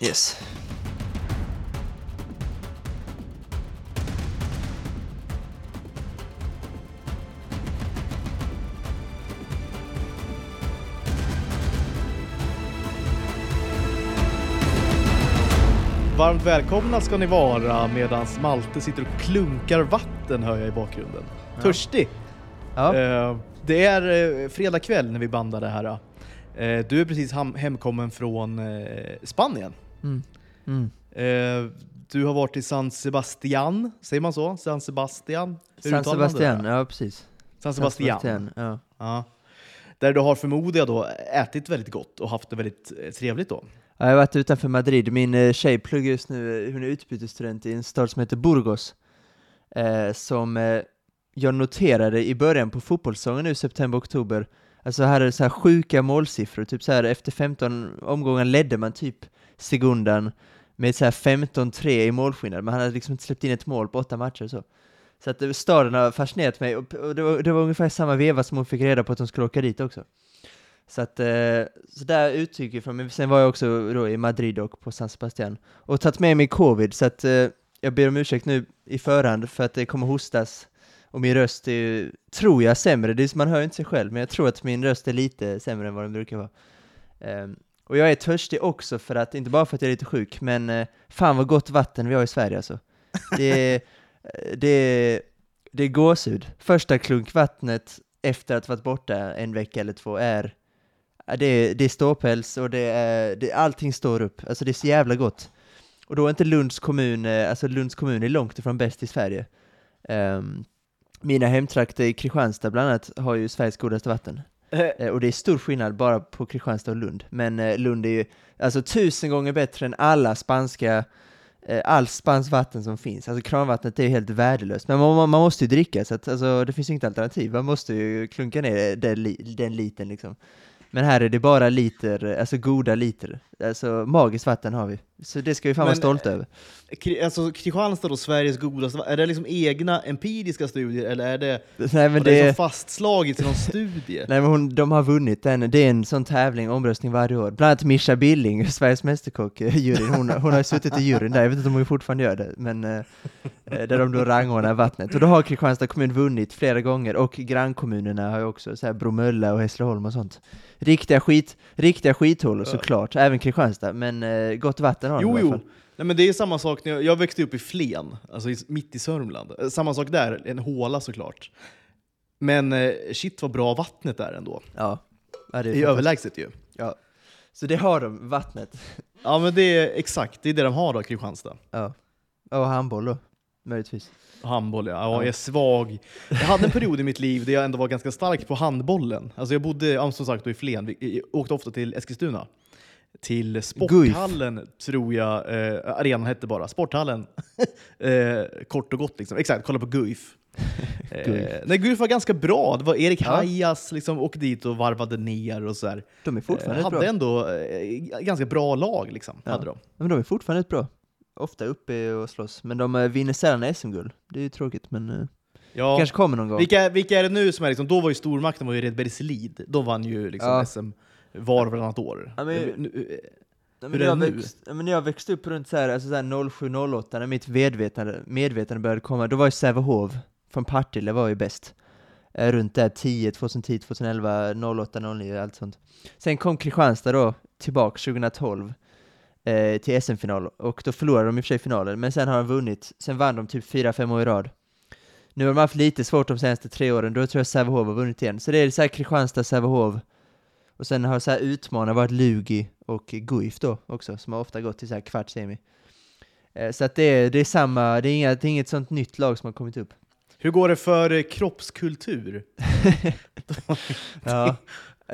Yes. Varmt välkomna ska ni vara medan Malte sitter och klunkar vatten hör jag i bakgrunden. Törstig! Ja. Eh, det är eh, fredag kväll när vi bandar det här. Eh, du är precis hemkommen från Spanien. Mm. Mm. Eh, du har varit i San Sebastian, säger man så? San Sebastian? Hur San Sebastian, ja precis. San Sebastian. Sebastian, ja. Ja. Där du har förmodar jag då ätit väldigt gott och haft det väldigt eh, trevligt då. Ja, Jag har varit utanför Madrid, min eh, tjej pluggar just nu, eh, hon är utbytesstudent i en stad som heter Burgos. Eh, som eh, jag noterade i början på fotbollssäsongen nu, september-oktober. Alltså här är det så här sjuka målsiffror, typ så här efter 15 omgångar ledde man typ sekunden med så här 15-3 i målskillnad, men han hade liksom inte släppt in ett mål på åtta matcher så. Så att eh, staden har fascinerat mig, och, det, var, det var ungefär samma veva som hon fick reda på att hon skulle åka dit också. Så att, eh, så där utgick jag från, men sen var jag också då i Madrid och på San Sebastian. Och tagit med mig covid, så att eh, jag ber om ursäkt nu i förhand för att det kommer hostas. Och min röst är ju, tror jag, sämre. Det är, man hör ju inte sig själv, men jag tror att min röst är lite sämre än vad den brukar vara. Ehm, och jag är törstig också för att, inte bara för att jag är lite sjuk, men eh, fan vad gott vatten vi har i Sverige alltså. Det eh, det det är gåshud. Första klunk vattnet efter att ha varit borta en vecka eller två är Ja, det det är ståpäls och det är, det, allting står upp, alltså det är så jävla gott. Och då är inte Lunds kommun, eh, alltså Lunds kommun är långt ifrån bäst i Sverige. Ehm, mina hemtrakter i Kristianstad bland annat har ju Sveriges godaste vatten. Eh, och det är stor skillnad bara på Kristianstad och Lund. Men eh, Lund är ju alltså tusen gånger bättre än alla spanska, eh, all spanskt vatten som finns. Alltså kranvattnet är ju helt värdelöst. Men man, man, måste ju dricka, så att, alltså, det finns ju inget alternativ. Man måste ju klunka ner den, den liten liksom. Men här är det bara liter, alltså goda liter. Alltså magiskt vatten har vi. Så det ska vi fan vara Men, stolta över. Kri- Alltså Kristianstad och Sveriges godaste är det liksom egna empiriska studier eller är det, Nej men det det, liksom fastslagits i någon studie? nej, men hon, de har vunnit den, det är en sån tävling, omröstning varje år. Bland annat Mischa Billing, Sveriges Mästerkock, eh, juryn, hon, hon har suttit i juryn där, jag vet inte om hon fortfarande gör det, men eh, eh, där de då rangordnar vattnet. Och då har Kristianstad kommun vunnit flera gånger, och grannkommunerna har ju också, så här Bromölla och Hässleholm och sånt. Riktiga skit, riktiga skithålor såklart, även Kristianstad, men eh, gott vatten har de i Jo, alla jo. fall. Nej, men det är samma sak, när jag, jag växte upp i Flen, alltså i, mitt i Sörmland. Eh, Samma sak där, en håla såklart. Men eh, shit vad bra vattnet är ändå. Ja. ja det är Det är fantastiskt. överlägset ju. Ja. Så det har de, vattnet. Ja men det är exakt, det är det de har då, Kristianstad. Ja. Och handboll då, möjligtvis. Handboll ja. ja, Ja. jag är svag. Jag hade en period i mitt liv där jag ändå var ganska stark på handbollen. Alltså jag bodde ja, som sagt då i Flen, Vi- jag åkte ofta till Eskilstuna. Till Sporthallen tror jag eh, arenan hette bara, Sporthallen. eh, kort och gott liksom. Exakt, kolla på Guif. Guif. Eh, nej, Guif var ganska bra. Det var Erik Ja. Hajas liksom åkte dit och varvade ner och så här. De är Eh, fortfarande ett hade bra. ändå eh, ganska bra lag liksom. Ja. Hade de. Men de är fortfarande ett bra. Ofta uppe och slåss. Men de eh, vinner sällan SM-guld. Det är ju tråkigt, men eh, Ja. kanske kommer någon gång. Vilka, vilka är det nu som är liksom, då var ju stormakten var ju Redbergslid. De vann ju liksom Ja. SM var och varannat år. Ja, men- Nu- Ja, hur är jag det nu? växt, ja, men när jag växte upp runt så här, alltså så här 07-08, när mitt medvetande, medvetande började komma, då var ju Sävehof från Partille var ju bäst. Eh, runt där 10, 2010, 2011, 08, 09, allt sånt. Sen kom Kristianstad då tillbaka 2012 eh, till SM-final, och då förlorade de i och för sig finalen, men sen har de vunnit, sen vann de typ 4-5 år i rad. Nu har de haft lite svårt de senaste tre åren, då tror jag Sävehof har vunnit igen. Så det är så här Kristianstad, Sävehof, och sen har så här utmanare varit Lugi och Guif då också, som har ofta gått till så här kvart semi. Eh, Så att det är, det är samma, det är, inga, det är inget sånt nytt lag som har kommit upp. Hur går det för eh, kroppskultur? Ja.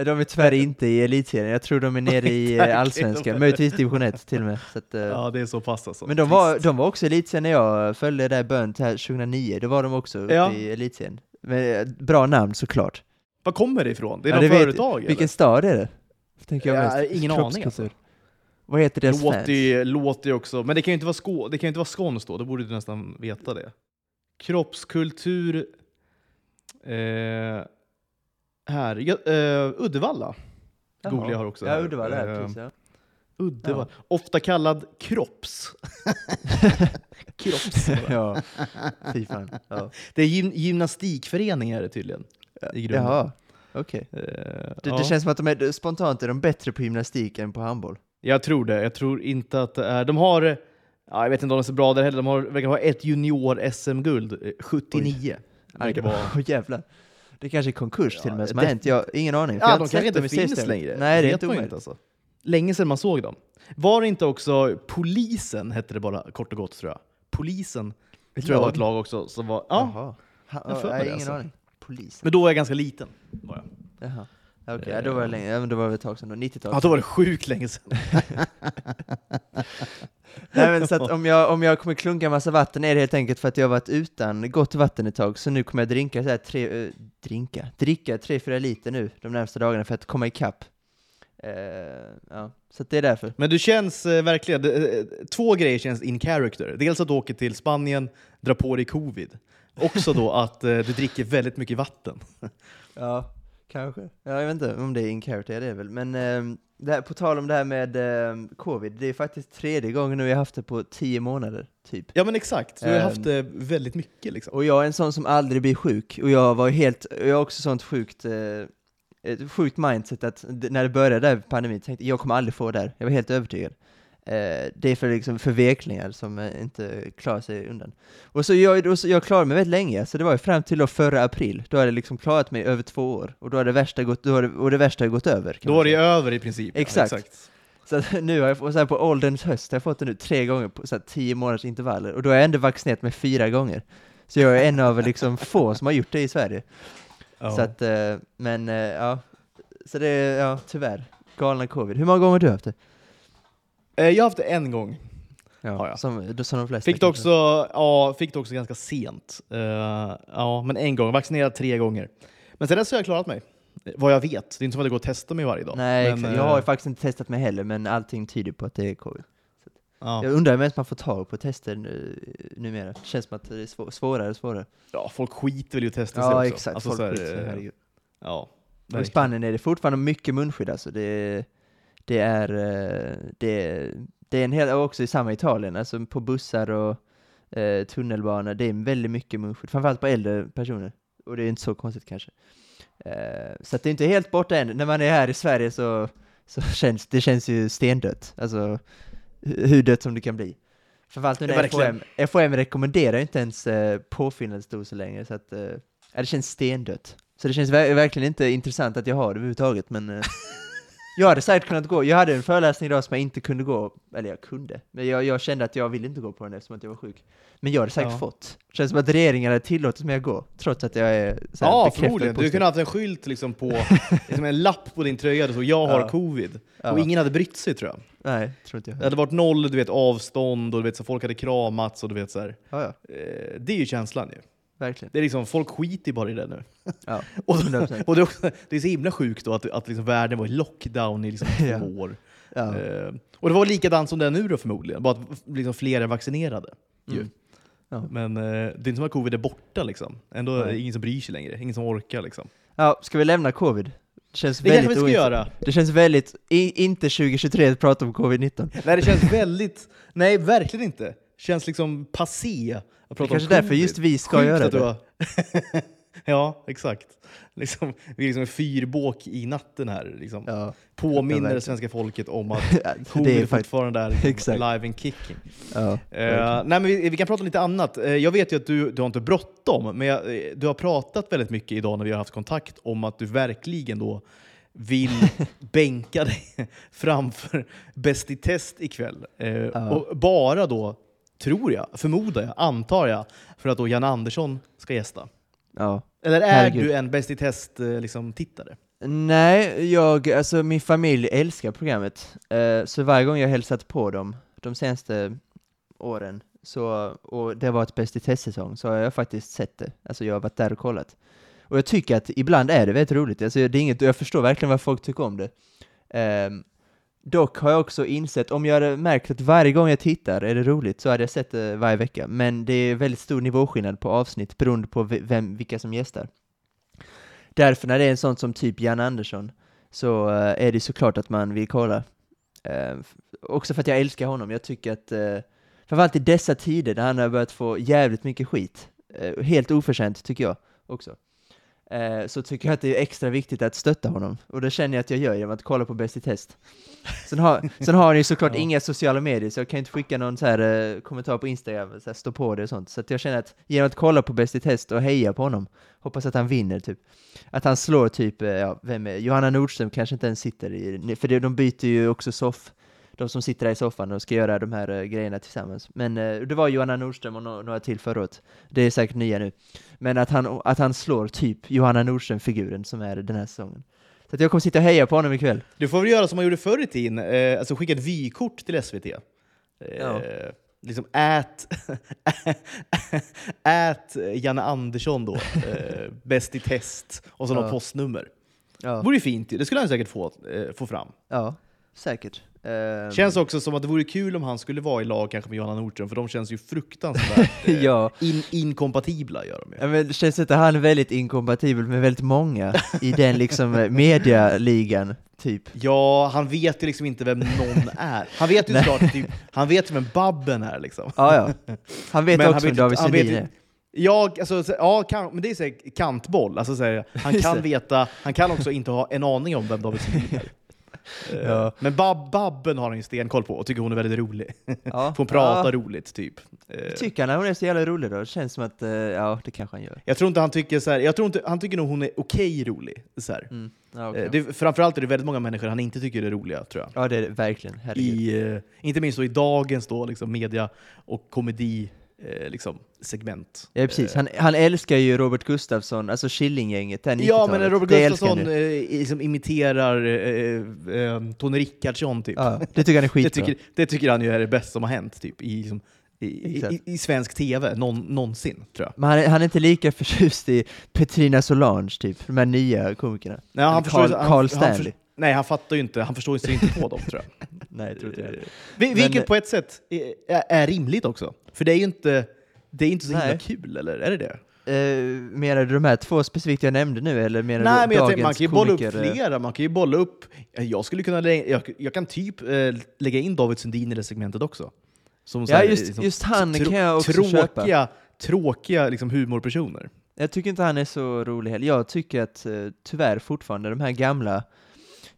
De är tyvärr inte i elitserien, jag tror de är nere i eh, allsvenskan, möjligtvis division 1 till och med. Så att, Ja, det är så pass alltså. men de var, de var också i elitserien när jag följde där bön till här 2009, då var de också uppe Ja. i elitserien. Bra namn såklart. Var kommer det ifrån? Det är Ja, något det vet- företag Vilken stad är det? Tänker jag Ja, ingen aning, alltså. Vad heter deras fans? Låter ju, låter ju också, men det kan ju inte vara, skå, det kan ju inte vara skånskt då, då borde du nästan veta det. Kroppskultur... Eh, här, ja, eh, Uddevalla. Jaha. Googlar jag har också Ja, här. Uddevalla, Eh, precis. Ja. Uddevalla. Ofta kallad kropps. kropps. ja, fy fan. Ja. Det är gym gymnastikförening är det tydligen. I grunden. Jaha, okej. Eh, Det, ja. det känns som att de är, spontant är de bättre på gymnastik än på handboll. Jag tror det. Jag tror inte att det är... De har... eh, Ja, jag vet inte om de är så bra där heller. De har, verkar ha ett junior-SM-guld. eh, 79. Verkar vara. Åh jävlar. Det kanske är konkurs till och med som har det- hänt. Jag ingen aning. jag Ja, de kanske inte finns seriestället. längre. Nej, det är inte omöjligt. alltså. Länge sedan man såg dem. Var det inte också Polisen, hette det bara kort och gott tror jag. Polisen, Ett tror jag var ett lag också. Som var, ja, Jaha. Ha, Jag har det, ingen alltså. aning. Polis. men då var jag ganska liten. Var jag. Jaha. Okej, ja, då var det länge. Ja, men då var det ett tag sedan då. 90-tal. Ja, då var det sjukt länge sedan. Nej men så att om jag, om jag kommer klunka massa vatten är det helt enkelt för att jag har varit utan gott vatten ett tag, så nu kommer jag drinka så här tre, äh, drinka, dricka 3-4 liter nu de närmaste dagarna för att komma ikapp. Uh, ja, så det är därför. Men du känns eh, verkligen, det, eh, två grejer känns in character. Dels att du åker till Spanien, drar på dig covid. Också då att eh, du dricker väldigt mycket vatten. Ja, kanske. Ja, jag vet inte om det är in character, det är väl. Men ehm, det här, på tal om det här med ehm, covid, det är faktiskt tredje gången nu jag har haft det på 10 månader, typ. Ja men exakt, du har Ehm. haft det väldigt mycket liksom. Och jag är en sån som aldrig blir sjuk, och jag var helt, jag har också sånt sjukt, eh, ett sjukt mindset att d- när det började där pandemin, tänkte jag jag kommer aldrig få det där, jag var helt övertygad. Eh, det är för liksom förveklingar som eh, inte klarar sig undan. Och så jag, och så jag klarade mig väldigt länge, så det var ju fram till då förra april, då hade jag liksom klarat mig över två år, och då har det värsta gått, då har det, och det värsta gått över. Då var det över i princip. Exakt. Ja, exakt. Så nu har jag så här på ålderns höst, har jag fått det nu tre gånger på så här tio månaders intervaller, och då har jag ändå vaccinerat mig fyra gånger. Så jag är en av liksom få som har gjort det i Sverige. Ja. Så att, eh, men ja, så det är, ja tyvärr, galna covid. Hur många gånger har du haft det? Eh, Jag har haft det en gång. Ja, Ja, ja. Som, som de flesta Fick det också, ja, fick det också ganska sent. Eh, ja, men en gång. Vaccinerad tre gånger. Men sen dess har jag klarat mig. Vad jag vet. Det är inte som att det går att testa mig varje dag. Nej, men, exakt. eh, jag har faktiskt inte testat mig heller, men allting tyder på att det är covid. ja. Jag undrar om ens man får tag på tester nu, numera. Det känns som att det är svå- svårare och svårare. ja, folk skiter väl i att testa sig Ja, också. exakt. Alltså, Folk så här, skiter sig, eh, herregud. Ja, i. Spanien är det fortfarande mycket munskydd alltså. Det, det är, eh, det, det är en hel, också i samma Italien, alltså på bussar och eh, tunnelbanor, det är väldigt mycket munskydd, framförallt på äldre personer. Och det är inte så konstigt kanske. Eh, så det är inte helt borta än. När man är här i Sverige så, så känns det känns ju stendött, alltså hu- hur dött som det kan bli. Framförallt nu när. FHM, FHM rekommenderar inte ens eh, påfyllnadsdoser längre, så att eh, det känns stendött. Så det känns ver- verkligen inte intressant att jag har det överhuvudtaget, men eh, jag hade säkert kunnat gå. Jag hade en föreläsning idag som jag inte kunde gå, eller jag kunde, men jag, jag kände att jag ville inte gå på den eftersom att jag var sjuk. Men jag hade säkert Ja. fått. Känns som att regeringen hade tillåtit mig att gå, trots att jag är så här Ja, förmodligen. Du kunde ha haft en skylt liksom på, liksom en lapp på din tröja där stod jag har Ja. covid. Ja. Och ingen hade brytt sig tror jag. Nej, tror inte jag. Det hade varit noll du vet, avstånd och du vet, så folk hade kramats och du vet så här. Eh, det är ju känslan ju. Verkligen. Det är liksom, folk skiter bara i det nu. Ja, Och, 100%. och det, är också, det är så himla sjukt då att, att liksom världen var i lockdown i liksom Ja. två år. ja. Eh, och det var likadant som det är nu då förmodligen, bara att liksom fler är vaccinerade. Mm. Ja. Men eh, det är inte som att covid är borta liksom. Ändå är det ingen som bryr sig längre, ingen som orkar liksom. ja, ska vi lämna covid? Det känns Det väldigt vi ska göra. Det känns väldigt, i, inte 2023 att prata om covid-19. Nej, det känns väldigt... Nej, verkligen inte. Känns liksom passé Det är kanske om därför just vi ska Sjukt göra det. har- ja, exakt. Liksom, vi är liksom en fyrbåk i natten här. Liksom. Ja, Påminner svenska folket om att covid är fortfarande är liksom live and kicking. ja, verkligen. nej, men vi, vi kan prata om lite annat. Eh, jag vet ju att du, du har inte bråttom, men jag, eh, du har pratat väldigt mycket idag när vi har haft kontakt om att du verkligen då vill bänka dig framför Bäst i test ikväll. Eh, Ja. Och bara då, tror jag, förmodar jag, antar jag, för att då Jan Andersson ska gästa. ja. Eller är Herregud. du en Bäst i test-tittare? Liksom, tittare? Nej, jag, alltså min familj älskar programmet. Eh, så varje gång jag hälsat på dem de senaste åren, så, och det har varit Bäst i test-säsong, så har jag faktiskt sett det. Alltså jag har varit där och kollat. Och jag tycker att ibland är det väldigt roligt. Alltså det är inget, jag förstår verkligen vad folk tycker om det. Ehm, dock har jag också insett, om jag hade märkt att varje gång jag tittar är det roligt, så hade jag sett det varje vecka. Men det är väldigt stor nivåskillnad på avsnitt beroende på vem, vilka som gästar. Därför när det är en sån som typ Jan Andersson, så eh, är det såklart att man vill kolla. Eh, också för att jag älskar honom. Jag tycker att, eh, framförallt i dessa tider när han har börjat få jävligt mycket skit, eh, helt oförtjänt tycker jag också, eh, så tycker jag att det är extra viktigt att stötta honom. Och det känner jag att jag gör genom att kolla på Bäst i test. Sen har, sen har han ju såklart Ja. inga sociala medier, så jag kan inte skicka någon så här, eh, kommentar på Instagram, så här, stå på det och sånt. Så att jag känner att genom att kolla på Bäst i test och heja på honom, hoppas att han vinner typ. Att han slår typ, eh, ja, vem är Johanna Nordström kanske inte ens sitter i, för det, de byter ju också soff, de som sitter där i soffan och ska göra de här eh, grejerna tillsammans. Men eh, det var Johanna Nordström och no- några till året. Det är säkert nya nu. Men att han, att han slår typ Johanna Nordström-figuren som är den här säsongen. Så att jag kommer sitta och heja på honom ikväll. Du får väl göra som man gjorde förr i tiden, eh, alltså skicka ett vykort till SVT. Eh, Ja. Liksom ät, ät Janne Andersson då, eh, bäst i test, och så Ja. något postnummer. Ja, vore ju fint det skulle han säkert få, eh, få fram. ja säkert. Ehm, Känns också som att det vore kul om han skulle vara i lag kanske med Johanna Nordström, för de känns ju fruktansvärt eh, ja. in, inkompatibla. Gör de ju. Ja, men det känns inte han väldigt inkompatibel med väldigt många i den liksom eh, medialigan, typ. Ja, han vet ju liksom inte vem någon är. Han vet ju såklart typ, han vet vem Babben är liksom. Ja, ja. Han vet Men han också vem David Sundin är. Ja, alltså, så- ja kan, men det är så här, kantboll. Alltså, så här, han kan veta, han kan också inte ha en aning om vem David Sundin är. Eh, Ja. Men Bab Babben har han ju stenkoll på och tycker hon är väldigt rolig. Ja. Får hon prata ja. roligt, typ. Eh, Tycker han att hon är så jävla rolig då? Det känns som att, eh, ja, det kanske han gör. Jag tror inte han tycker så här, jag tror inte, han tycker nog hon är okej rolig. Så. Mm. Ja. Eh, det, framförallt är det väldigt många människor han inte tycker är roliga, tror jag. ja, det är det verkligen. Herregud. I, inte minst då i dagens då, liksom, media och komedi eh, liksom, segment. Ja, precis. Han, han älskar ju Robert Gustafsson, alltså Killinggänget, det här Ja, 90-talet. men när Robert Det han Gustafsson eh, liksom imiterar eh, eh, Tony Rickardsson, typ. Ja, det tycker han är det, skitbra. tycker, det tycker han ju är det bästa som har hänt typ, i, liksom, i, i, i svensk tv, någon, någonsin, tror jag. Men han är, han är inte lika förtjust i Petrina Solange, typ, de här nya komikerna. Nej, han Eller förstår, Carl, han, Carl han, Stanley. för, nej, han fattar ju inte, han förstår sig inte på dem, tror jag. Nej, jag tror inte. Vi- Vilket Men- på ett sätt är, är rimligt också. För det är ju inte, det är inte så himla Nej. kul, eller? Är det det? Eh, menar du de här två specifikt jag nämnde nu, eller menar Nej, du men jag tänker, man kan ju bolla upp eh? flera. Man kan ju bolla upp... Jag skulle kunna lä- jag, jag kan typ eh, lägga in David Sundin i det segmentet också. Som Ja, här, just, liksom, just han kan jag också tråkiga, köpa. Tråkiga liksom, humorpersoner. Jag tycker inte han är så rolig heller. Jag tycker att eh, tyvärr fortfarande de här gamla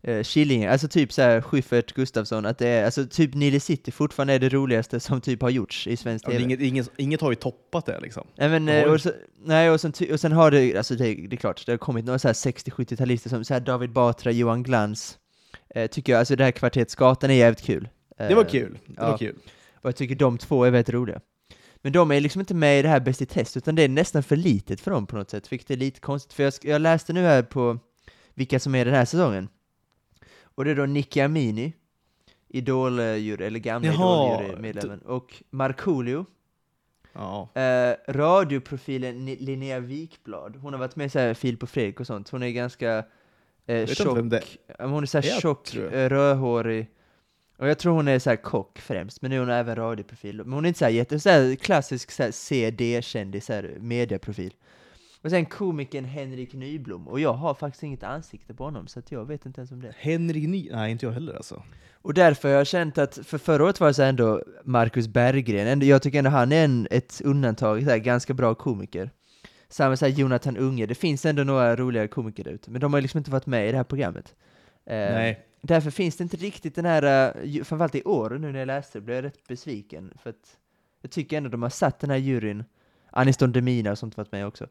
eh, Killinge, alltså typ såhär Schyffert, Gustafsson, att det är, alltså typ Nile City fortfarande är det roligaste som typ har gjorts i svensk Ja, TV. inget, inget, inget har ju toppat det liksom. Nej, men, eh, och, så, nej, och, sen, och sen har det, alltså det, det är klart, det har kommit några så här 60-70-talister som så här David Batra, Johan Glans, eh, tycker jag, alltså det här kvarteret Skatan är jävligt kul. Det var Eh, kul. Det ja. var kul. Och jag tycker de två är väldigt roliga. Men de är liksom inte med i det här Bäst i test, utan det är nästan för litet för dem på något sätt, vilket är lite konstigt. För jag, jag läste nu här på vilka som är den här säsongen. Och det är då Nicky Amini, Idol-jury, eller gamla Idol-jury-medlemmen, och Markoolio, Ja. eh, radioprofilen Linnea Wikblad. Hon har varit med i så här Fil på Fredrik och sånt. Hon är ganska eh, tjock, hon är så här Jag tjock, eh, rödhårig, och jag tror hon är så här kock främst, men nu är hon även radioprofil. Men hon är inte så här jätte, så här klassisk så här CD-kändis, mediaprofil. Och sen komikern Henrik Nyblom, och jag har faktiskt inget ansikte på honom, så att jag vet inte ens om det. Henrik Ny... Nej, inte jag heller alltså. Och därför har jag känt att, för förra året var det så ändå Marcus Berggren, ändå, jag tycker ändå han är en, ett undantag, så här, ganska bra komiker. Samma så här Jonathan Unge, det finns ändå några roliga komiker där ute, men de har liksom inte varit med i det här programmet. Eh, Nej. Därför finns det inte riktigt den här, ju- framförallt i år nu när jag läste det, blev jag rätt besviken. För att jag tycker ändå de har satt den här juryn, Aniston Demina och sånt varit med också.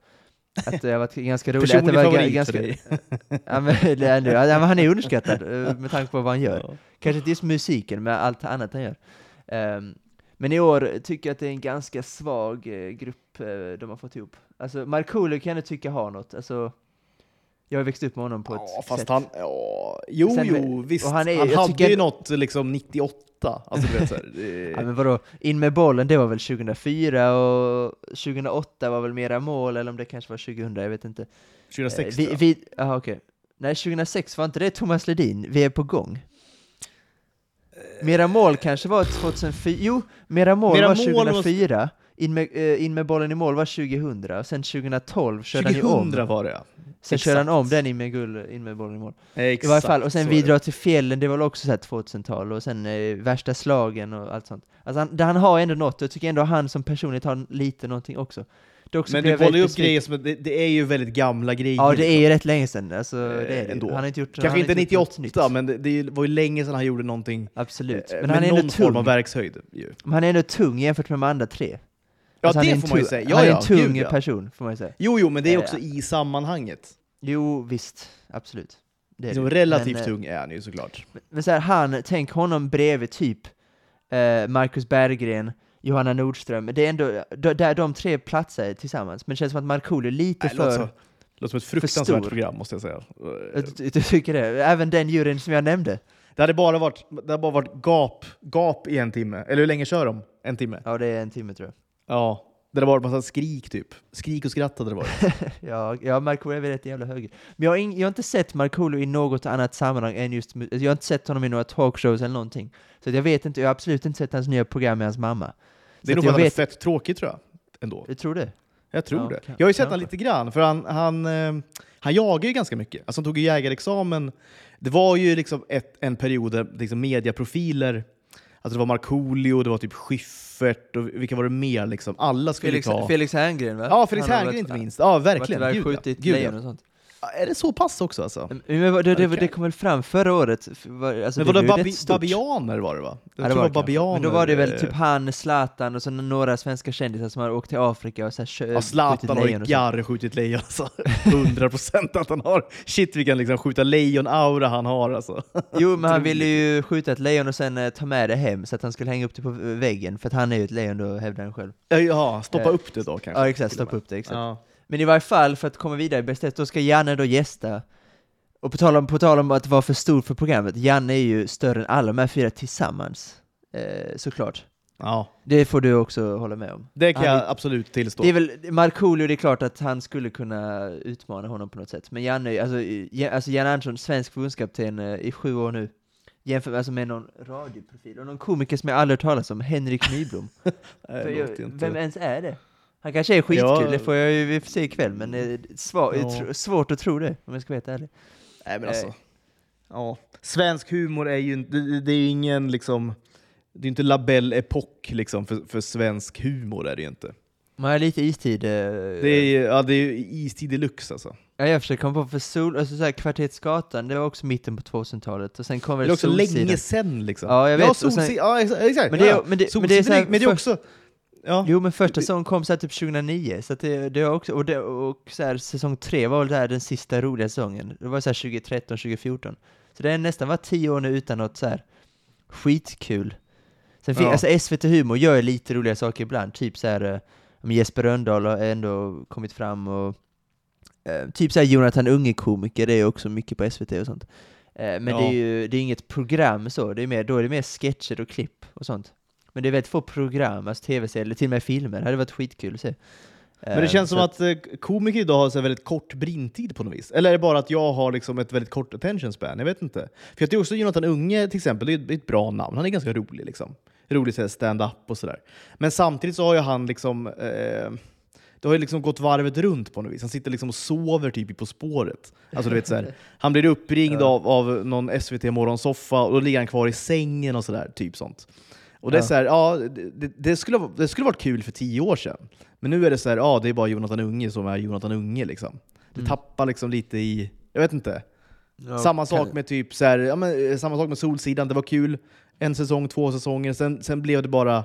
Att det har varit ganska roligt. att det Personlig ga- favorit ganska, för dig. ja, men, det är ändå, ja, men han är underskattad eh, med tanke på vad han gör. Ja. Kanske inte just musiken, men allt annat han gör. Ehm, men i år tycker jag att det är en ganska svag eh, grupp eh, de har fått ihop. Alltså, Markoolio kan jag tycka har något. Alltså, jag har växt upp med honom på Ja, ett fast sätt. han... Ja, jo, Sen- jo, visst. Han, han är- jag hade ju något liksom 98. Alltså, du vet, så här, det- Ja, men vadå, in med bollen, det var väl 2004 och 2008 var väl mera mål, eller om det kanske var 2000, jag vet inte. 2006 Eh, vi, vi, aha, okej. Nej, 2006 var inte det Thomas Ledin, vi är på gång. Mera mål kanske var 2004, jo, Mera mål Mera var mål var- 2004. In med, eh, in med bollen i mål var 2000, och sen 2012 körde han ju om. 2000 var det ja. Sen körde han exakt. om den in med, guld, in med bollen i mål. Exakt, I varje fall, och sen Vi drar till fjällen, det var väl också så här 2000-tal, och sen eh, värsta slagen och allt sånt. Alltså han, han har ändå något, och jag tycker ändå han som personligt har lite någonting också. Men du bollar ju upp grejer som, det, det är ju väldigt gamla grejer. Ja, det är ju rätt länge sedan, alltså, det är det. ändå. Han har inte gjort Kanske inte gjort något 98, nytt. men det, det var ju länge sedan han gjorde någonting Absolut. eh, Men han är någon ändå form av tung. verkshöjd. Ju. Men han är ändå tung jämfört med de andra tre. Ja, Alltså, det en får man ju tung- säga. Ja, han är en tung gud, person, får man ju säga. Jo, jo, men det är också i sammanhanget. Jo, visst. Absolut. Det är det. relativt Men, eh, tung är han ju såklart. Men så här, han, tänk honom bredvid typ eh, Marcus Berggren, Johanna Nordström, det är ändå där de tre platsar tillsammans, men det känns som att Markoolio är lite Nej, låter, för... så, låter som ett fruktansvärt program måste jag säga. Du, du tycker det? Även den juryn som jag nämnde? Det hade bara varit, det hade bara varit gap, gap i en timme. Eller hur länge kör de? En timme? Ja, det är en timme tror jag. Ja. Det hade varit massa skrik typ. Skrik och skratt hade det varit. Ja, ja Markoolio är väl rätt jävla höger. Men jag har, ing, jag har inte sett Markoolio i något annat sammanhang än just... mu- Jag har inte sett honom i några talkshows eller någonting. Så jag vet inte, jag har absolut inte sett hans nya program med hans mamma. Det är nog för att han är vet, fett tråkig tror jag. Ändå. jag tror det. Jag tror Ja, det. kan- Jag har ju sett honom lite grann, för han, han, eh, han jagar ju ganska mycket. Alltså han tog ju jägarexamen. Det var ju liksom ett, en period där liksom mediaprofiler, alltså det var Markoolio, det var typ Schyffert och vilka var det mer? Liksom? Alla skulle Felix, ta... Felix Herngren va? Ja, Felix Herngren inte minst. Ja, verkligen. Gud, ja. Gud, ja. Är det så pass också alltså? Men det, det, Okej. det kom väl fram förra året? Alltså, Men det var det ju babi babianer var det va? Jag Ja, det var kanske. babianer. Men då var det väl eh, typ han, Zlatan och så några svenska kändisar som har åkt till Afrika och så här, Ja, skjutit Zlatan har lejon ju garr skjutit lejon alltså. 100 procent att han har. Shit vilken liksom skjuta lejon-aura han har alltså. Jo, men han ville ju skjuta ett lejon och sen eh, ta med det hem så att han skulle hänga upp det på väggen, för att han är ju ett lejon då, hävdar han själv. Ja, stoppa Eh, upp det då kanske. Ja, exakt, stoppa upp det, exakt. Ja. Men i varje fall, för att komma vidare i Bäst då ska Janne då gästa. Och på tal, om, på tal om att vara för stor för programmet, Janne är ju större än alla de här fyra tillsammans. Eh, såklart. ja, Det får du också hålla med om. det kan Han jag absolut tillstå. Det är väl, Markoolio, det är klart att han skulle kunna utmana honom på något sätt. Men Janne, alltså, alltså Jan Andersson, svensk förbundskapten eh, i sju år nu. Jämför alltså med någon radioprofil och någon komiker som jag aldrig hört talas om, Henrik Nyblom. Jag, vem ens är det? Han kanske är skitkul, Ja. det får jag ju se ikväll, men eh, svår, Ja. svårt att tro det, om jag ska vara helt ärlig. Nej men Eh. alltså. Ja. Svensk humor är ju det, det är ingen liksom, det är inte labell epok liksom för, för svensk humor är det ju inte. Man lite istid. eh, Det är, ja, det är istid deluxe alltså. Ja, jag försöker komma på för sol, alltså såhär Kvartetsgatan, det var också mitten på 2000-talet, och sen kom Det väl är också Solsidan. länge sen liksom. Ja, jag vet, Ja, sen- ja exa- exakt. Men det är- ja. men det- men det är Solsidan så här men det är också, ja. Jo men första säsongen kom så här typ 2009, så att det, det var också, och, det, och så här, säsong tre var väl där den sista roliga säsongen, det var så här 2013, 2014. Så det har nästan varit tio år nu utan något så här skitkul. Sen fick, Ja. alltså SVT Humor gör lite roliga saker ibland, typ så här eh, Jesper Rönndahl har ändå kommit fram och eh, typ så här Jonathan Unge-komiker, det är också mycket på SVT och sånt. Eh, men Ja. det är ju det är inget program så, det är mer, då är det mer sketcher och klipp och sånt. Men det är väldigt få program, alltså tv-serier, eller till och med filmer, det hade varit skitkul att se. Men det känns som att eh, komiker idag har så väldigt kort brintid på något vis. Eller är det bara att jag har liksom ett väldigt kort attention span? Jag vet inte. För jag tycker också Jonathan Unge till exempel, det är ett- bra namn. Han är ganska rolig. Liksom. Rolig så stand-up och sådär. Men samtidigt så har ju han liksom... Eh, det har ju liksom gått varvet runt på något vis. Han sitter liksom och sover typ På spåret. Alltså, du vet, så här, han blir uppringd Ja. av, av någon SVT-morgonsoffa och då ligger han kvar i sängen och sådär. Typ sånt. Och det är så här, ja, det, det, skulle, det skulle varit kul för tio år sedan. Men nu är det så här, ja det är bara Jonathan Unge som är Jonathan Unge liksom. Det Mm. tappar liksom lite i, jag vet inte. Ja, samma kan- sak med typ så här, ja, men, eh, samma sak med Solsidan, det var kul en säsong, två säsonger, sen, sen blev det bara,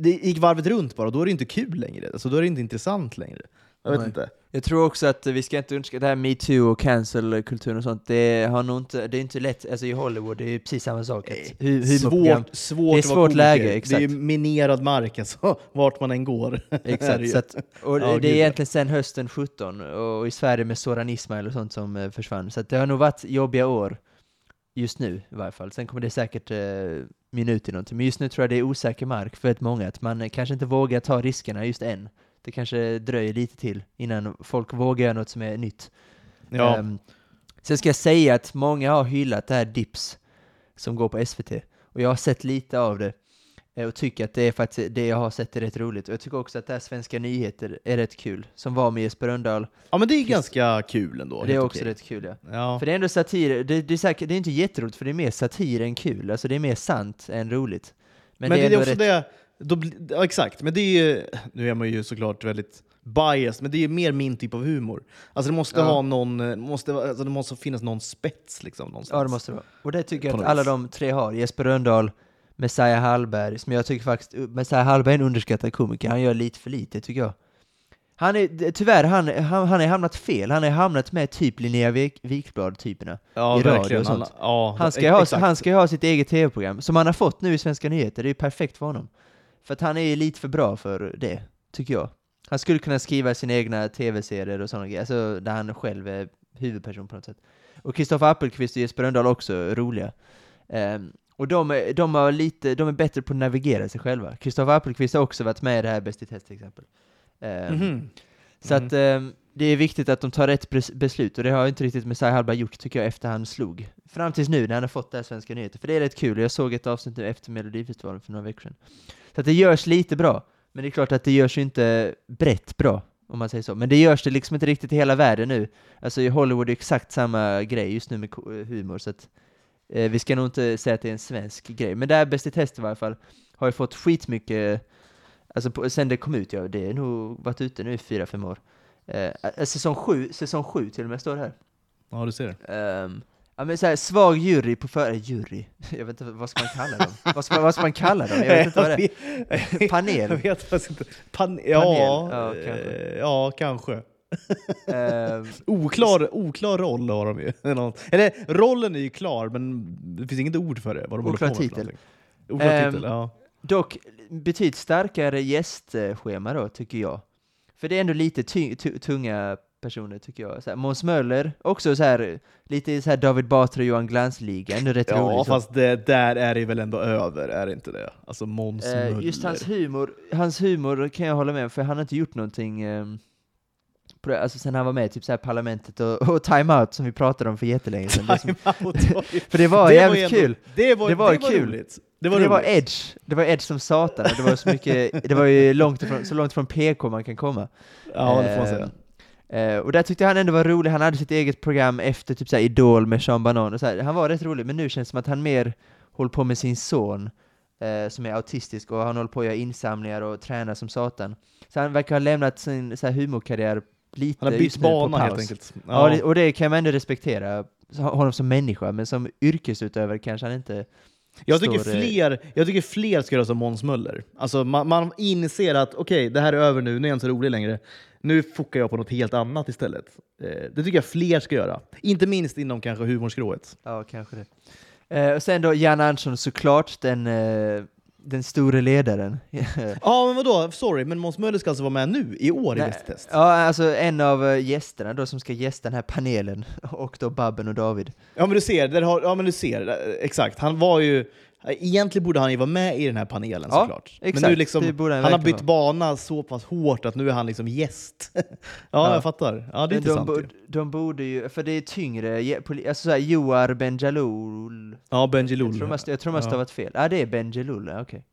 det gick varvet runt bara, då är det inte kul längre. Alltså, då är det inte intressant längre. Jag vet Nej. inte. Jag tror också att eh, vi ska inte underskatta det här metoo och cancel-kulturen och sånt, det har nog inte, det är inte lätt, alltså i Hollywood, det är ju precis samma sak. Att hu- Svårt, svårt Det är svårt läge, Det är exakt. ju minerad mark alltså, vart man än går. Exakt, att, och Ja, det gud, är ja. egentligen sen hösten 17, och i Sverige med Soran Ismail och sånt som eh, försvann, så det har nog varit jobbiga år, just nu i varje fall. Sen kommer det säkert eh, minut i någonting, men just nu tror jag det är osäker mark för ett många, att man eh, kanske inte vågar ta riskerna just än. Det kanske dröjer lite till innan folk vågar göra något som är nytt. ja. Ehm, sen ska jag säga att många har hyllat det här Dips som går på SVT, och jag har sett lite av det. eh, och tycker att det är faktiskt det jag har sett är rätt roligt. Och jag tycker också att det här Svenska nyheter är rätt kul, som var med Jesper Rönndahl. Ja men det är ganska kul ändå. Det är också okej. rätt kul ja. Ja. För det är ändå satir, det, det, är säkert, det är inte jätteroligt för det är mer satir än kul, alltså det är mer sant än roligt. Men, Men, det är, ändå också rätt, det, då, ja, exakt, men det är ju, nu är man ju såklart väldigt biased, men det är mer min typ av humor. Alltså det måste Ja. ha någon, måste, alltså det måste finnas någon spets liksom någonstans. Ja det måste det vara. Och det tycker jag att alla de tre har. Jesper Rönndahl, Messiah Hallberg, som jag tycker faktiskt, Messiah Hallberg är en underskattad komiker, han gör lite för lite tycker jag. Han är, tyvärr, han, han, han har hamnat fel, han har hamnat med typ Linnea Wik, Wikblad-typerna. ja, i radio verkligen. och sånt. Alla- ja, Han ska, ha, han ska ju ha sitt eget tv-program, som han har fått nu i Svenska nyheter, det är ju perfekt för honom. För att han är lite för bra för det, tycker jag. Han skulle kunna skriva sina egna tv-serier och sådana grejer, alltså där han själv är huvudperson på något sätt. Och Kristoffer Appelqvist och Jesper Rönndahl också roliga. Ehm, och de är, de, har lite, de är bättre på att navigera sig själva. Kristoffer Appelqvist har också varit med i det här Bäst i test till exempel. Ehm, Mhm. så att ehm, det är viktigt att de tar rätt bes- beslut, och det har inte riktigt Messiah Hallberg gjort tycker jag efter han slog. Fram tills nu när han har fått det här Svenska nyheter, för det är rätt kul, jag såg ett avsnitt nu efter Melodifestivalen för några veckor sedan. Så att det görs lite bra, men det är klart att det görs ju inte brett bra, om man säger så. Men det görs det liksom inte riktigt i hela världen nu. Alltså i Hollywood är det exakt samma grej just nu med humor, så att eh, vi ska nog inte säga att det är en svensk grej. Men det här Bäst i test i varje fall, har ju fått skitmycket Alltså på, sen det kom ut, ja det har nog varit ute nu i fyra, fem år. Eh, säsong sju, säsong sju till och med står det här. Ja, du ser. Ehm, ja men så här, svag jury på för... jury? Jag vet inte, vad ska man kalla dem? vad, ska, vad ska man kalla dem? Jag vet inte vad det är. Panel. Jag vet faktiskt inte. Pan ja, Ja, eh, kanske. ja, kanske. Ehm, Oklar, oklar roll har de ju. Eller rollen är ju klar, men det finns inget ord för det. Vad de Oklar titel. Oklar Ehm, titel, ja. dock betydligt starkare gästschema då, tycker jag. För det är ändå lite tunga personer, tycker jag. Så här, Måns Möller, också så här, lite så här David Batra och Johan Glans-liga, ändå rätt Ja, rolig. fast det, där är det väl ändå över, är det inte det? Alltså Måns Eh, Möller. just hans humor, hans humor kan jag hålla med om, för han har inte gjort någonting ehm, det, alltså sen han var med i typ så här Parlamentet och, och Time Out som vi pratade om för jättelänge sedan. Time Out var ju- för det var det jävligt ändå- kul! Det var, Det var det var kul. roligt. Det var, var, det var edge, det var edge som satan, det var så mycket, det var ju långt ifrån, så långt från PK man kan komma. Ja, det får man säga. Eh, och där tyckte jag han ändå var rolig, han hade sitt eget program efter typ såhär Idol med Sean Banan och så här. han var rätt rolig, men nu känns det som att han mer håller på med sin son, eh, som är autistisk, och han håller på att göra insamlingar och träna som satan. Så han verkar ha lämnat sin så här, humorkarriär lite Han har bytt bana helt enkelt. Ja, det, och det kan man ändå respektera, honom som människa, men som yrkesutövare kanske han inte Jag tycker, står, eh, fler, jag tycker fler ska göra som Måns Möller. Alltså man, man inser att okej, det här är över nu, nu är jag inte så rolig längre. Nu fokar jag på något helt annat istället. Eh, det tycker jag fler ska göra. Inte minst inom kanske humorskrået. Ja, kanske det. Eh, och sen då Jan Andersson såklart, den, eh, den store ledaren. Ja, men vadå? Sorry, men Måns Möller ska alltså vara med nu i år Nej, i test? Ja, alltså en av gästerna då som ska gästa den här panelen, och då Babben och David. Ja men du ser, där har, ja, men du ser exakt. Han var ju, egentligen borde han ju vara med i den här panelen Ja, såklart. men exakt. nu liksom, Det han han har bytt bana så pass hårt att nu är han liksom gäst. ja, Ja. jag fattar. Ja, det är Men de, intressant. ju. de borde ju, för det är tyngre, alltså såhär Joar Benjalul. Ja, Benji Jag tror, jag tror man Ja. stavat fel. Ja, ah, det är Benjalul, ja, okej.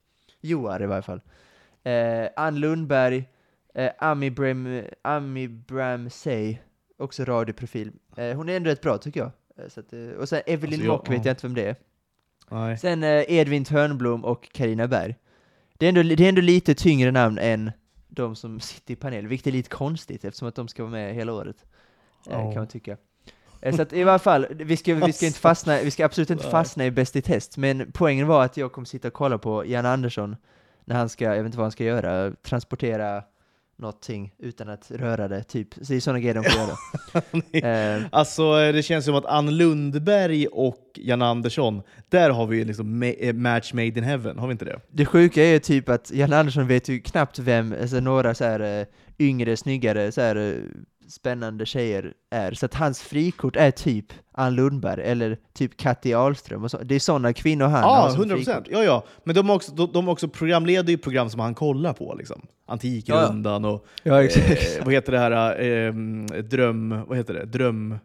Joar i varje fall. Eh, Ann Lundberg, eh, Ami Bram, Ami Bram Say, också radioprofil. Eh, hon är ändå rätt bra tycker jag. Eh, att, eh, och sen Evelyn Alltså, Mock vet ja. jag inte vem det är. Nej. Sen eh, Edvin Törnblom och Karina Berg. Det är, ändå, det är ändå lite tyngre namn än de som sitter i panel, vilket är lite konstigt eftersom att de ska vara med hela året. Eh, Ja. Kan man tycka. Eh, så att i varje fall, vi ska, vi ska inte fastna, vi ska absolut inte fastna i Bäst i test, men poängen var att jag kommer sitta och kolla på Jan Andersson när han ska, jag vet inte vad han ska göra, transportera någonting utan att röra det, typ. Så det är sådana grejer de får göra. Eh, Alltså eh, det känns som att Ann Lundberg och Jan Andersson, där har vi ju liksom ma- eh, match made in heaven, har vi inte det? Det sjuka är ju typ att Jan Andersson vet ju knappt vem, alltså några så här eh, yngre, snyggare, så här spännande tjejer är, så att hans frikort är typ Ann Lundberg eller typ Katti Ahlström och så. Det är sådana kvinnor han har Ja, som 100 frikort. procent. Ja, ja. Men de, har också, de, de också programleder ju program som han kollar på. Liksom. Antikrundan och Ja, eh, vad heter det här, eh, dröm... Vad heter det? Dröm...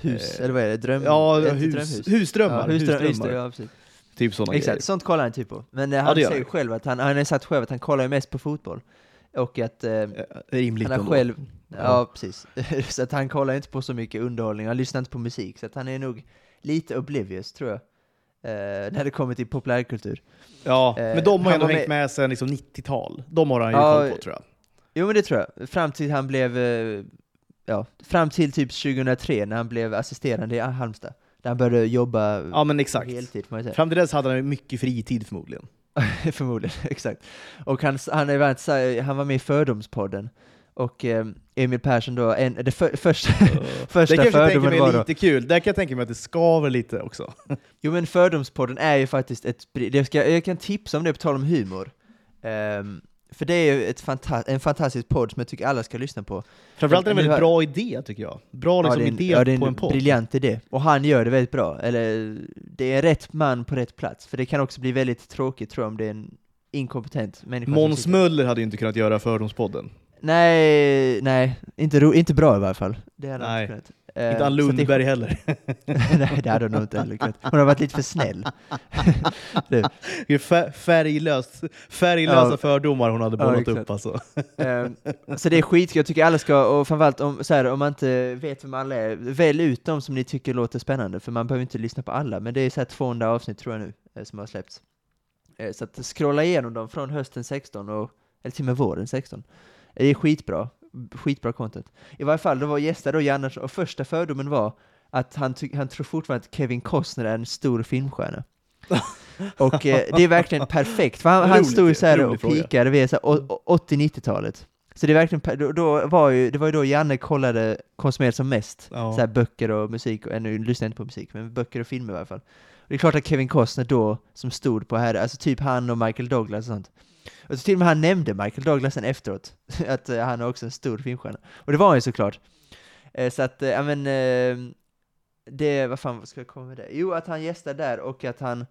Hus, eh, eller vad är det? Dröm? Ja, är hus, drömhus? husdrömmar. Ja, husdrömmar. Ja, precis. Typ sådana Exakt, grejer. sånt kollar han typ på. Men eh, Ja, han gör säger själv att han, han har sagt själv att han kollar ju mest på fotboll. Och att eh, Eh, Rimligt han har själv, ja. Precis. så att han kollar inte på så mycket underhållning, han lyssnar inte på musik. Så att han är nog lite oblivious tror jag. Eh, när det kommer till populärkultur. Ja, Eh, men de har han ändå hängt med- med sen liksom 90-tal. De har han ju Ja, koll på tror jag. Jo men det tror jag. Fram till han blev, eh, ja, fram till typ 2003 när han blev assisterande i Halmstad. Där han började jobba Ja men exakt. heltid får man säga. Fram till dess hade han mycket fritid förmodligen. Förmodligen, exakt. Och han, han, här- han var med i Fördomspodden. Och eh, Emil Persson då, en, det för, första, första det fördomen var då, lite kul. Där kan jag tänka mig att det skaver lite också. Jo men Fördomspodden är ju faktiskt ett, det ska, jag kan tipsa om det på tal om humor. Ehm, för det är ju ett fanta en fantastisk podd som jag tycker alla ska lyssna på. Framförallt är det en väldigt bra idé tycker jag. Bra liksom det är en, idé ja, det på en podd. briljant idé. Och han gör det väldigt bra. Eller, det är rätt man på rätt plats. För det kan också bli väldigt tråkigt tror jag om det är en inkompetent människa. Måns Möller hade ju inte kunnat göra Fördomspodden. Nej, nej, inte, ro, inte bra i varje fall. Det hade Nej. inte kunnat. Eh, inte Ann det- Lundberg heller. nej, det hade hon nog inte heller kunnat. Hon har varit lite för snäll. det, Det är fär- färglöst, färglösa Ja. fördomar hon hade Ja, bollat exakt. upp alltså. Ehm, så det är skitkul, jag tycker alla ska, och framförallt om, så här, om man inte vet vem alla är, välj ut dem som ni tycker låter spännande, för man behöver inte lyssna på alla, men det är så här 200 avsnitt tror jag nu, eh, som har släppts. Eh, så att scrolla igenom dem från hösten 16, och, eller till och med våren 16. Det är skitbra, skitbra content. I varje fall, då var gäster då Janne, och första fördomen var att han, han tror fortfarande att Kevin Costner är en stor filmstjärna. Och eh, det är verkligen perfekt, för han, han stod ju så här rolig och pikade vid så här å- å- 80-90-talet. Så det är verkligen, då, då var ju, det var ju då Janne kollade, konsumerade som mest, Ja. så här böcker och musik, och nu lyssnar jag inte på musik, men böcker och filmer i alla fall. Och det är klart att Kevin Costner då, som stod på här, alltså typ han och Michael Douglas och sånt. Och till och med han nämnde Michael Douglas sen efteråt, att eh, han är också en stor filmstjärna. Och det var han ju såklart. Eh, så att, eh, ja men, det, vad fan ska jag komma med det? Jo, att han gästar där och att han,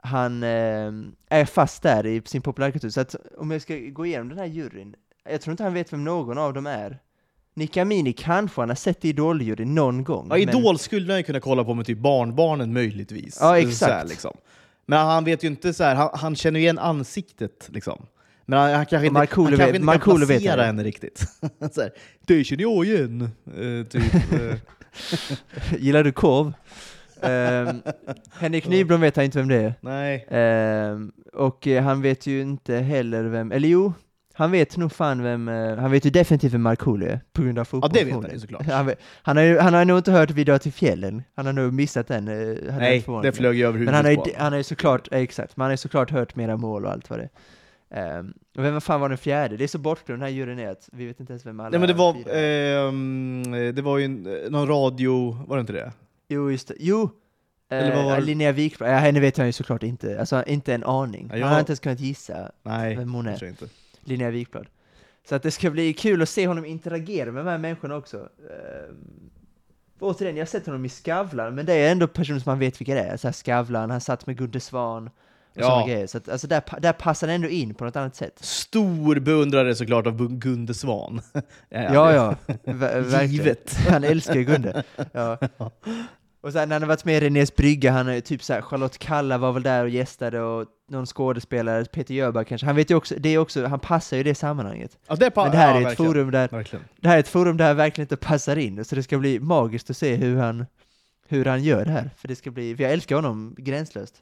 han är fast där i sin populärkultur. Så att om jag ska gå igenom den här juryn, jag tror inte han vet vem någon av dem är. Nick Amini kanske han har sett i Idoljuryn någon gång. Ja, men- Idol skulle han kunna kolla på med typ barnbarnen möjligtvis. Ja, exakt. här, liksom. Men han vet ju inte så här, han, han känner ju igen ansiktet liksom. Men han, han kanske inte, Markoolio han kanske vet- inte Markoolio kan vet placera det. henne riktigt. så här, det känner jag igen. Eh, typ, eh. Gillar du korv? Ehm, Henrik Nyblom vet han inte vem det är. Nej. Ehm, och eh, han vet ju inte heller vem, eller jo, han vet nog fan vem, eh, han vet ju definitivt vem Markoolio är, på grund av Ja, fotboll. det vet han ju såklart. Han, vet- han, har ju, han har nog inte hört Vi drar till fjällen, han har nog missat den. eh, Nej, det flög ju över Men han har, huvudet ju, på honom. han har ju såklart, eh, exakt, men han har ju såklart hört mera mål och allt vad det är. Och vem fan var den fjärde? Det är så bortglömd den här juryn är att vi vet inte ens vem alla Nej men det var, ehm, det var ju eh, någon radio, var det inte det? Jo, just det. Jo! Eller vad var Eh? Linnea Wikblad, ja, henne vet jag ju såklart inte, alltså inte en aning. Ja, Han jag- har inte ens kunnat gissa Nej, vem hon är. jag inte. Linnea Wikblad. Så att det ska bli kul att se honom interagera med de här människorna också. För återigen, jag har sett honom i Skavlan, men det är ändå personer som man vet vilka det är. Så här Skavlan, han satt med Gunde Svan och Ja. grejer. Så att, alltså där, där passar han ändå in på något annat sätt. Stor beundrare såklart av Gunde Svan. Ja, ja. Ver- verkligen. Han älskar ju Gunde. Ja. Och sen när han har varit med i Renés brygga, han är typ så här, Charlotte Kalla var väl där och gästade och någon skådespelare, Peter Jöback kanske. Han vet ju också, det är också, han passar ju i det sammanhanget. Ja, det Men det här ja, är ett verkligen. forum där, Verkligen. det här är ett forum där han verkligen inte passar in, så det ska bli magiskt att se hur han, hur han gör det här. För det ska bli, för jag älskar honom gränslöst.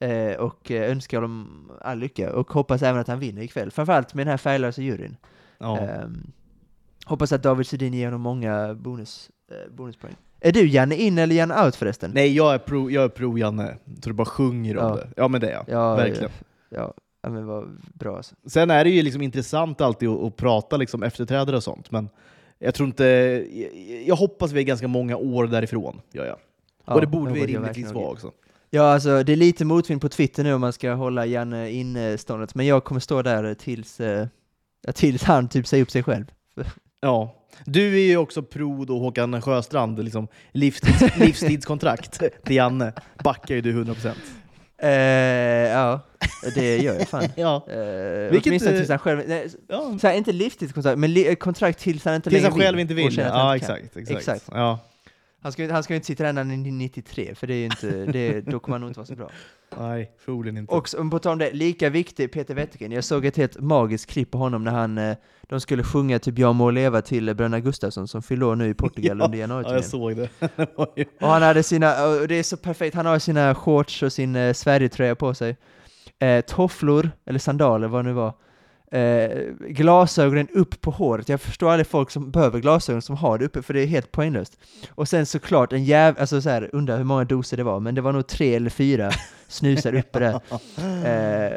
Eh, och eh, önskar honom all lycka, och hoppas även att han vinner ikväll. Framförallt med den här färglösa juryn. Ja. Ehm, hoppas att David Sedin ger honom många bonus, eh, bonuspoäng. Är du Janne in eller Janne out förresten? Nej, jag är pro, jag är pro Janne. Så du bara sjunger om Ja. det. Ja, men det är jag. Ja, Verkligen. Ja, ja men vad bra alltså. Sen är det ju liksom intressant alltid att, att prata liksom efterträdare och sånt, men jag tror inte... Jag, jag hoppas vi är ganska många år därifrån, gör jag. Ja, och det borde vi rimligtvis vara också. Ja, alltså det är lite motvind på Twitter nu om man ska hålla Janne inståndet, men jag kommer stå där tills, eh, tills han typ säger upp sig själv. Ja. Du är ju också pro då Håkan Sjöstrand, liksom livstids, livstidskontrakt till Janne. Backar ju du 100%. Eh, ja, det gör jag fan. Ja. Eh, Vilket, åtminstone eh, tills han själv, nej, ja. så här, inte livstidskontrakt, men li, kontrakt tills han inte Tills längre han själv inte vill. Ja, exakt, exakt. Exakt. Ja. Han ska, han ska ju inte sitta där när han är 93, för det är ju inte, det, då kommer han nog inte vara så bra. Nej, förmodligen inte. Och på tal om det, lika viktig Peter Wettergren. Jag såg ett helt magiskt klipp på honom när han, eh, de skulle sjunga typ Jag må leva till Bröderna Gustafsson som fyller år nu i Portugal Ja, under ja, januari jag såg det. Och han hade sina, och det är så perfekt, han har sina shorts och sin eh, Sverigetröja på sig. Eh, tofflor, eller sandaler vad det nu var. Eh, glasögonen upp på håret. Jag förstår aldrig folk som behöver glasögon som har det uppe, för det är helt poänglöst. Och sen såklart en jäv, alltså så här, undrar hur många doser det var, men det var nog tre eller fyra snusar uppe där. Eh,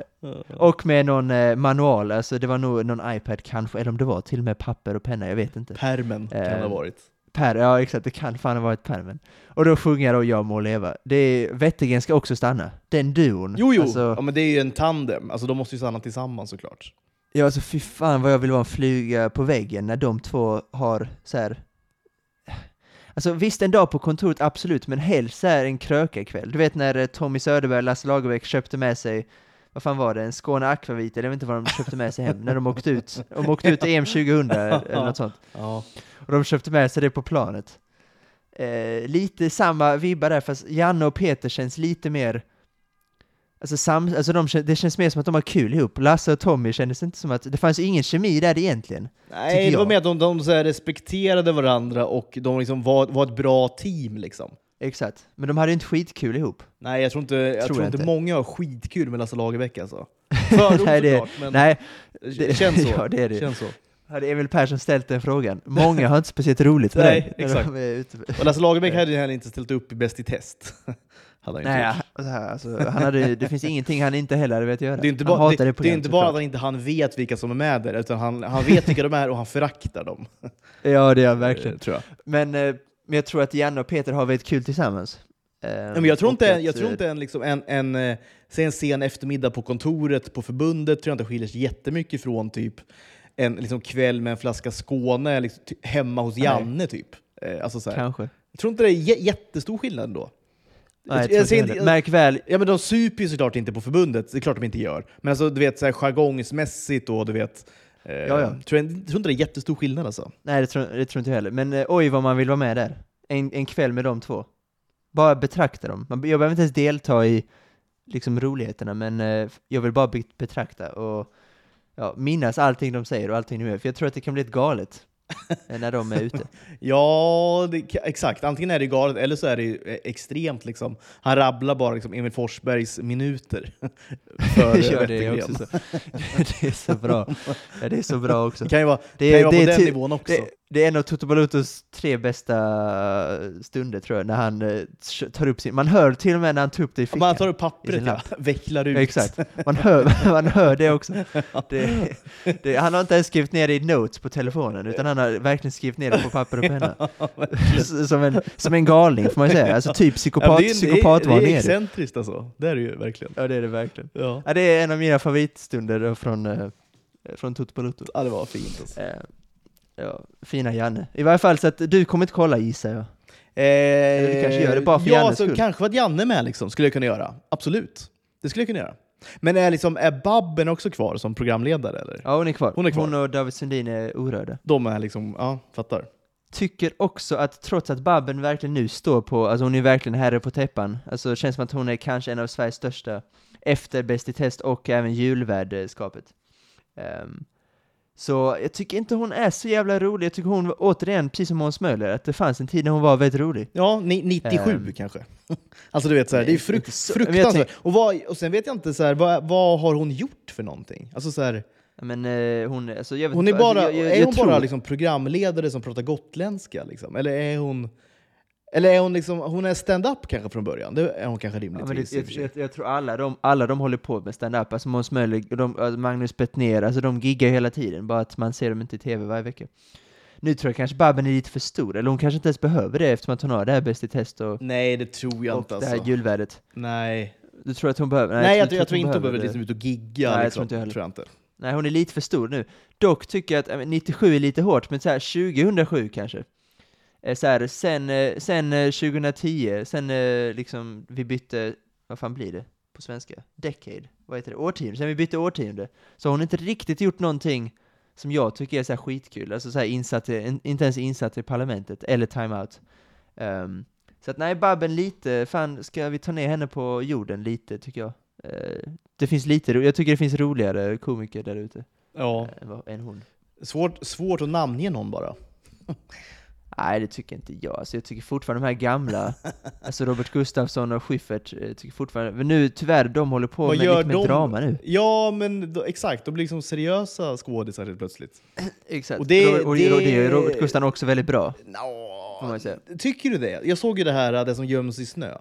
och med någon eh, manual, alltså det var nog någon iPad kanske, eller om det var till och med papper och penna, jag vet inte. Permen kan det ha Eh, varit. Per, ja exakt, det kan fan ha varit pärmen. Och då sjunger jag då Jag må leva. Det är, Wettergren ska också stanna. Den duon. Jo, jo, Alltså, ja, men det är ju en tandem. Alltså de måste ju stanna tillsammans såklart. Ja, alltså fy fan vad jag vill vara en flyga på väggen när de två har så här. Alltså visst, en dag på kontoret, absolut, men helst så här en krökarkväll. Du vet när eh, Tommy Söderberg och Lasse Lagerbäck köpte med sig vad fan var det, en Skåne Akvavit, eller jag vet inte vad de köpte med sig hem, när de åkte ut, de åkte ut EM 2000 eller något sånt. Ja. Och de köpte med sig det på planet. Eh, lite samma vibbar där, fast Janne och Peter känns lite mer... Alltså, sam, alltså de, det känns mer som att de har kul ihop. Lasse och Tommy kändes inte som att... Det fanns ju ingen kemi där egentligen. Nej, det var mer att de, de respekterade varandra och de liksom var, var ett bra team. Liksom. Exakt. Men de hade ju inte skitkul ihop. Nej, jag tror inte, jag Tror tror jag inte inte. många har skitkul med Lasse Lagerbäck alltså. Fördom Nej, det- såklart, men Nej, det känns så. ja, det är det. Känns så. hade Emil Persson ställt den frågan. Många har inte speciellt roligt med Nej, exakt. de. Och Lasse Lagerbäck hade ju heller inte ställt upp i Bäst i test. Hade han inte Nej, gjort. så här, alltså, han hade, det finns ingenting han inte heller hade velat göra. Det är inte bara, hatar det, det är inte bara att han inte han vet vilka som är med där, utan han, han vet vilka de är och han föraktar dem. Ja, det är han verkligen. Eh, Tror jag. Men, eh, men jag tror att Janne och Peter har väldigt kul tillsammans. Eh, Ja, men jag tror inte, jag tror eh, inte en, liksom en, en, eh, säg en sen eftermiddag på kontoret på förbundet tror jag inte skiljer sig jättemycket från typ en liksom kväll med en flaska Skåne liksom, hemma hos Nej. Janne. Typ. Eh, Alltså, så här. Kanske. Jag tror inte det är jä- jättestor skillnad då. Nej, jag jag ser inte- Märk väl, Ja, men de super ju såklart inte på förbundet, det är klart de inte gör. Men alltså, du vet, så här, jargongsmässigt och du vet... Eh, Ja, ja. Tror jag, tror inte det är jättestor skillnad alltså. nej det tror, det tror inte jag heller, men eh, oj vad man vill vara med där. En, en kväll med de två. Bara betrakta dem. Man, jag behöver inte ens delta i liksom roligheterna, men eh, jag vill bara be, betrakta och ja, minnas allting de säger och allting de gör, för jag tror att det kan bli ett galet när de är ute. Ja, det, exakt. Antingen är det galet eller så är det eh, extremt. Liksom. Han rabblar bara liksom, Emil Forsbergs minuter. för ja, det är också så. Det är så bra. Ja, det är så bra också. Det kan ju vara, Det kan ju är- vara det på är den nivån också. Det, det är en av Toto Balutos tre bästa stunder tror jag, när han eh, tar upp sin... Man hör till och med när han tar upp det i fickan. Man tar upp pappret, ja. vecklar ut. Ja, exakt. Man hör, man hör det också. Det, det, han har inte ens skrivit ner det i notes på telefonen, utan han har verkligen skrivit ner det på papper och penna. som, en, som en galning får man säga. Alltså typ Ja, psykopat, men det, är, det, är, psykopatvarning det är det. excentriskt alltså. Det är det ju verkligen. Ja, det är det verkligen. Ja. Ja, det är en av mina favoritstunder från, eh, från Toto Baluto. ja, det var fint alltså. Ja, fina Janne. I varje fall så att du kommer inte kolla gissar jag. Eh, du kanske gör det bara för ja, Jannes alltså, skull. Kanske för att Janne är med liksom, skulle jag kunna göra. Absolut. Det skulle jag kunna göra. Men är, liksom, är Babben också kvar som programledare? Eller? Ja, hon är kvar. Hon är kvar. Hon och David Sundin är orörda. De är liksom, ja, fattar. Tycker också att trots att Babben verkligen nu står på, alltså hon är verkligen herre på täppan, alltså det känns som att hon är kanske en av Sveriges största efter Bäst i test och även julvärdskapet. Ehm, så jag tycker inte hon är så jävla rolig, jag tycker hon, återigen, precis som Måns Möller, att det fanns en tid när hon var väldigt rolig. Ja, ni, 97 Ehm. kanske. alltså du vet, så här, det är inte så- fruktansvärt. Och, vad, och sen vet jag inte, så här, vad, vad har hon gjort för någonting? Alltså, så här, Men eh, hon, alltså jag vet hon är inte, bara, alltså, jag, jag, är jag hon tror, bara liksom programledare som pratar gotländska? Liksom? Eller är hon... Eller är hon liksom, hon är stand-up kanske från början? Det är hon kanske Ja, rimligtvis. det, i och jag, jag, jag tror alla de, alla de håller på med stand-up, alltså Måns Möller, de, alltså Magnus Bettner, alltså de giggar hela tiden, bara att man ser dem inte i tv varje vecka. Nu tror jag kanske Babben är lite för stor, eller hon kanske inte ens behöver det eftersom att hon har det här Bäst i test och, Nej, det tror jag och inte det här alltså. julvärdet. Nej, Du tror att hon behöver? Nej, jag, tror, jag tror inte hon behöver det. liksom ut och gigga. Nej, jag liksom. tror inte jag heller. tror jag inte. Nej, hon är lite för stor nu. Dock tycker jag att, äh, men 97 är lite hårt, men så här 2007 kanske. Eh, Så här, sen, eh, sen eh, 2010, sen eh, liksom vi bytte, vad fan blir det på svenska? Decade? Vad heter det? Årtionde? Sen vi bytte årtionde. Så har hon inte riktigt gjort någonting som jag tycker är så här skitkul, alltså så här insatt, i- inte ens insatt i parlamentet, eller timeout. Ehm, så att nej, Babben lite, fan ska vi ta ner henne på jorden lite tycker jag. Eh, det finns lite, jag tycker det finns roligare komiker där ute Ja. än, än hon. Svårt, svårt att namnge någon bara. Nej, det tycker inte jag. Alltså, jag tycker fortfarande de här gamla, alltså Robert Gustafsson och Schyffert, eh, tycker fortfarande, men nu tyvärr, de håller på Vad med lite med de? drama nu. Ja, men då, exakt. De blir liksom seriösa skådisar helt plötsligt. Exakt. Och det- och det, och det är Robert Gustafsson också väldigt bra. Säga. tycker du det? Jag såg ju det här, det som göms i snö.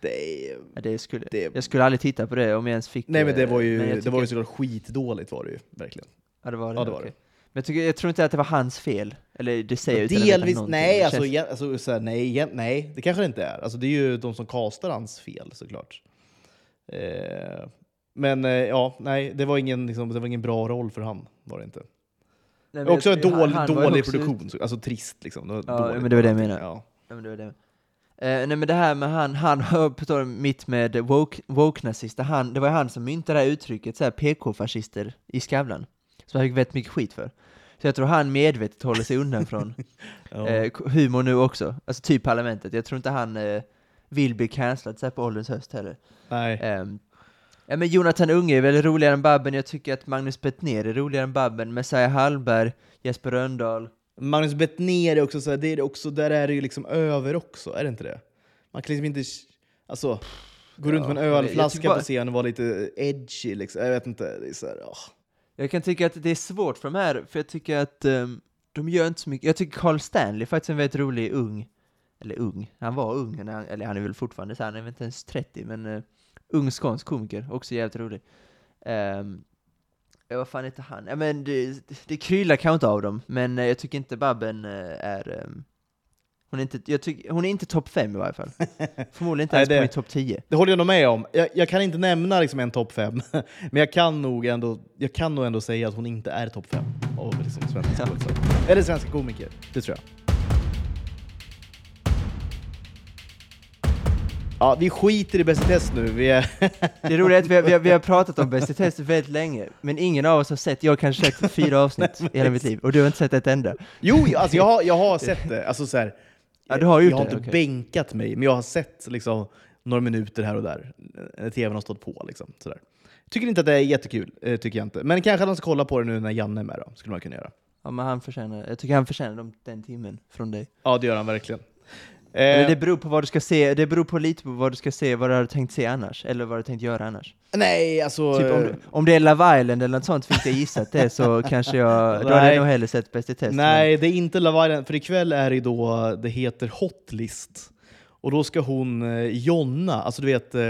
Det är... Ja, det skulle, Det- Jag skulle aldrig titta på det om jag ens fick Nej men det eh, var ju, det var ju såklart skitdåligt var det ju, verkligen. Ja, det var det. Ja, det var okej. det. Men jag, tycker, jag tror inte att det var hans fel. Eller det säger veta Delvis, nej, alltså, känns- igen, alltså så här, nej, nej, det kanske det inte är. Alltså, det är ju de som castar hans fel såklart. Eh, men eh, ja, nej, det var, ingen, liksom, det var ingen bra roll för han, var det inte. nej, Också en han- dålig, han ju dålig också- produktion, så- alltså trist liksom. Det Ja, dåligt men det var det jag menar. Ja. Ja, men det var det. Eh, nej men det här med han, han på tal mitt med woke, woke-nazister, han, det var han som myntade det här uttrycket, så här PK-fascister i Skavlan. Som han fick väldigt mycket skit för. Så jag tror han medvetet håller sig undan från Ja. eh, humor nu också, alltså typ parlamentet. Jag tror inte han eh, vill bli cancellad så här på ålderns höst heller. nej. Ehm, ja, men Jonathan Unge är väl roligare än Babben, jag tycker att Magnus Bettner är roligare än Babben, Messiah Hallberg, Jesper Rönndahl. Magnus Bettner är också så här, det är också, där är det ju liksom över också, är det inte det? Man kan liksom inte, alltså, gå runt med en Ja, ölflaska bara- på scen och vara lite edgy liksom. Jag vet inte, det är så här, åh. Jag kan tycka att det är svårt för de här, för jag tycker att um, de gör inte så mycket. Jag tycker Carl Stanley faktiskt är en väldigt rolig ung, eller ung, han var ung, när han, eller han är väl fortfarande så han är väl inte ens 30, men uh, ung skånsk komiker, också jävligt rolig. Um, ja, vad fan heter han? Ja, men det, det kryllar kanske inte av dem, men eh, jag tycker inte Babben är um, hon är inte, jag tycker, hon är inte topp 5 i varje fall. Förmodligen inte Nej, ens det- på min topp 10. Det håller jag nog med om. Jag, jag kan inte nämna liksom en topp fem, men jag kan, nog ändå, jag kan nog ändå säga att hon inte är topp fem av liksom svenska Ja. Eller svenska komiker, det tror jag. Ja, vi skiter i Bäst i test nu. Vi är Det roliga är att vi har, vi har, vi har pratat om Bäst i test väldigt länge, men ingen av oss har sett, jag har kanske sett fyra avsnitt i hela mitt liv, och du har inte sett ett enda. Jo, alltså jag, har, jag har sett det. Alltså så här, Ja, du har gjort jag har det, inte okej. bänkat mig, men jag har sett liksom, några minuter här och där tvn har stått på. Liksom, sådär. Tycker inte att det är jättekul, eh, tycker jag inte. Men kanske de ska kolla på det nu när Janne är med då, skulle man kunna göra. Ja, men han förtjänar, jag tycker han förtjänar de, den timmen från dig. Ja, det gör han verkligen. Eh, det beror på vad du ska se, det beror på lite på vad du ska se, vad du har tänkt se annars, eller vad du har tänkt göra annars. nej, alltså... Typ om, eh, du- om det är Love Island eller något sånt, fick jag gissa att det så kanske jag, då hade jag nog hellre sett Bäst i test. Nej, det är inte Love Island, för ikväll är det då, det heter Hotlist. Och då ska hon eh, Jonna, alltså du vet, eh,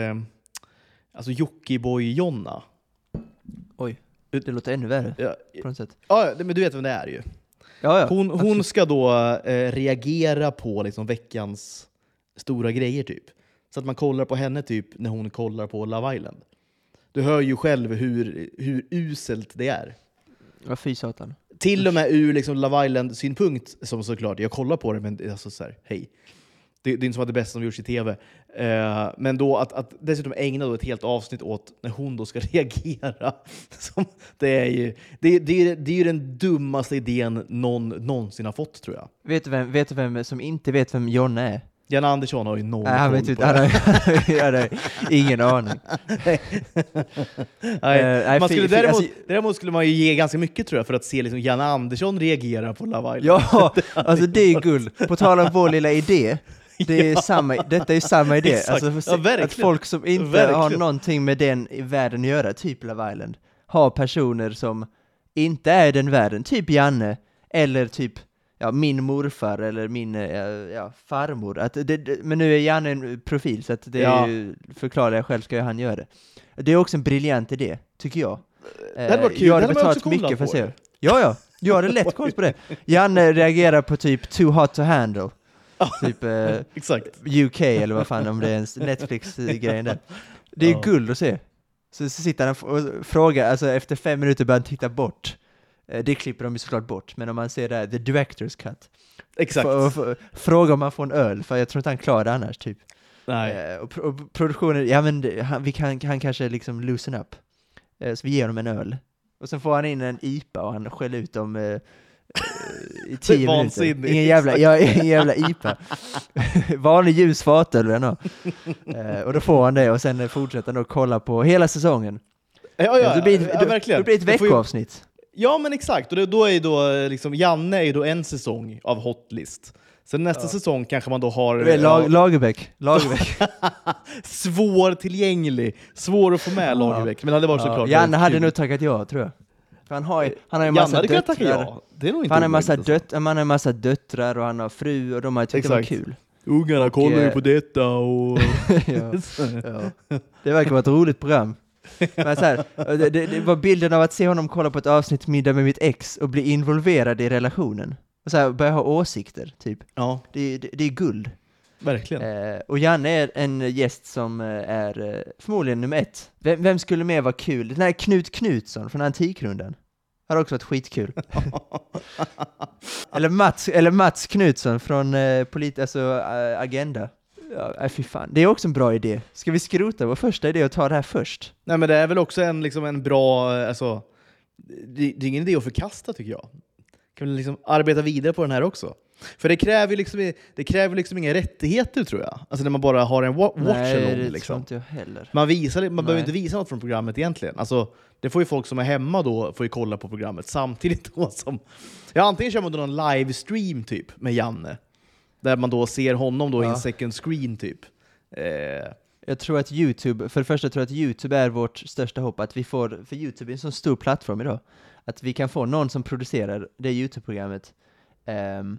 alltså Jockiboi-Jonna. Men, oj, det låter ännu värre Ja, på något sätt. ja, men du vet vem det är ju. Ja, ja. Hon, hon ska då eh, reagera på liksom veckans stora grejer typ. Så att man kollar på henne typ när hon kollar på Love Island. Du hör ju själv hur, hur uselt det är. Ja, fy satan. Till och med ur liksom Love Island-synpunkt, som såklart, jag kollar på det men alltså så här, hej. Det, det är inte som att det bästa som gjorts i tv. Eh, men då att, att dessutom ägna då ett helt avsnitt åt när hon då ska reagera. Som, det, är ju, det, det, är, det är ju den dummaste idén någon någonsin har fått tror jag. Vet du vem, vet du vem som inte vet vem Jonna är? Jan Andersson har ju noll Nej, han vet inte, han har, ingen aning. Nej, Eh, nej, man skulle däremot, alltså- däremot skulle man ju ge ganska mycket tror jag för att se liksom Jan Andersson reagera på Love Island. Ja, alltså det är guld. På tal om vår lilla idé, det är samma, detta är samma idé. Alltså, Ja, att folk som inte Verkligen. har någonting med den världen att göra, typ Love Island, har personer som inte är den världen, typ Janne, eller typ ja, min morfar eller min eh, ja, farmor. Att det, det, men nu är Janne en profil, så att det Ja. ju, förklarar jag själv, ska han göra det. Det är också en briljant idé, tycker jag. Det hade varit Eh, kul, Jag hade betalat mycket för att se. Ja, ja. Jag hade lätt koll på det. Janne reagerar på typ too hot to handle. Typ eh, Exakt. UK eller vad fan, om det är en Netflix-grejen där. Det är Ja. guld att se. Så, så sitter han och frågar, alltså efter fem minuter börjar han titta bort. Eh, Det klipper de ju såklart bort, men om man ser där, the director's cut. Exakt. Fråga om man får en öl, för jag tror inte han klarar det annars typ. Nej. Eh, och, och produktionen, ja men han, vi kan, han kanske liksom loosen up. Eh, så vi ger honom en öl. Och sen får han in en IPA och han skäller ut eh, i tio minuter. Ingen jävla, ja, ingen jävla IPA. Vanlig ljus fatöl vill han ha. Eh, och då får han det och sen fortsätter han då kolla på hela säsongen. Ja, ja, det blir, ett- ja, verkligen. då blir det ett Det veckoavsnitt. Ja, men exakt. Och det, då är då eh, liksom, Janne är då en säsong av Hotlist. Sen nästa säsong kanske man då har... Det är Lag, ja, Lagerbäck. Lagerbäck. svårtillgänglig, svår att få med Lagerbäck. Men det hade varit Ja, såklart Janne hade nog tackat ja, tror jag. För han har ju, han har ju en massa hade döttrar. tacka ja. Det är nog inte han har massa, alltså. dött, han har en massa döttrar och han har fru och de har tyckt det var Exakt. kul. Ungarna kollar ju eh, på detta och... ja. Ja. Det verkar vara ett roligt program. Men så här, det, det, det var bilden av att se honom kolla på ett avsnitt Middag med mitt ex och bli involverad i relationen. Och så här, börja ha åsikter, typ. ja, Det, det, det är guld. Verkligen. Eh, och Janne är en gäst som eh, är eh, förmodligen nummer ett. Vem, vem skulle mer vara kul? Den här Knut Knutsson från Antikrundan. Har också varit skitkul. eller, Mats, eller Mats Knutsson från eh, polit, alltså, eh, Agenda. Ja, äh, fy fan. Det är också en bra idé. Ska vi skrota vår första idé och ta det här först? Nej men det är väl också en, liksom en bra, alltså, det, det är ingen idé att förkasta tycker jag. Kan vi liksom arbeta vidare på den här också? För det kräver liksom, det kräver liksom inga rättigheter tror jag. Alltså när man bara har en wa- watch Nej, liksom. inte jag heller. Man, visar, man behöver inte visa något från programmet egentligen. Alltså, det får ju folk som är hemma då får ju kolla på programmet samtidigt då som... Ja, antingen kör man då någon livestream typ med Janne, där man då ser honom då i en Ja. second screen typ. Eh, Jag tror att YouTube, för det första tror jag att YouTube är vårt största hopp, att vi får, för YouTube är en så stor plattform idag, att vi kan få någon som producerar det YouTube-programmet, ehm,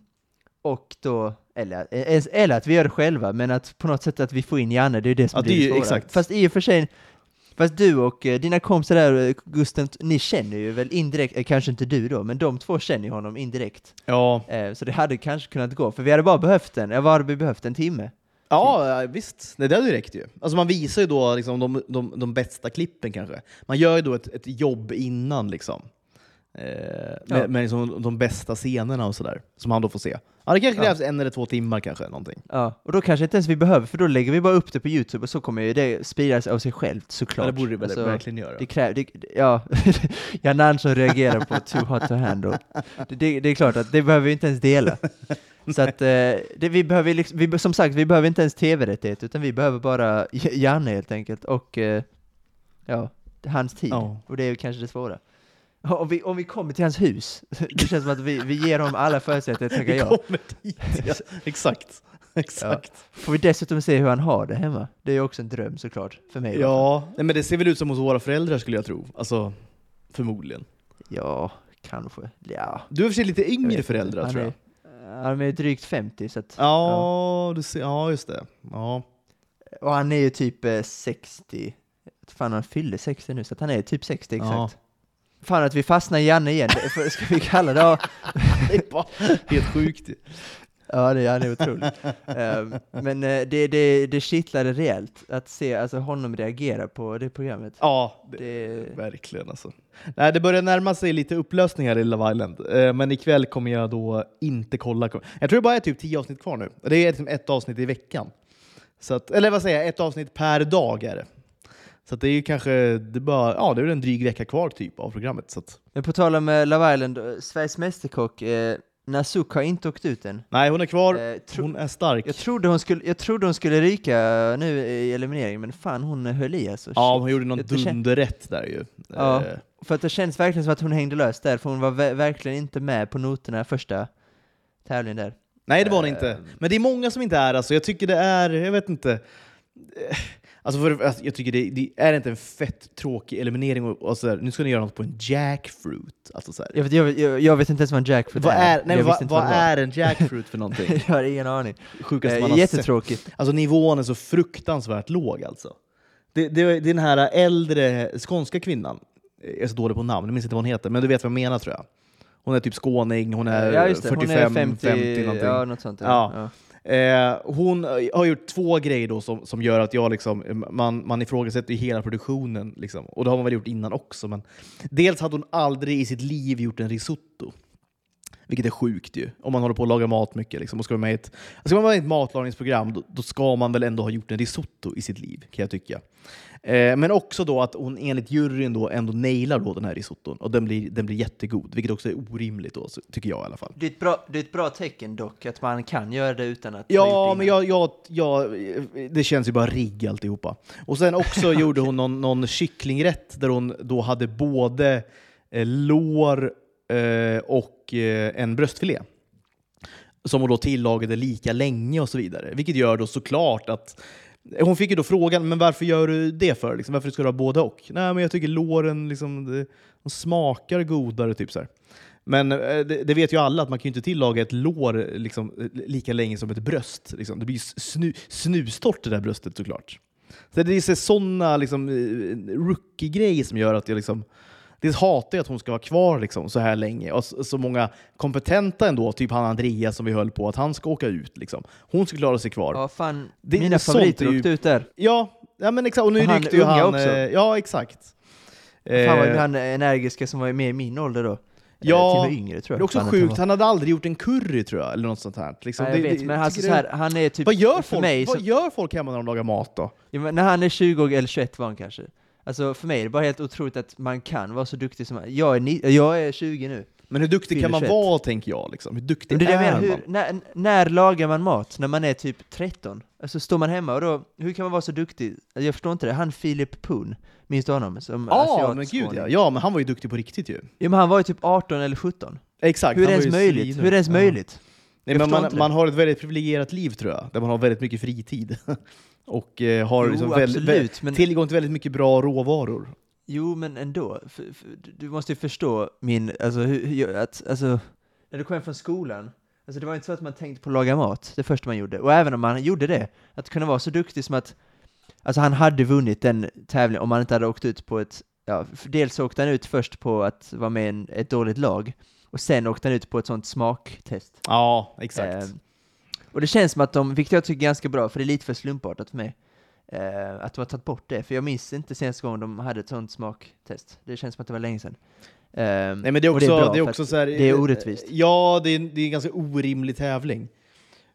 och då, eller, eller att vi gör det själva, men att på något sätt att vi får in Janne, det är det som Ja, blir det är ju svåra. exakt. Fast i och för sig, fast du och eh, dina kompisar där, eh, Gusten, ni känner ju väl indirekt, eh, kanske inte du då, men de två känner ju honom indirekt. ja, så det hade kanske kunnat gå, för vi hade bara behövt en, vad hade vi behövt? En timme? Ja, ja, visst. Nej, det hade ju räckt ju. Alltså man visar ju då liksom de, de, de bästa klippen kanske. Man gör ju då ett, ett jobb innan liksom. Eh, Ja. med liksom de bästa scenerna och sådär, som han då får se. Ja, det kanske Ja. krävs en eller två timmar kanske, någonting. Ja, och då kanske inte ens vi behöver, för då lägger vi bara upp det på Youtube och så kommer ju det spridas av sig självt såklart. Ja, det borde det väl Alltså, verkligen göra. Det kräver, det, ja, Jan Andersson reagerar på too hot to handle. Det, det, det är klart att det behöver vi inte ens dela. Så att, eh, det, vi behöver liksom, vi, som sagt, vi behöver inte ens tv-rättighet, utan vi behöver bara Janne helt enkelt, och eh, ja, hans tid. Ja. Och det är ju kanske det svåra. Om vi, om vi kommer till hans hus, det känns som att vi, vi ger honom alla förutsättningar att tacka Vi ja. kommer dit, ja. Exakt. Exakt. Får vi dessutom se hur han har det hemma. Det är ju också en dröm såklart, för mig. Ja, nej, men det ser väl ut som hos våra föräldrar skulle jag tro. Alltså, förmodligen. Ja, kanske. Ja. Du har för sig lite yngre föräldrar inte. tror jag. Han är, han är drygt 50, så att, Ja, Du ser, ja, just det. Ja. Och han är ju typ eh, 60. Fan, han fyllde 60 nu, så han är typ 60 exakt. Fan att vi fastnar i Janne igen, Det- ska vi kalla det? Ja, Det är bara helt sjukt ju. ja det han är otroligt. Ehm, men eh, det, det, det kittlade rejält att se alltså, honom reagera på det programmet. Ja, det, Det, verkligen alltså. Nej, det börjar närma sig lite upplösningar i Love Island, eh, men ikväll kommer jag då inte kolla. Jag tror det bara är typ tio avsnitt kvar nu. Det är liksom ett avsnitt i veckan. Så att, eller vad säger jag, ett avsnitt per dag är det. Så det är ju kanske, det är bara, ja det är väl en dryg vecka kvar typ av programmet. Så att, men på tal om eh, Love Island, eh, Sveriges Mästerkock, eh, Nasuk har inte åkt ut än. nej, hon är kvar, Eh, hon är stark. jag, trodde hon skulle, jag trodde hon skulle ryka nu i elimineringen, men fan hon höll i alltså. Ja, hon gjorde någon dunderrätt där ju. Ja. Eh, För att det känns verkligen som att hon hängde löst där, för hon var ver- verkligen inte med på noterna första tävlingen där. Nej, det var Eh, inte. Men det är många som inte är alltså. Jag tycker det är, jag vet inte. Alltså för, alltså jag tycker det, det är inte en fett tråkig eliminering och, och så här, nu ska ni göra något på en jackfruit. Alltså så. Jag vet, jag, jag, jag vet inte ens vad en jackfruit Vad är, nej, visste vad, är en jackfruit för någonting? jag har ingen aning. Sjukaste Eh, man har sett. jättetråkigt. Alltså nivån är så fruktansvärt låg alltså. Det, det, det är den här äldre skånska kvinnan, jag är så dålig på namn, jag minns inte vad hon heter, men du vet vad jag menar tror jag. Hon är typ skåning, hon är, ja, just det. 45, hon är 50, 50 någonting. Ja, något sånt. Ja. Ja. Eh, hon eh, har gjort två grejer då som, som gör att jag liksom, eh, man, man ifrågasätter hela produktionen. Liksom. Och det har man väl gjort innan också. Men dels hade hon aldrig i sitt liv gjort en risotto. Vilket är sjukt ju, om man håller på att laga mat mycket. Liksom, och ska, man med ett, alltså, ska man vara med i ett matlagningsprogram, då, då, ska man väl ändå ha gjort en risotto i sitt liv, kan jag tycka. Eh, men också då att hon enligt juryn då ändå nailar då den här risotton, och den blir, den blir jättegod, vilket också är orimligt då, tycker jag i alla fall. Det är, ett bra, det är ett bra tecken dock, att man kan göra det utan att... Ja, men jag, jag, jag, det känns ju bara rigg alltihopa. Och sen också gjorde hon någon, någon kycklingrätt där hon då hade både eh, lår eh, och eh, en bröstfilé som hon då tillagade lika länge och så vidare. Vilket gör då såklart att hon fick ju då frågan, men varför gör du det för? Liksom, varför ska du ha både och? Nej, men jag tycker låren liksom, de smakar godare. Typ så här. Men eh, det, det, vet ju alla att man kan ju inte tillaga ett lår liksom, lika länge som ett bröst. Liksom. Det blir snu, snustort det där bröstet såklart. Så det är sådana liksom, eh, rookie-grejer som gör att jag liksom, Dels hatar jag att hon ska vara kvar liksom, så här länge. Och så, så, många kompetenta ändå, typ han Andreas som vi höll på, att han ska åka ut. Liksom. Hon ska klara sig kvar. Ja, fan. Det, Mina favoriter åkte ut där. Ja, ja men exakt. Och nu ryckte ju han... Också. Eh, ja, exakt. Fan vad eh, han energiska som var med i min ålder då. Ja, yngre, tror jag. det är också han sjukt, han hade aldrig gjort en curry tror jag, eller något sånt här. Liksom, Nej, jag vet, det, men alltså, så här, han är typ... Vad gör, folk, mig, vad gör folk hemma när de lagar mat då? Ja, när han är 20 eller 21 var han kanske. Alltså för mig är det bara helt otroligt att man kan vara så duktig som jag är. Jag är 20 nu. Men hur duktig kan man 21. vara, tänker jag? Liksom? Hur duktig det är, är man? Hur, när, när lagar man mat? När man är typ 13? Alltså står man hemma och då, hur kan man vara så duktig? Alltså, jag förstår inte det. Han Philip Poon, minns du honom? Som ah, men gud ja. ja, men han var ju duktig på riktigt ju. Ja, men han var ju typ 18 eller 17. Exakt. Hur är det ens möjligt? Hur är det ens möjligt? Nej, men man, man har ett väldigt privilegierat liv tror jag, där man har väldigt mycket fritid. och eh, har jo, liksom absolut, väl, men... tillgång till väldigt mycket bra råvaror. Jo, men ändå. För, för, du måste ju förstå min, alltså, hur, att, alltså, när du kom hem från skolan, alltså det var inte så att man tänkte på att laga mat, det första man gjorde. Och även om man gjorde det, att kunna vara så duktig som att, alltså han hade vunnit den tävlingen om han inte hade åkt ut på ett, ja, dels åkte han ut först på att vara med i ett dåligt lag, och sen åkte han ut på ett sånt smaktest. Ja, exakt. Eh, och det känns som att de, vilket jag tycker är ganska bra, för det är lite för slumpartat för mig, eh, att de har tagit bort det, för jag minns inte senaste gången de hade ett sånt smaktest. Det känns som att det var länge sedan. Eh, Nej men det är också, det är, det är också så här, det är orättvist. Ja, det är, det är en ganska orimlig tävling.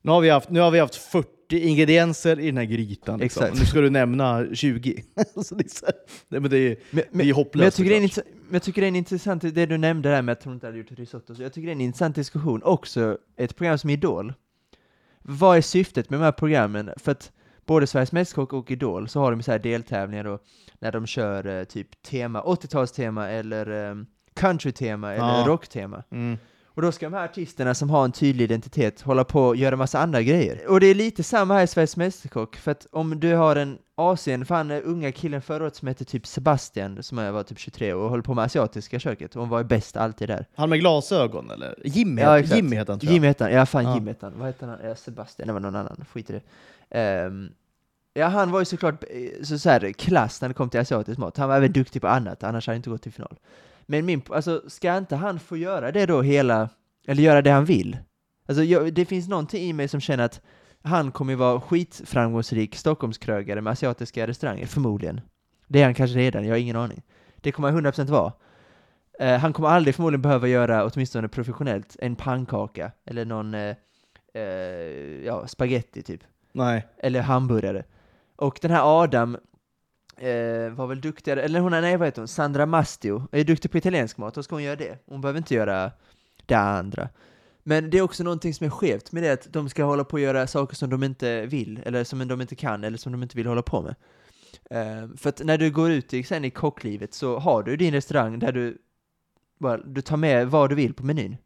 Nu har vi haft, nu har vi haft 40 ingredienser i den här grytan. Liksom. Nu ska du nämna 20. så det, är så, nej, men det, är, men, det är hopplöst. Men jag, tycker det är jag tycker det är en intressant, det du nämnde där med att hon inte hade gjort risotto, så jag tycker det är en intressant diskussion. Också ett program som Idol. Vad är syftet med de här programmen? För att både Sveriges Mästerkock och Idol så har de så här deltävlingar då, när de kör eh, typ tema, 80-talstema eller eh, countrytema eller ja. rocktema. Mm. Och då ska de här artisterna som har en tydlig identitet hålla på och göra massa andra grejer. Och det är lite samma här i Sveriges Mästerkock, för att om du har en Asien, fan unga killen förra året som hette typ Sebastian, som var typ 23 och höll på med asiatiska köket, och hon var bäst alltid där. Han med glasögon eller? Jimmy, ja, Jimmy hette han tror jag. Jimmy hette han, ja fan ja. Jimmy hette han. Vad hette han? Ja, Sebastian, det var någon annan, skit i det. Um, ja, han var ju såklart eh, så, så här, klass när det kom till asiatisk mat. Han var även duktig på annat, annars hade han inte gått till final. Men min, alltså, ska inte han få göra det då hela, eller göra det han vill? Alltså, jag, det finns någonting i mig som känner att han kommer vara skitframgångsrik Stockholmskrögare med asiatiska restauranger, förmodligen. Det är han kanske redan, jag har ingen aning. Det kommer han 100% vara. Uh, han kommer aldrig förmodligen behöva göra, åtminstone professionellt, en pannkaka eller någon uh, uh, ja, spaghetti typ. Nej. Eller hamburgare. Och den här Adam eh, var väl duktigare, eller hon, nej vad heter hon, Sandra Mastio, är duktig på italiensk mat, då ska hon göra det. Hon behöver inte göra det andra. Men det är också någonting som är skevt med det att de ska hålla på och göra saker som de inte vill, eller som de inte kan, eller som de inte vill hålla på med. Eh, för att när du går ut i, sen i kocklivet så har du din restaurang där du bara, du tar med vad du vill på menyn.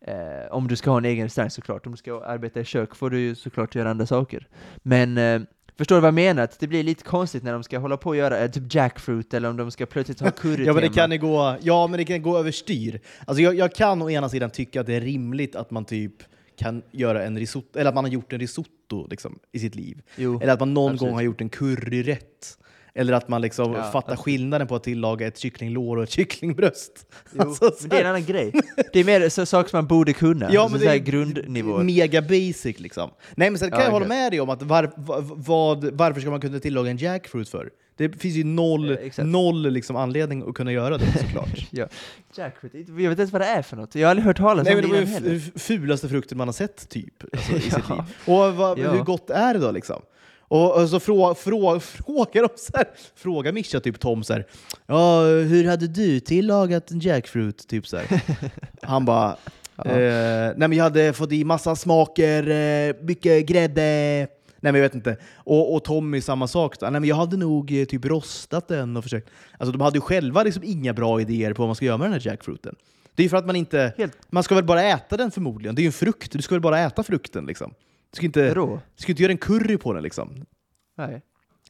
Eh, om du ska ha en egen restaurang såklart, om du ska arbeta i kök får du ju såklart göra andra saker. Men eh, Förstår du vad jag menar? Att det blir lite konstigt när de ska hålla på och göra eh, typ jackfruit, eller om de ska plötsligt ha currytema. ja, men det kan gå, ja, men det kan gå överstyr. Alltså jag, jag kan å ena sidan tycka att det är rimligt att man typ kan göra en risotto, eller att man har gjort en risotto liksom, i sitt liv. Jo, eller att man någon absolut. gång har gjort en curryrätt. Eller att man liksom ja, fattar absolut. skillnaden på att tillaga ett kycklinglår och ett kycklingbröst. Jo, alltså, men det är en annan grej. Det är mer så saker som man borde kunna. Ja, alltså, men det är grundnivå. Mega basic liksom. Nej men sen kan ja, jag hålla med dig om att var, vad, varför ska man kunna tillaga en jackfruit för? Det finns ju noll, Eh, exakt. noll liksom anledning att kunna göra det såklart. Jackfruit, jag vet inte ens vad det är för något. Jag har aldrig hört talas Nej om det det var innan ju heller. f- fulaste frukten man har sett typ alltså, i sitt Ja. liv. Och vad, Ja. hur gott är det då liksom? Och, så frå, frå, frågar de så här, frågar Mischa typ Tom så här, ja hur hade du tillagat en jackfruit? Typ så här. Han bara, eh, nej men jag hade fått i massa smaker, eh, mycket grädde. Nej men jag vet inte. Och, och Tommy samma sak. Nej men jag hade nog eh, typ rostat den och försökt. Alltså de hade ju själva liksom inga bra idéer på vad man ska göra med den här jackfruiten. Det är ju för att man inte... Helt Man ska väl bara äta den förmodligen. Det är ju en frukt. Du ska väl bara äta frukten liksom. Du ska inte, rå. du ska inte göra en curry på den liksom. Nej.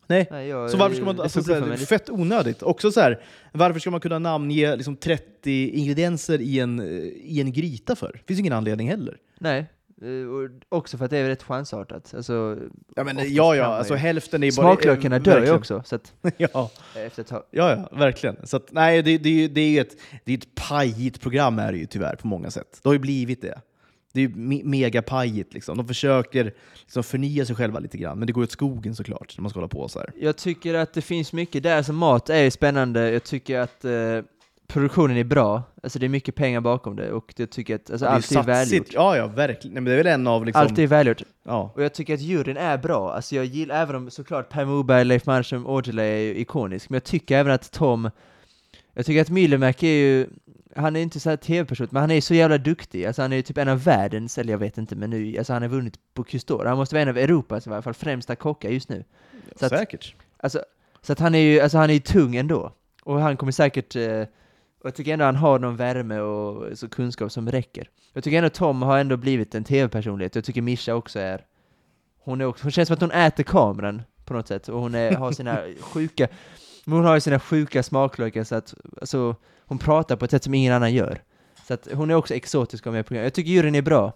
Nej. Nej jag, Så varför ska man... det Alltså, funkar så för här, mig. fett onödigt. Också så här, varför ska man kunna namnge liksom 30 ingredienser i en, i en gryta för? finns ingen anledning heller. Nej. Eh, Och också för att det är rätt chansartat. Alltså, Ja, men, ja, ja. Alltså, hälften är bara... Smaklökarna eh, dör ju också, så att, ja, eh, efter ett tag. ja, ja, verkligen. Så att, nej, det, det, det är ju ett, det är ett pajigt program är det ju tyvärr på många sätt. Det har ju blivit det. Det är ju me mega pajigt liksom. De försöker liksom förnya sig själva lite grann, men det går åt skogen såklart när man ska hålla på så här. Jag tycker att det finns mycket där, alltså mat är ju spännande, jag tycker att eh, produktionen är bra, alltså det är mycket pengar bakom det och jag tycker att alltså, Det allt är välgjort. Ja, ja, verkligen. Nej, men det är väl en av liksom... Allt är välgjort. Ja. Och jag tycker att juryn är bra, alltså jag gillar, även om såklart Per Morberg, Leif Mannerström, Aujalay är ju ikonisk, men jag tycker även att Tom, jag tycker att Myllymäki är ju, han är inte så här tv-person, men han är så jävla duktig, alltså han är typ en av världens, eller jag vet inte, men nu, alltså han har vunnit på Custor, han måste vara en av Europas i varje fall främsta kockar just nu. Så att- Säkert. Alltså, så att han är ju, alltså han är ju tung ändå. Och han kommer säkert, eh, och jag tycker ändå han har någon värme och så kunskap som räcker. Jag tycker ändå Tom har ändå blivit en tv-personlighet, jag tycker Mischa också är, hon är också, hon känns som att hon äter kameran på något sätt, och hon är, har sina sjuka, men hon har ju sina sjuka smaklökar så att, alltså, hon pratar på ett sätt som ingen annan gör. Så att hon är också exotisk om jag program. Jag tycker juryn är bra.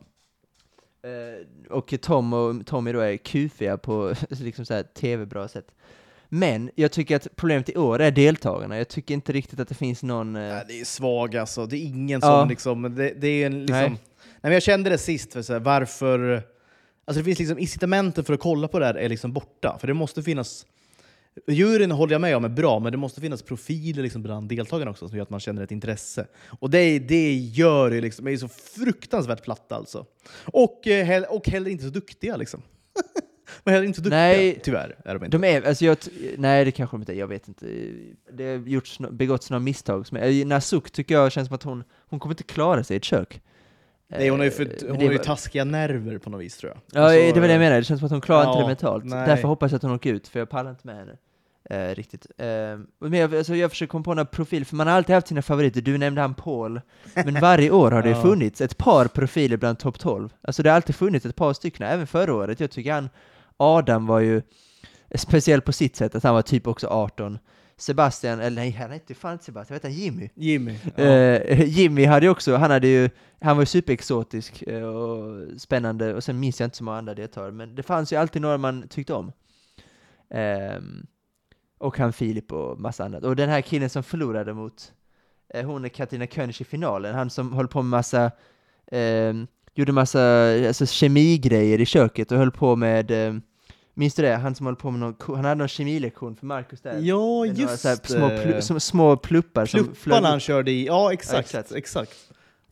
Eh, och Tom och Tommy då är kufiga på liksom så här tv-bra sätt. Men jag tycker att problemet i år är deltagarna. Jag tycker inte riktigt att det finns någon... Eh, Nej, det är svag alltså. Det är ingen Ja. som liksom... Det, det är en liksom... Nej. Nej. men jag kände det sist, för så här, varför... Alltså det finns liksom incitamenten för att kolla på det här är liksom borta. För det måste finnas... Juryn håller jag med om är bra, men det måste finnas profiler liksom bland deltagarna också som gör att man känner ett intresse. Och det, det gör ju liksom, är så fruktansvärt platta alltså. Och, eh, och heller inte så duktiga liksom. Men heller inte så duktiga, Nej. tyvärr. Är de inte. de är, alltså jag, nej det kanske de inte är, jag vet inte. Det har gjorts, begåtts några misstag. Nasuk tycker jag känns som att hon, hon kommer inte klara sig i ett kök. Nej, hon har ju, för, Eh, men hon det har ju taskiga nerver på något vis tror jag. Ja, Alltså, det var det jag menade. Det känns som att hon klarar inte ja, det mentalt. nej. Därför hoppas jag att hon åker ut, för jag pallar inte med henne. Eh, riktigt. Eh, men jag, alltså, jag försöker komma på några profil, för man har alltid haft sina favoriter. Du nämnde han Paul. Men varje år har det Ja. funnits ett par profiler bland topp 12. Alltså det har alltid funnits ett par stycken, även förra året. Jag tycker han, Adam var ju speciell på sitt sätt, att han var typ också 18. Sebastian, eller nej, han hette fan inte Sebastian, vad hette han? Jimmy? Jimmy. Ja. Eh, Jimmy hade ju också, han hade ju, han var ju superexotisk eh, och spännande, och sen minns jag inte så många andra deltagare, men det fanns ju alltid några man tyckte om. Ehm, och han Filip och massa annat. Och den här killen som förlorade mot, eh, hon är Katarina König i finalen, han som höll på med massa, ehm, gjorde massa alltså, kemigrejer i köket och höll på med, ehm, minns du det? Han som höll på med någon, han hade någon kemilektion för Marcus där. Ja, några just så här små, plu, som, små pluppar som Plupparna upp. han körde i. Ja, exakt. exakt. exakt.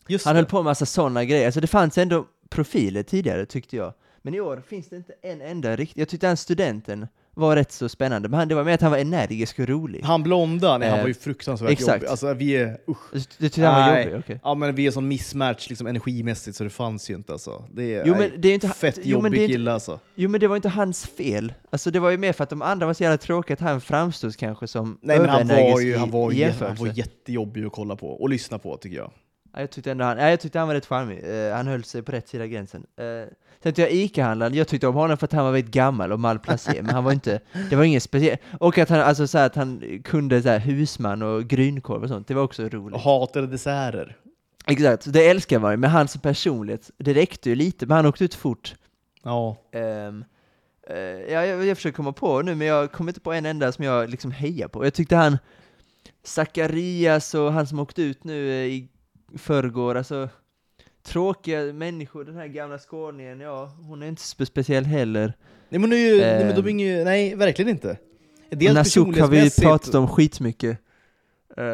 Just Han det. höll på med massa sådana grejer, alltså det fanns ändå profiler tidigare tyckte jag. Men i år finns det inte en enda riktigt, jag tyckte han studenten var rätt så spännande, men han, det var mer att han var energisk och rolig. Han blonda, nej, han Eh, var ju fruktansvärt exakt. jobbig. Alltså, vi är, usch. Du tyckte han var Nej. jobbig? okej. Ja, men vi är som mismatch liksom, energimässigt så det fanns ju inte alltså. Det är, Jo, men det är inte- fett jo, jobbig inte- kille alltså. Jo men det var inte hans fel, alltså det var ju mer för att de andra var så jävla tråkiga att han framstod kanske som Nej men han var ju, han var, ju, han var jättejobbig att kolla på och lyssna på tycker jag. Ja, jag tyckte ändå han, ja, jag tyckte han var rätt charmig, Eh, han höll sig på rätt sida gränsen. Uh, sen tyckte jag Ica-handlaren, jag tyckte om honom för att han var väldigt gammal och malplacerad, men han var inte, det var inget speciellt. Och att han, alltså så här, att han kunde så här, husman och grynkorv och sånt, det var också roligt. Och hatade desserter. Exakt, det älskar man ju, men hans personlighet, det räckte ju lite, men han åkte ut fort. Ja. Ehm, eh, ja, jag, jag försöker komma på nu, men jag kommer inte på en enda som jag liksom hejar på. Jag tyckte han, Zacharias och han som åkte ut nu eh, i förrgår, alltså tråkiga människor, den här gamla skåningen, ja, hon är inte spe speciell heller. Nej men, nu, nej, men de är Ehm. inget, nej verkligen inte. Dels Nasuk har vi pratat om skitmycket. Uh,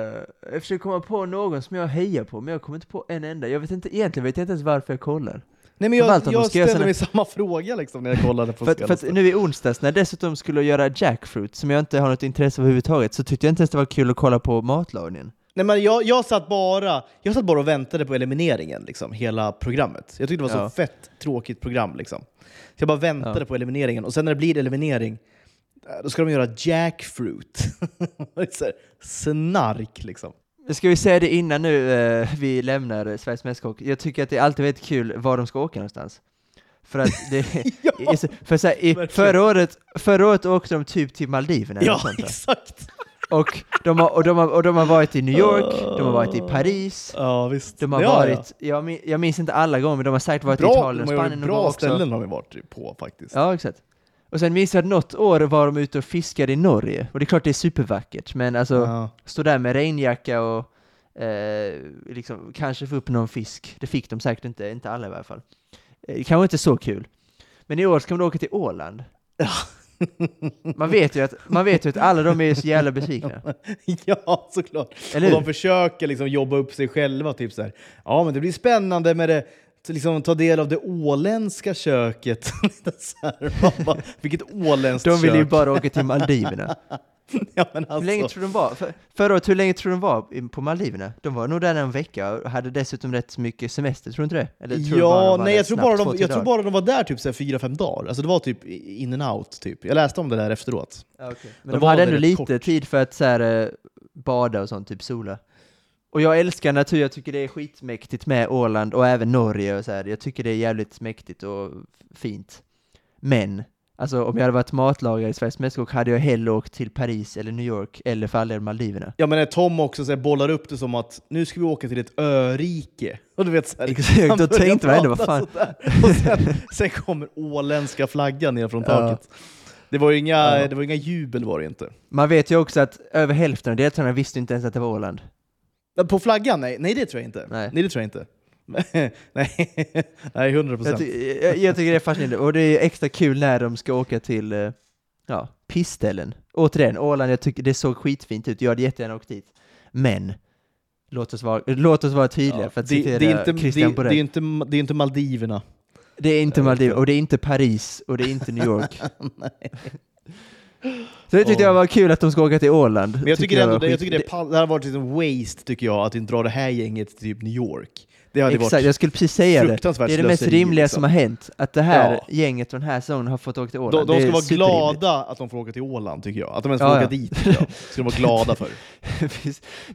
jag försöker komma på någon som jag hejar på, men jag kommer inte på en enda. Jag vet inte, egentligen vet jag inte ens varför jag kollar. Nej men jag, jag ställer såna- mig samma fråga liksom när jag kollade på För, för att nu i onsdags, när jag dessutom skulle göra jackfruit, som jag inte har något intresse av överhuvudtaget, så tyckte jag inte ens det var kul att kolla på matlagningen. Nej, men jag, jag, satt bara, jag satt bara och väntade på elimineringen, liksom, hela programmet. Jag tyckte det var Ja. så fett tråkigt program. Liksom. Så jag bara väntade Ja. på elimineringen, och sen när det blir eliminering, eh, då ska de göra jackfruit. Snark liksom. Ska vi säga det innan nu eh, vi lämnar Sveriges Mästerkock? Jag tycker att det är alltid väldigt kul var de ska åka någonstans. För att det, Ja, för så här, i, förra, året, förra året åkte de typ till Maldiverna ja exakt! Och, de har, och, de har, och de har varit i New York, de har varit i Paris, Ja, visst. de har ja, varit, Jag, min, jag minns inte alla gånger, men de har säkert varit i Bra, Italien och de Spanien bra också. ställen har vi varit på faktiskt. Ja, exakt. Och sen minns jag att något år var de ute och fiskade i Norge, och det är klart det är supervackert, men alltså, Ja. stå där med regnjacka och eh, liksom, kanske få upp någon fisk. Det fick de säkert inte, inte alla i alla fall. Eh, kanske inte så kul. Men i år ska de då åka till Åland. Man vet ju att, man vet ju att alla de är så jävla besvikna. ja, såklart. Eller och hur? de försöker liksom jobba upp sig själva. Typ så här. Ja, men det blir spännande med det. Liksom, ta del av det åländska köket. Så här, bara, Vilket åländskt De vill ju kök. bara åka till Maldiverna. ja, men Hur länge alltså, tror du de var? För, förra året, hur länge tror du de var på Maldiverna? De var nog där en vecka och hade dessutom rätt mycket semester, tror du inte det? Eller tror ja, nej, jag tror, bara de, jag tror bara de var där typ så här fyra, fem dagar. Alltså det var typ in and out. Typ. Jag läste om det där efteråt. Ja, okej. Men De de, var hade där ändå lite kort. tid för att så här, eh, bada och sånt, typ sola. Och jag älskar natur, jag tycker det är skitmäktigt med Åland och även Norge och så här. Jag tycker det är jävligt mäktigt och fint. Men, alltså om jag hade varit matlagare i Sveriges Mästerkock hade jag hellre åkt till Paris eller New York eller för all del Maldiverna. Ja, men när Tom också så här, bollar upp det som att nu ska vi åka till ett örike. Och du vet, så här, Exakt, då tänkte man ändå, vad fan. Och sen, sen kommer åländska flaggan ner från Ja. taket. Det var ju inga, Ja. det var inga jubel var det inte. Man vet ju också att över hälften av deltagarna visste inte ens att det var Åland. På flaggan? Nej, nej det tror jag inte. Nej. Nej, det tror jag inte. nej, nej, 100 Jag, procent. ty jag, jag tycker det är fascinerande, och det är extra kul när de ska åka till eh, ja, pissställen. Återigen, Åland, jag tycker det såg skitfint ut, jag hade jättegärna åkt dit. Men, låt oss vara, låt oss vara tydliga för att det, citera det, är inte, Christian det, det, är inte, det är inte Maldiverna. det är inte jag vet Maldiv, inte. och det är inte Paris, och det är inte New York. Så det tyckte Åh. jag var kul att de ska åka till Åland. Men jag tycker, ändå, var det, jag tycker det, det hade varit liksom waste tycker jag, att inte dra det här gänget till typ New York. Det hade Exakt, varit jag skulle precis säga det. Det är det mest rimliga liksom. som har hänt, att det här Ja. gänget från den här säsongen har fått åka till De, Åland. de Det ska vara glada att de får åka till Åland, tycker jag. Att de ens får Ja, åka ja. dit, tycker jag. ska de vara glada för.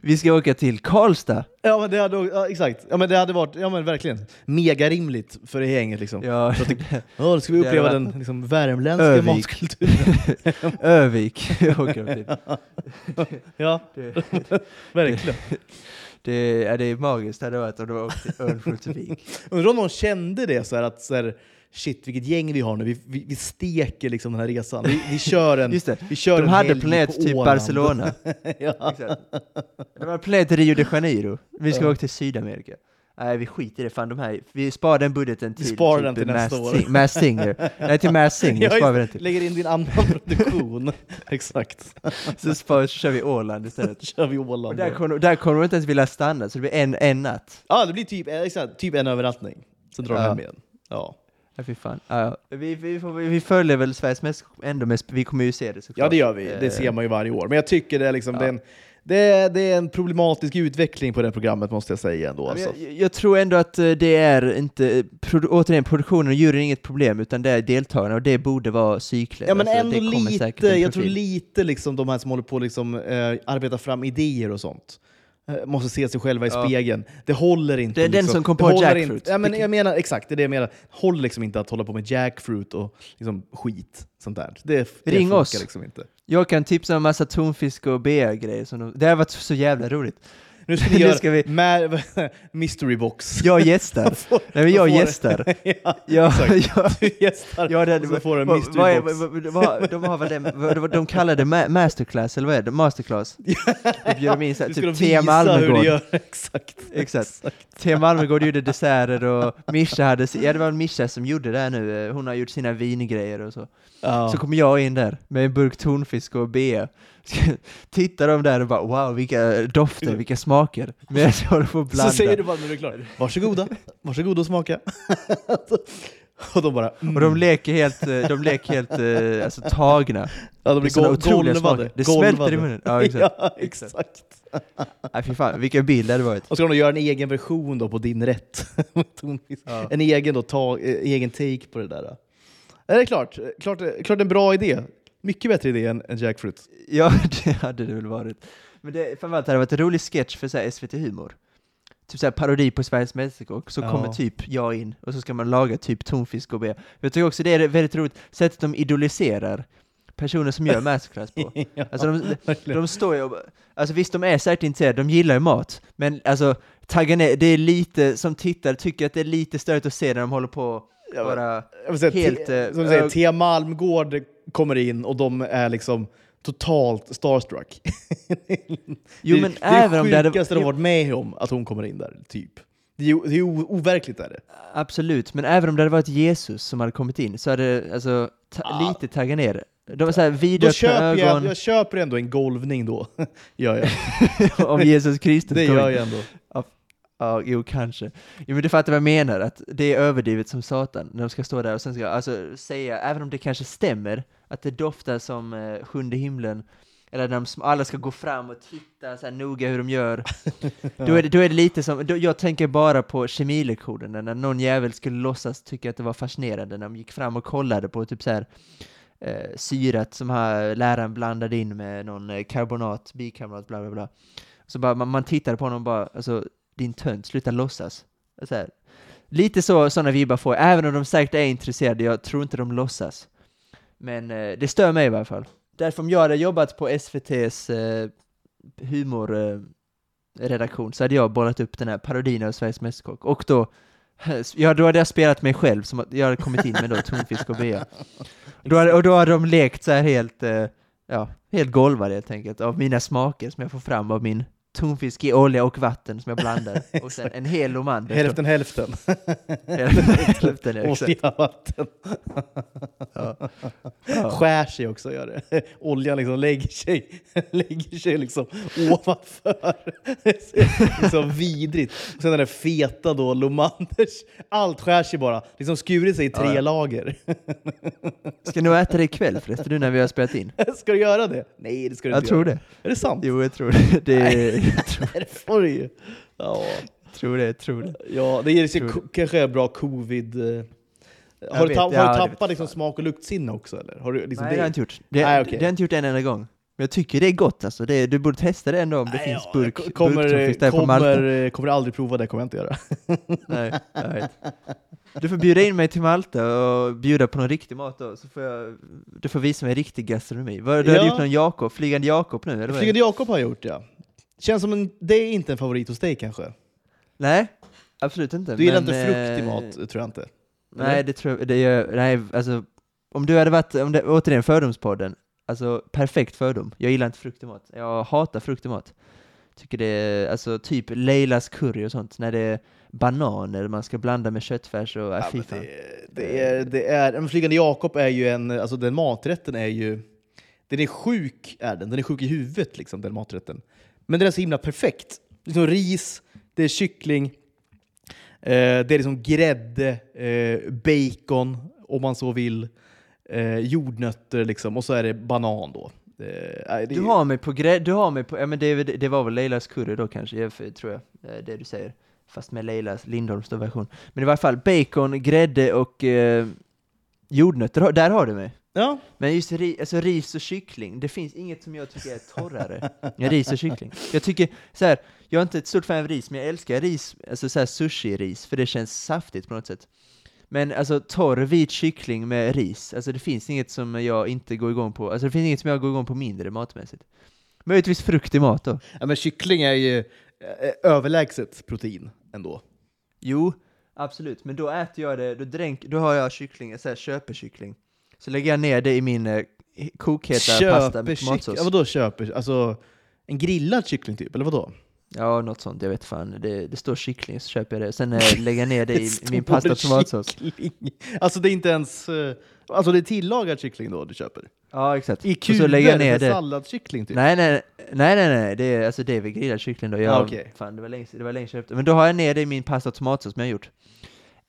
Vi- ska åka till Karlstad. Ja, men det hade, ja, exakt. Ja, men det hade varit, ja men verkligen, mega rimligt för det gänget liksom. Ja, Så att Ja, då ska vi uppleva varit- den liksom, värmländska Övik. matkulturen. Övik åker de till. Ja, verkligen. Det, ja, det är magiskt det hade varit om de åkte till Örnsköldsvik. Undrar om någon kände det, så här, att så här, shit vilket gäng vi har nu, vi, vi, vi steker liksom den här resan. Vi, vi kör en, Just det, vi kör de en hade planerat typ Åland. Barcelona. ja. Exakt. De hade planerat Rio de Janeiro. Vi ska Ja. åka till Sydamerika. Nej, vi skiter i det. Fan, de här, vi sparar den budgeten till, sparar typ den till nästa år. Sing- Masked Singer. Nej, till Masked Singer sparar vi den till. Lägger in din annan produktion. Exakt. Så, sparar, så kör vi Åland istället. kör vi Och Åland. där då. kommer, där kommer de inte ens vilja stanna, så det blir en, en natt. Ja, det blir typ, exakt, typ en överraskning. Sen drar de Ja. hem igen. Ja. Ja, fy fan. Ja. Vi, vi, får, vi följer väl Sveriges mest ändå mest, vi kommer ju se det såklart. ja, det gör vi. Det Eh, ser man ju varje år. Men jag tycker det är, liksom, Ja. det är, en, det, är, det är en problematisk utveckling på det programmet måste jag säga ändå. Alltså. jag, jag tror ändå att eh, det är inte, produ, återigen, produktionen och juryn är inget problem, utan det är deltagarna och det borde vara cykler. Ja men Alltså, ändå lite, jag tror lite liksom de här som håller på att liksom, eh, arbeta fram idéer och sånt. Eh, måste se sig själva i Ja. spegeln. Det håller inte. Det är den liksom. som kom på jackfruit. Inte. Ja, men jag menar, exakt, det är det jag menar. håller liksom inte att hålla på med jackfruit och liksom skit. Sånt där. Det, det Ring funkar oss. liksom inte. Jag kan tipsa om massa tonfisk och de, det har varit så jävla roligt. Nu ska vi göra ska vi- med, mystery box. Jag gästar. Får- Nej men jag gästar. ja, Jag, exakt. jag, Du gästar Ja, den, och så får du en mystery vad box. vad- vad- de har väl det, de kallar det, ma- masterclass, eller vad är det? Masterclass? De bjuder in så här, typ Tea visa hur Malmegård. gör. Exakt. Exakt. Tea Malmegård gjorde desserter och Mischa hade, ja det var Mischa som gjorde det här nu, hon har gjort sina vingrejer och så. Ja. Så kommer jag in där med en burk tonfisk och bea. Tittar de där och bara wow, vilka dofter, vilka smaker. Medan jag håller på att blanda. Så säger du bara när du är klar, varsågoda, varsågoda och smaka. och de bara, mm. Och de leker helt, eh, de leker helt eh, alltså, tagna. ja, de blir gol- otroliga golvade. smaker. Det golvade. smälter i munnen. Ja, exakt. ja, exakt. Nej fy fan, vilken bild det hade varit. Och så ska de göra en egen version då på din rätt. Ja. En egen, då, ta, eh, egen take på det där. Ja, det är klart, klart, klart en bra idé. Mycket bättre idé än, än jackfruit. Ja, det hade det väl varit. Men det, framförallt hade det varit en rolig sketch för så här, SVT Humor. Typ så här parodi på Sveriges Mästerkock, så Ja. kommer typ jag in och så ska man laga typ tonfisk och be. Jag tycker också det är väldigt roligt, sättet de idoliserar personer som gör masterclass på. ja, Alltså de, verkligen. de står ju och, alltså visst de är säkert intresserade, de gillar ju mat, men alltså tagga ner, det är lite, som tittare tycker att det är lite störigt att se när de håller på bara helt, eh, som du säger, ö- Tea Malmgård kommer in och de är liksom totalt starstruck. Jo, det, men det är det det hade- sjukaste de varit med om, att hon kommer in där, typ. Det är, det är overkligt är det. Absolut, men även om det hade varit Jesus som hade kommit in så hade det alltså ta- Ja. lite tagga ner. De var såhär vidöppna köper jag, ögon jag köper ändå en golvning då. gör jag. om Jesus Kristus Det gör jag ändå. Ja, jo kanske. Jo men du fattar vad jag menar, att det är överdrivet som satan när de ska stå där och sen ska alltså säga, även om det kanske stämmer, att det doftar som eh, sjunde himlen, eller när de, alla ska gå fram och titta så här noga hur de gör, då, är det, då är det lite som, då, jag tänker bara på kemilektionerna, när någon jävel skulle låtsas tycka att det var fascinerande när de gick fram och kollade på typ så här eh, syrat som här läraren blandade in med någon eh, karbonat, bikarbonat, bla bla bla. Så bara, man, man tittade på honom och bara, alltså din tönt, sluta låtsas. Så här. Lite så, sådana vibbar får jag, även om de säkert är intresserade, jag tror inte de låtsas. Men eh, det stör mig i alla fall. Därför om jag hade jobbat på SVT's eh, humorredaktion eh, så hade jag bollat upp den här parodin av Sveriges Mästerkock. Och då, ja, då hade jag spelat mig själv, som jag hade kommit in med då tonfisk och bea. Då hade, och då hade de lekt så här helt, eh, ja, helt golvade helt enkelt, av mina smaker som jag får fram av min tonfisk i olja och vatten som jag blandar. Och sen en hel Lomander. Hälften hälften. Hälften, ja. Olja, vatten. Ja. Ja. Skär sig också gör det. Oljan liksom lägger sig, lägger sig liksom ovanför. Är så vidrigt. Och sen den där feta då, Lomanders, allt skär sig bara. Liksom skurit sig i tre Ja, lager. Ska nog äta det ikväll förresten, nu när vi har spelat in. Ska du göra det? Nej, det ska du Jag inte tror göra. det. Är det sant? Jo, jag tror det. det jag tror, Det får du ju. Ja, tror det, tror det. ja det ger kanske är bra covid... eh, Jag Har du, vet, tapp, ja, har du det tappat liksom smak och luktsinne också? Eller? Har du liksom Nej, det har jag inte gjort. Det, Nej, okej. det har jag inte gjort en enda gång. Men jag tycker det är gott alltså. Det, du borde testa det ändå om det Nej, finns burk, jag kommer, burktonfisk där på Malta. kommer, kommer aldrig prova det, kommer jag inte göra. Nej, jag vet. Du får bjuda in mig till Malta och bjuda på någon riktig mat då, så får jag, du får visa mig riktig gastronomi. Du Ja. hade gjort någon Jakob, Flygande Jakob nu eller Flygande det? Jakob har jag gjort ja. Känns som en, det är inte en favorit hos dig kanske? Nej, absolut inte. Du gillar men, inte fruktig eh, mat, tror jag inte. Nej, det tror jag, det gör, nej, alltså, om du hade varit, om det, återigen fördomspodden, alltså perfekt fördom. Jag gillar inte fruktig mat. Jag hatar fruktig mat. Tycker det är, alltså typ Leilas curry och sånt, när det är bananer man ska blanda med köttfärs och, äh, Ja, fy fan. det, det är, det är, men Flygande Jakob är ju en, alltså den maträtten är ju, den är sjuk är den, den är sjuk i huvudet liksom den maträtten. Men den är så himla perfekt. Liksom ris, det är kyckling, eh, det är liksom grädde, eh, bacon om man så vill, eh, jordnötter liksom, och så är det banan då. Eh, det, Du har mig på grädde, du har mig på, ja men det, är det var väl Leilas curry då kanske, jag, tror jag, eh, det du säger. Fast med Leilas Lindholms version. Men i varje fall, bacon, grädde och eh, jordnötter, där har du mig. Ja, Men just ri, alltså ris och kyckling, det finns inget som jag tycker är torrare än ris och kyckling. Jag tycker så här, jag är inte ett stort fan av ris, men jag älskar ris, alltså så här sushi-ris, för det känns saftigt på något sätt. Men alltså torr vit kyckling med ris, alltså det finns inget som jag inte går igång på, alltså det finns inget som jag går igång på mindre matmässigt. Möjligtvis frukt i mat då. Ja, men kyckling är ju eh, överlägset protein ändå. Jo, absolut, men då äter jag det, då, dränk, då har jag kyckling, så här, köpekyckling. Så lägger jag ner det i min eh, kokheta pasta med tomatsås. Ja, vadå köper? Alltså en grillad kyckling typ, eller vadå? Ja, något sånt, jag vet fan. Det, det står kyckling, så köper jag det. Sen eh, lägger jag ner det i min pasta och tomatsås. Alltså det är inte ens... eh, Alltså det är tillagad kyckling då du köper? Ja, exakt. I Och kuber, så lägger jag ner det. salladskyckling typ? Nej, nej, nej, nej, nej, det är, alltså det är väl grillad kyckling då. Jag, Ah, okej. fan, det var länge, det var länge sedan jag köpte. Men då har jag ner det i min pasta och tomatsås som jag har gjort.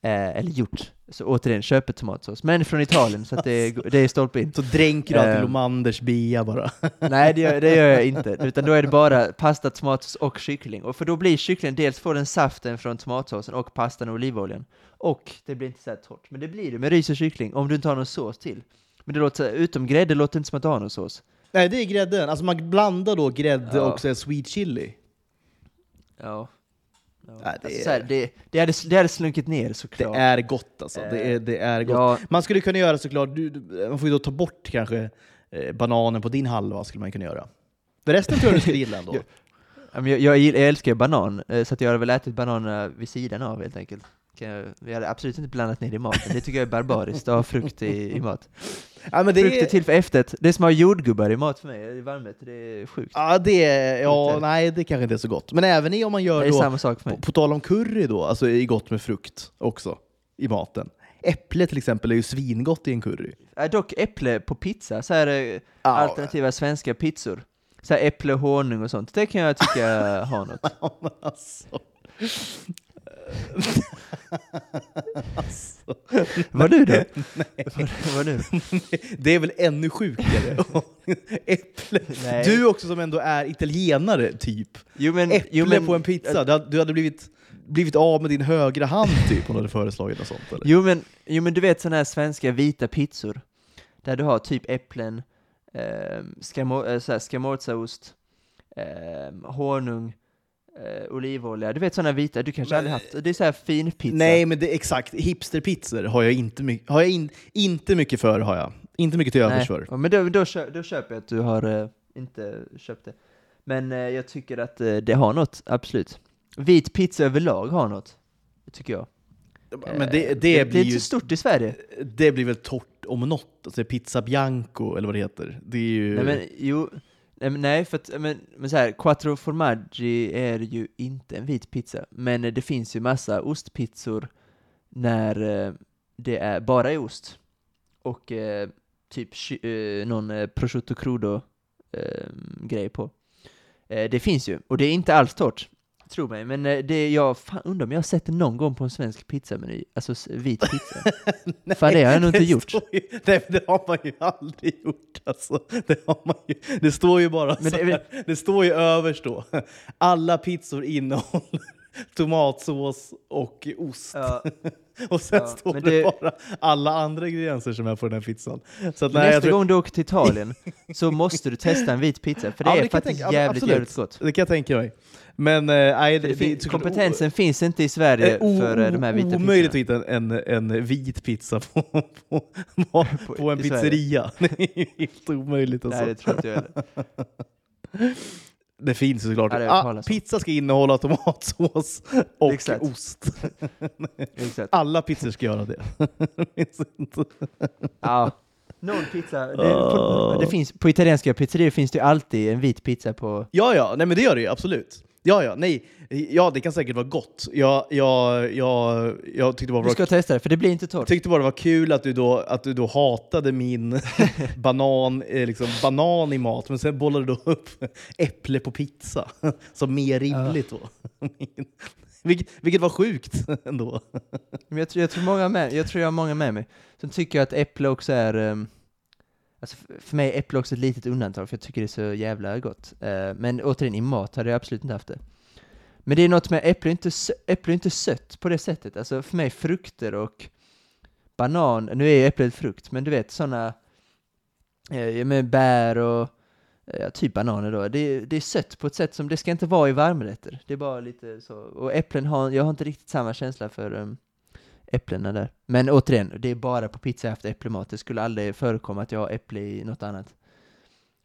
Eh, eller gjort. Så återigen, köper tomatsås. Men från Italien, så att det, är, det är stolpe in. Så dränker du alltid Eh. Lomanders bea bara? Nej, det gör, det gör jag inte. Utan då är det bara pasta, tomatsås och kyckling. Och för då blir kycklingen, dels får den saften från tomatsåsen och pastan och olivoljan. Och det blir inte så här torrt. Men det blir det med ris och kyckling, om du inte har någon sås till. Men det låter, utom grädde låter inte som att du har någon sås. Nej, det är grädden. Alltså man blandar då grädde Ja. och så sweet chili. Ja. Ja. Nej, det alltså, är- här, det, det, hade, det hade slunkit ner Det såklart. är gott alltså. Det är, det är gott. Ja, Man skulle kunna göra såklart, du, man får ju då ta bort kanske eh, bananen på din halva, skulle man kunna göra. Det resten tror jag du skulle gilla ändå. Ja. Ja, men jag, jag, jag älskar ju banan, eh, så att jag hade väl ätit bananerna vid sidan av helt enkelt. Jag, vi hade absolut inte blandat ner det i maten, det tycker jag är barbariskt att ha frukt i, i mat. Ja, men det Frukt är till för efterrätt, det är som att ha jordgubbar i mat för mig, i varmrätt, det är sjukt. ja, det är, ja, Frukt nej, det kanske inte är så gott. Men även i om man Det gör är då, samma sak för på, mig. på tal om curry då, alltså är gott med frukt också i maten. Äpple till exempel är ju svingott i en curry. Äh, dock äpple på pizza, så här eh, Ja, alternativa svenska pizzor. Så här äpple, honung och sånt, det kan jag tycka har något. Ja, alltså. Alltså. Vad du då? Vad, vad du? Det är väl ännu sjukare? Äpple. Nej. Du också som ändå är italienare, typ. Jo men, Äpple jo, men, på en pizza. Du hade, du hade blivit, blivit av med din högra hand typ om du hade föreslagit något sånt. Eller? Jo men, jo men du vet sådana här svenska vita pizzor, där du har typ äpplen, eh, skamo, eh, scamorzaost, eh, honung, eh, olivolja, du vet sådana vita, du kanske Men- aldrig haft, det är så här fin pizza. Nej, men det exakt. Hipsterpizzor har jag inte, my- har jag in, inte mycket för. har jag. Inte mycket till övers för. Ja, men då, då, då köper jag att du har eh, inte köpt det. Men eh, jag tycker att eh, det har något, absolut. Vit pizza överlag har något, tycker jag. Men det, Eh, det, det blir inte så stort i Sverige. det blir väl torrt om något. Alltså pizza bianco, eller vad det heter. Det är ju... Nej men jo, nej, men, nej för att, men, men så här, quattro formaggi är ju inte en vit pizza, men det finns ju massa ostpizzor när eh, det är bara är ost. Och eh, typ eh, någon eh, prosciutto crudo eh, grej på. Eh, det finns ju, och det är inte alls torrt. Tro mig, men eh, det jag fan, undrar om jag har sett det någon gång på en svensk pizzameny, alltså vit pizza. Nej, Fan, det har jag nog inte gjort. Ju, nej, det har man ju aldrig gjort. Alltså. Det, har man ju, det står ju bara Men så det är här, det står ju överst då. Alla pizzor innehåller tomatsås och ost. Ja. och sen Ja, står det, det- bara alla andra ingredienser som är på den här pizzan. Så att, nej, Nästa tror, gång du åker till Italien så måste du testa en vit pizza, för det Ja, är det faktiskt tänka- jävligt, absolut. jävligt gott. det kan jag tänka mig. Men eh, nej, det, det det, kompetensen finns inte i Sverige o- för eh, de här vita Omöjligt att pizzorna. hitta en, en, en vit pizza på, på, på, på en pizzeria. Det är helt omöjligt. Alltså. Nej, det tror inte jag heller. Det finns såklart. Ja, det ah, pizza ska innehålla tomatsås och Exakt. ost. Alla pizzor ska göra det. Ja. Någon pizza, det, på, det finns, på italienska pizzerior finns det ju alltid en vit pizza på... ja, ja, nej men det gör det ju absolut. Ja, ja, nej. Ja, det kan säkert vara gott. Jag, jag, jag, jag tyckte bara det Du var ska testa det, för det blir inte torrt. tyckte bara det var kul att du då, att du då hatade min banan, eh, liksom banan i mat, men sen bollade du upp äpple på pizza som mer rimligt då. Vilket, vilket var sjukt ändå. Men jag, tror- jag, tror många med, jag tror jag har många med mig som tycker att äpple också är... Um, alltså för mig är äpple också ett litet undantag, för jag tycker det är så jävla gott. Eh, men återigen, i mat hade jag absolut inte haft det. Men det är något med äpple, inte, äpple är inte sött på det sättet. Alltså för mig, frukter och banan, nu är ju äpplet frukt, men du vet sådana eh, med bär och eh, typ bananer då. Det, det är sött på ett sätt som det ska inte vara i varmrätter. Det är bara lite så. Och äpplen har, jag har inte riktigt samma känsla för um, äpplena där. Men återigen, det är bara på pizza jag haft äpplemat. Det skulle aldrig förekomma att jag har äpple i något annat.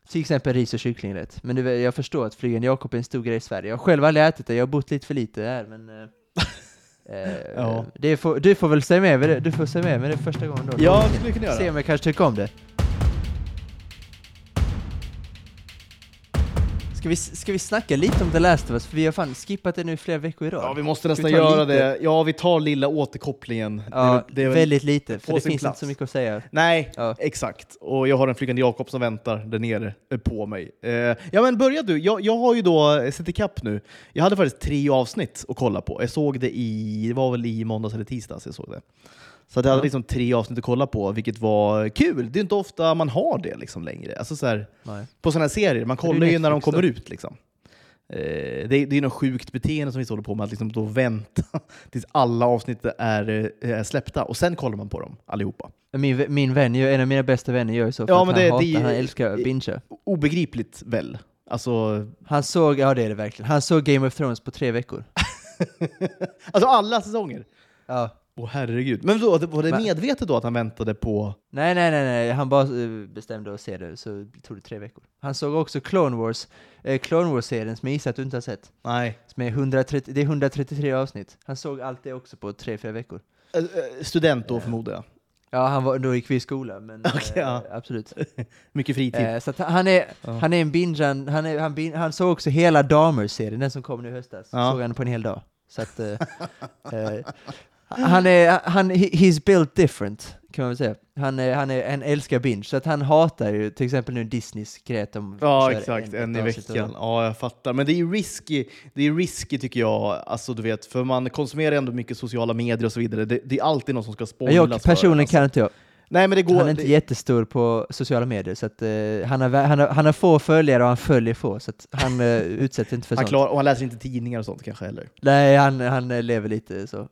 till exempel ris och kycklingrätt. Men det, jag förstår att flygande Jakob är en stor grej i Sverige. Jag har själv aldrig ätit det, jag har bott lite för lite här, men... Eh, eh, Ja. det får, du får väl säga med mig det, du får säga med mig det första gången då. Ja, det skulle kunna göra. Se om jag kanske tycker om det. Ska vi, ska vi snacka lite om The Last of Us? För vi har fan skippat det nu flera veckor i rad. Ja, vi måste nästan vi göra lite? det. Ja, vi tar lilla återkopplingen. Ja, det, väl- väldigt lite, för det finns plats. inte så mycket att säga. Nej, Ja. exakt. Och jag har en flygande Jakob som väntar där nere eh, på mig. Eh, ja, men börja du. Jag, jag har ju då sett ikapp nu. Jag hade faktiskt tre avsnitt att kolla på. Jag såg det i, det var väl i måndags eller tisdags jag såg det. Så att jag hade liksom tre avsnitt att kolla på, vilket var kul. Det är inte ofta man har det liksom längre. Alltså så här, på sådana här serier, man kollar ju när de kommer ut. Liksom. Eh, det, är, det är något sjukt beteende som vi håller på med, att liksom då vänta tills alla avsnitt är, eh, är släppta och sen kollar man på dem allihopa. Min, min vän, en av mina bästa vänner gör ju så, för Ja, att men han det- hatar, det han älskar att bingea. Obegripligt väl? Alltså, Han såg, ja det är det verkligen, han såg Game of Thrones på tre veckor. alltså alla säsonger? Ja. Åh herregud. Men då, var det medvetet då att han väntade på... Nej, nej, nej, nej, han bara eh, bestämde att se det, så tog det tre veckor. Han såg också Clone Wars, eh, Clone Wars-serien som jag gissar att du inte har sett. Nej. Som är 130, det är 133 avsnitt. Han såg allt det också på tre, fyra veckor. Eh, eh, Student då Eh. förmodar jag. Ja, han var, då gick vi i skolan, men eh, ja. absolut. Mycket fritid. Eh, så han är, Ja. han är en bingean, han, är, han, bin, han såg också hela Dahmer-serien, den som kom nu i höstas. Ja. Såg han på en hel dag. Så att, eh, eh, han är, han, he- he's built different, kan man väl säga. Han, är, han, är, han älskar binge, så att han hatar ju till exempel nu Disneys att de Ja, exakt. En, ett i veckan. Ja, jag fattar. Men det är ju risky, det är risky tycker jag, alltså du vet, för man konsumerar ändå mycket sociala medier och så vidare. Det, det är alltid någon som ska spoilas Jag personligen en, alltså. kan inte jag. Nej, men det går... Han är inte det, jättestor på sociala medier, så att, eh, han, har, han, har, han har få följare och han följer få, så att han uh, utsätter inte för han sånt. klar, och han läser inte tidningar och sånt kanske heller. Nej, han, han eh, lever lite så.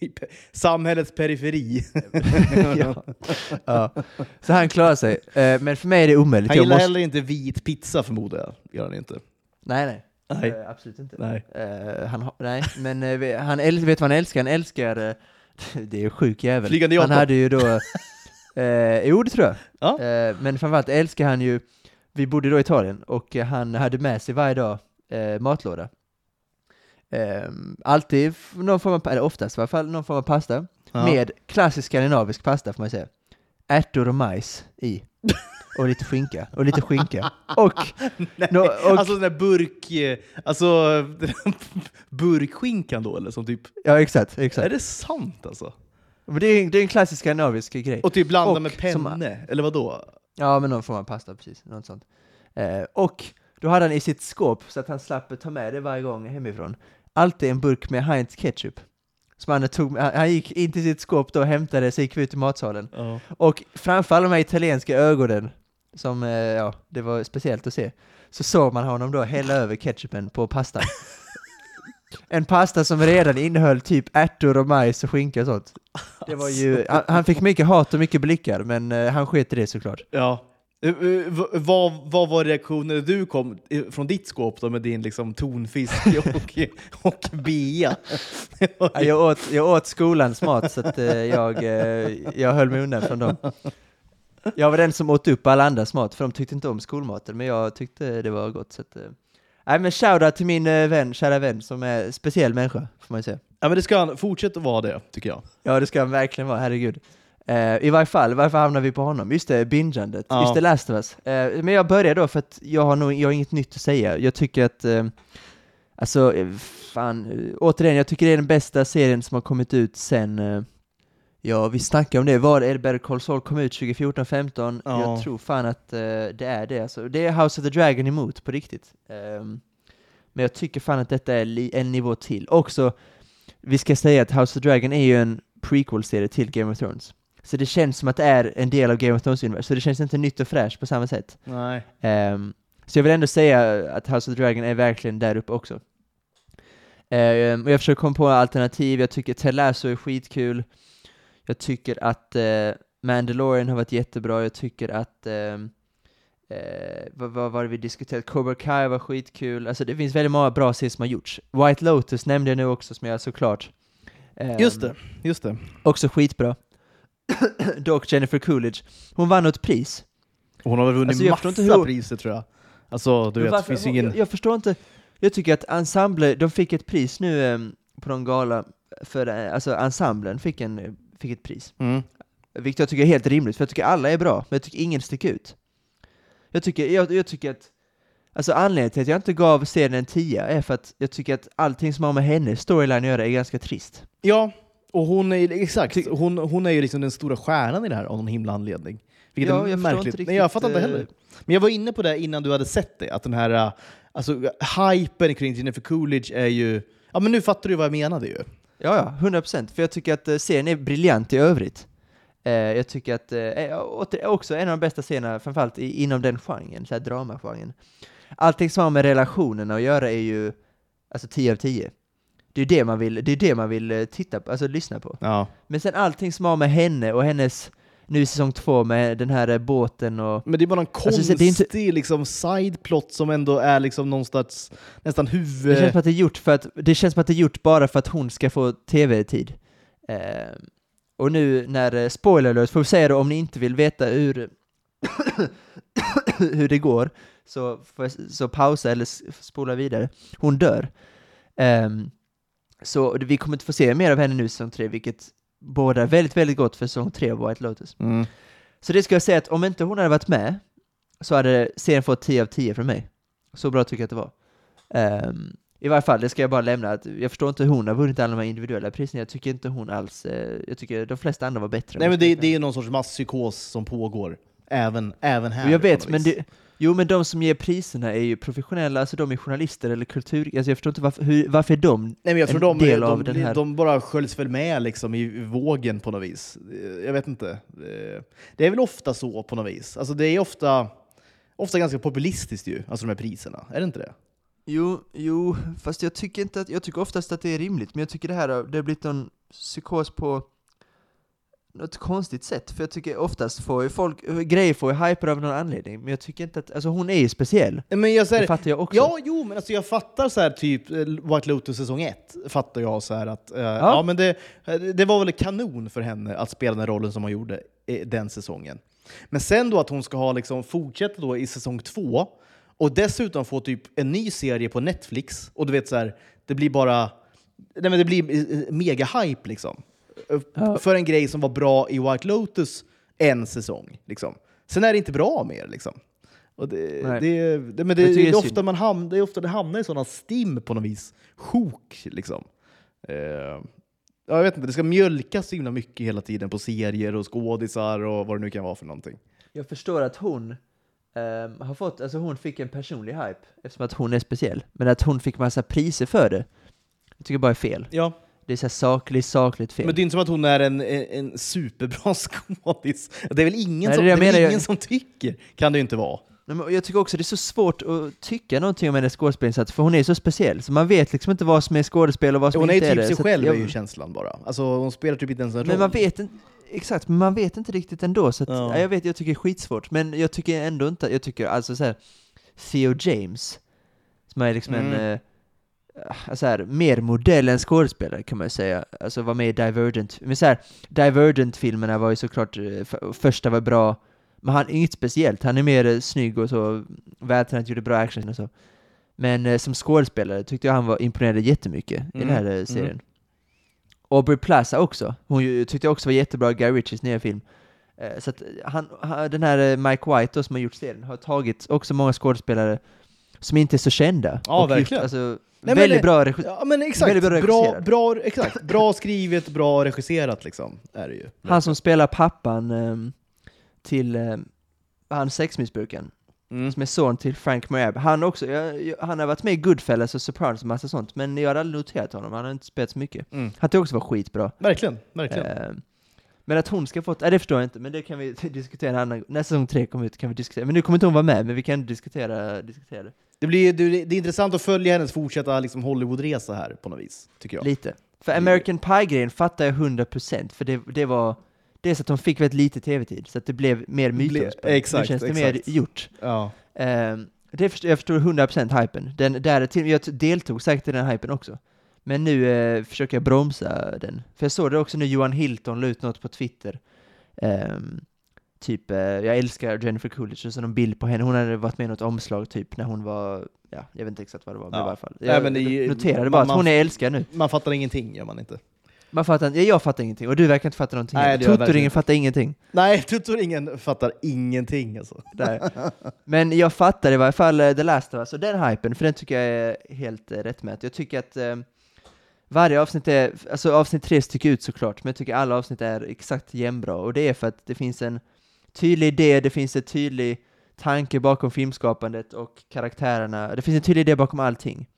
Pe- Samhällets periferi. ja. ja. Så han klarar sig. Eh, men för mig är det omöjligt. Han gillar måste... heller inte vit pizza förmodar jag. Gör han inte. Nej, nej. Nej. Absolut inte. Nej. Han, ha- nej, men han äl- vet vad han älskar? Han älskar... det är ju sjuk jävel. Flygande Han Jakob. hade ju då... Eh, jo, det tror jag. Ja. Eh, men framförallt älskar han ju... Vi bodde då i Italien och han hade med sig varje dag eh, matlåda. Eh, alltid någon form av, eller oftast i alla fall, någon form av pasta. Ja. Med klassisk skandinavisk pasta får man säga. Ärtor och majs i. Och lite skinka. Och lite skinka. Och, Nej, nå- och Alltså den där burk... eh, Alltså burkskinkan då eller? Som typ, ja exakt, är exakt. det sant alltså? Men det, är, det är en klassisk skandinavisk grej. Och typ blanda Och med som- penne, eller vad då? Ja, men någon form av pasta, precis. Något sånt. Eh, och då hade han i sitt skåp, så att han slapp ta med det varje gång hemifrån, alltid en burk med Heinz ketchup. Som han, tog, han gick in till sitt skåp då och hämtade, så gick ut i matsalen. Ja. Och framför alla de här italienska ögonen, som, eh, ja, det var speciellt att se, så såg man honom då hälla över ketchupen på pastan. En pasta som redan innehöll typ ärtor och majs och skinka och sånt. Det var ju, han, han fick mycket hat och mycket blickar, men eh, han sket i det såklart. ja. Eh, Vad, vad var reaktionen när du kom från ditt skåp då med din liksom tonfisk och, och bea? Jag åt, jag åt skolans mat, så att, jag, jag höll mig undan från dem. Jag var den som åt upp alla andras mat, för de tyckte inte om skolmaten, men jag tyckte det var gott. Så att, eh. Nej men shoutout till min eh, vän, kära vän, som är speciell människa, får man ju säga. Ja, men det ska han fortsätta vara det, tycker jag. Ja det ska han verkligen vara, herregud. Eh, I varje fall, varför hamnar vi på honom? Just det, bingeandet. Ja. Just det, Last of Us. Eh, men jag börjar då för att jag har nog jag har inget nytt att säga. Jag tycker att, eh, alltså, fan, återigen, jag tycker det är den bästa serien som har kommit ut sen, ja vi snackade om det, var det Better Call Saul kom ut 2014-15? Ja. Jag tror fan att eh, det är det alltså. Det är House of the Dragon emot, på riktigt. Ehm, men jag tycker fan att detta är en nivå till. Också, vi ska säga att House of the Dragon är ju en prequel-serie till Game of Thrones. Så det känns som att det är en del av Game of Thrones-universum, så det känns inte nytt och fräscht på samma sätt. Nej. Ehm, så jag vill ändå säga att House of the Dragon är verkligen där uppe också. Ehm, och jag försöker komma på alternativ, jag tycker Ted Lasso är skitkul. Jag tycker att eh, Mandalorian har varit jättebra, jag tycker att ehm, Eh, vad, vad var det vi diskuterade? Cobra Kai var skitkul. Alltså det finns väldigt många bra serier som har gjorts. White Lotus nämnde jag nu också, som jag såklart. Ehm, Just det, just det. Också skitbra. Dock Jennifer Coolidge. Hon vann något pris. Hon har väl vunnit Alltså, massa hur- priser tror jag. Alltså, du Men vet, varför- finns ingen... jag, jag förstår inte, jag tycker att ensemble, de fick ett pris nu eh, på någon gala, för, eh, alltså ensemblen fick, en, eh, fick ett pris. Mm. Vilket jag tycker är helt rimligt, för jag tycker alla är bra, men jag tycker ingen sticker ut. Jag tycker, jag, jag tycker att, alltså anledningen till att jag inte gav serien en 10 är för att jag tycker att allting som har med hennes storyline att göra är ganska trist. Ja, och hon är, exakt, Ty- hon, hon är ju liksom den stora stjärnan i det här av någon himla anledning. Vilket Ja, jag märkligt. inte Nej, jag riktigt, fattar inte eh, heller. Men jag var inne på det innan du hade sett det, att den här uh, alltså, hypen kring Jennifer Coolidge är ju... Ja men nu fattar du vad jag menade ju. Ja, ja, 100%, för jag tycker att eh, serien är briljant i övrigt. Eh, jag tycker att, eh, åter, också en av de bästa scenerna, framförallt i, inom den genren, så här dramagenren. Allting som har med relationerna att göra är ju, alltså 10 av 10. Det är det man vill, det är det man vill eh, titta på, alltså lyssna på. Ja. Men sen allting som har med henne och hennes, nu i säsong två med den här eh, båten och... Men det är bara någon Alltså, konstig det är inte- liksom sideplot som ändå är liksom någonstans nästan Det huvud... känns som att det är gjort för att, det känns som att det är gjort bara för att hon ska få tv-tid. Eh, och nu när, eh, spoiler alert, får vi säga det om ni inte vill veta hur, hur det går, så, får jag, så pausa eller spola vidare. Hon dör. Ehm, så vi kommer inte få se mer av henne nu säsong tre, vilket båda väldigt, väldigt gott för säsong tre av White Lotus. Mm. Så det ska jag säga att om inte hon hade varit med, så hade serien fått 10 av 10 från mig. Så bra tycker jag att det var. Ehm, I varje fall, det ska jag bara lämna, att jag förstår inte hur hon har vunnit alla de här individuella priserna, jag tycker inte hon alls, eh, jag tycker de flesta andra var bättre. Nej men det, det är någon sorts masspsykos som pågår, även, även här. Jag vet, men det, jo men de som ger priserna är ju professionella, alltså de är journalister eller kultur, alltså jag förstår inte varför, hur, varför är de Nej, men jag tror en de, del de, av de, den här- de bara sköljs väl med liksom i vågen på något vis. Jag vet inte. Eh, Det är väl ofta så på något vis. Alltså det är ofta, ofta ganska populistiskt ju, alltså de här priserna. Är det inte det? Jo, jo, fast jag tycker inte att, jag tycker oftast att det är rimligt, men jag tycker det här har, det har blivit någon psykos på något konstigt sätt, för jag tycker oftast får ju folk, grejer får ju hyper av någon anledning, men jag tycker inte att, alltså hon är ju speciell, Men jag det säger, fattar jag också. ja, jo, men alltså jag fattar så här typ eh, White Lotus säsong 1, fattar jag så här att, eh, ja. men det, eh, det var väl kanon för henne att spela den rollen som hon gjorde i den säsongen. Men sen då att hon ska ha liksom fortsätta då i säsong 2 och dessutom få typ en ny serie på Netflix och du vet så här, det blir bara, nej men det blir mega hype liksom. För en grej som var bra i White Lotus en säsong. Liksom. Sen är det inte bra mer. Liksom. Och det, det, det, men det, det, är ofta man ham, det är ofta det hamnar i sådana stim på något vis. Sjok liksom. Eh, ja, jag vet inte, det ska mjölkas så himla mycket hela tiden på serier och skådisar och vad det nu kan vara för någonting. Jag förstår att hon ehm, har fått, alltså hon fick en personlig hype, eftersom att hon är speciell, men att hon fick massa priser för det, jag tycker bara är fel. Ja, Det är så här sakligt, sakligt fel. men det är inte som att hon är en, en, en superbra skådis. Det är väl ingen, Nej, som, det är det är jag ingen som tycker? Kan det ju inte vara. Nej, men jag tycker också det är så svårt att tycka någonting om hennes skådespelinsats, för hon är så speciell, så man vet liksom inte vad som är skådespel och vad som Hon är inte är typ det. sig så att själv, jag- är ju känslan bara. Alltså, hon spelar typ inte ens en roll. Men man vet inte, exakt, men man vet inte riktigt ändå, så att, Ja. ja. jag vet, jag tycker det är skitsvårt, men jag tycker ändå inte, jag tycker alltså såhär, Theo James, som är liksom en, Mm. eh, alltså här, mer modell än skådespelare kan man ju säga, alltså var med i Divergent, men såhär, Divergent-filmerna var ju såklart, eh, första var bra, men han är inget speciellt, han är mer eh, snygg och så, vältränad, gjorde bra action och så. Men eh, som skådespelare tyckte jag han var imponerade jättemycket i Mm, den här eh, mm. serien. Aubrey Plaza också, hon tyckte jag också var jättebra i Guy Ritchies nya film. Eh, så att han, han, den här eh, Mike White då, som har gjort serien har tagit också många skådespelare som inte är så kända. Ja, och verkligen. Gjort, alltså, men väldigt det- bra Ja men exakt, Väldigt bra bra, regisserat. bra, exakt. bra skrivet, bra regisserat liksom. Är det ju. Han som spelar pappan ehm, till um, han sexmissbrukaren, Mm. som är son till Frank Marab. Han också, jag, jag, han har varit med i Goodfellas och Sopranos och massa sånt, men jag har aldrig noterat honom, han har inte spelat så mycket. Mm. Han tyckte också var skitbra. Verkligen, verkligen. Ehm, men att hon ska få, nej det förstår jag inte, men det kan vi diskutera en annan När säsong tre kommer ut kan vi diskutera, men nu kommer inte hon vara med, men vi kan diskutera, diskutera det. Det, blir, det, är intressant att följa hennes fortsatta liksom, Hollywoodresa här på något vis, tycker jag. Lite. För American Pie-grejen fattar jag 100% för det, det var Dels att de fick väldigt lite tv-tid, så att det blev mer mytomspunnet. exakt, Nu känns det exakt. mer gjort. Ja. Ehm, det förstår, jag förstår 100% hypen. Den, där är till, jag deltog säkert i den hypen också. Men nu eh, försöker jag bromsa den. För jag såg det också nu, Johan Hilton la ut något på Twitter. Ehm, typ, eh, jag älskar Jennifer Coolidge, och så någon bild på henne, hon hade varit med i något omslag typ när hon var, ja, jag vet inte exakt vad det var, men Ja. i alla fall. Nej, Jag är- noterade man- bara att hon är älskad nu. Man fattar ingenting, gör man inte. Man fattar, jag fattar ingenting, och du verkar inte fatta någonting. Nej, Tuttoringen fattar ingenting. Nej, tutoringen fattar ingenting alltså. Nej. Men jag fattar i varje fall eh, The Last of Us, och den hypen, för den tycker jag är helt eh, rättmätig. Jag tycker att eh, varje avsnitt är, alltså avsnitt tre sticker ut såklart, men jag tycker alla avsnitt är exakt jämnbra, och det är för att det finns en tydlig idé, det finns en tydlig tanke bakom filmskapandet och karaktärerna, det finns en tydlig idé bakom allting.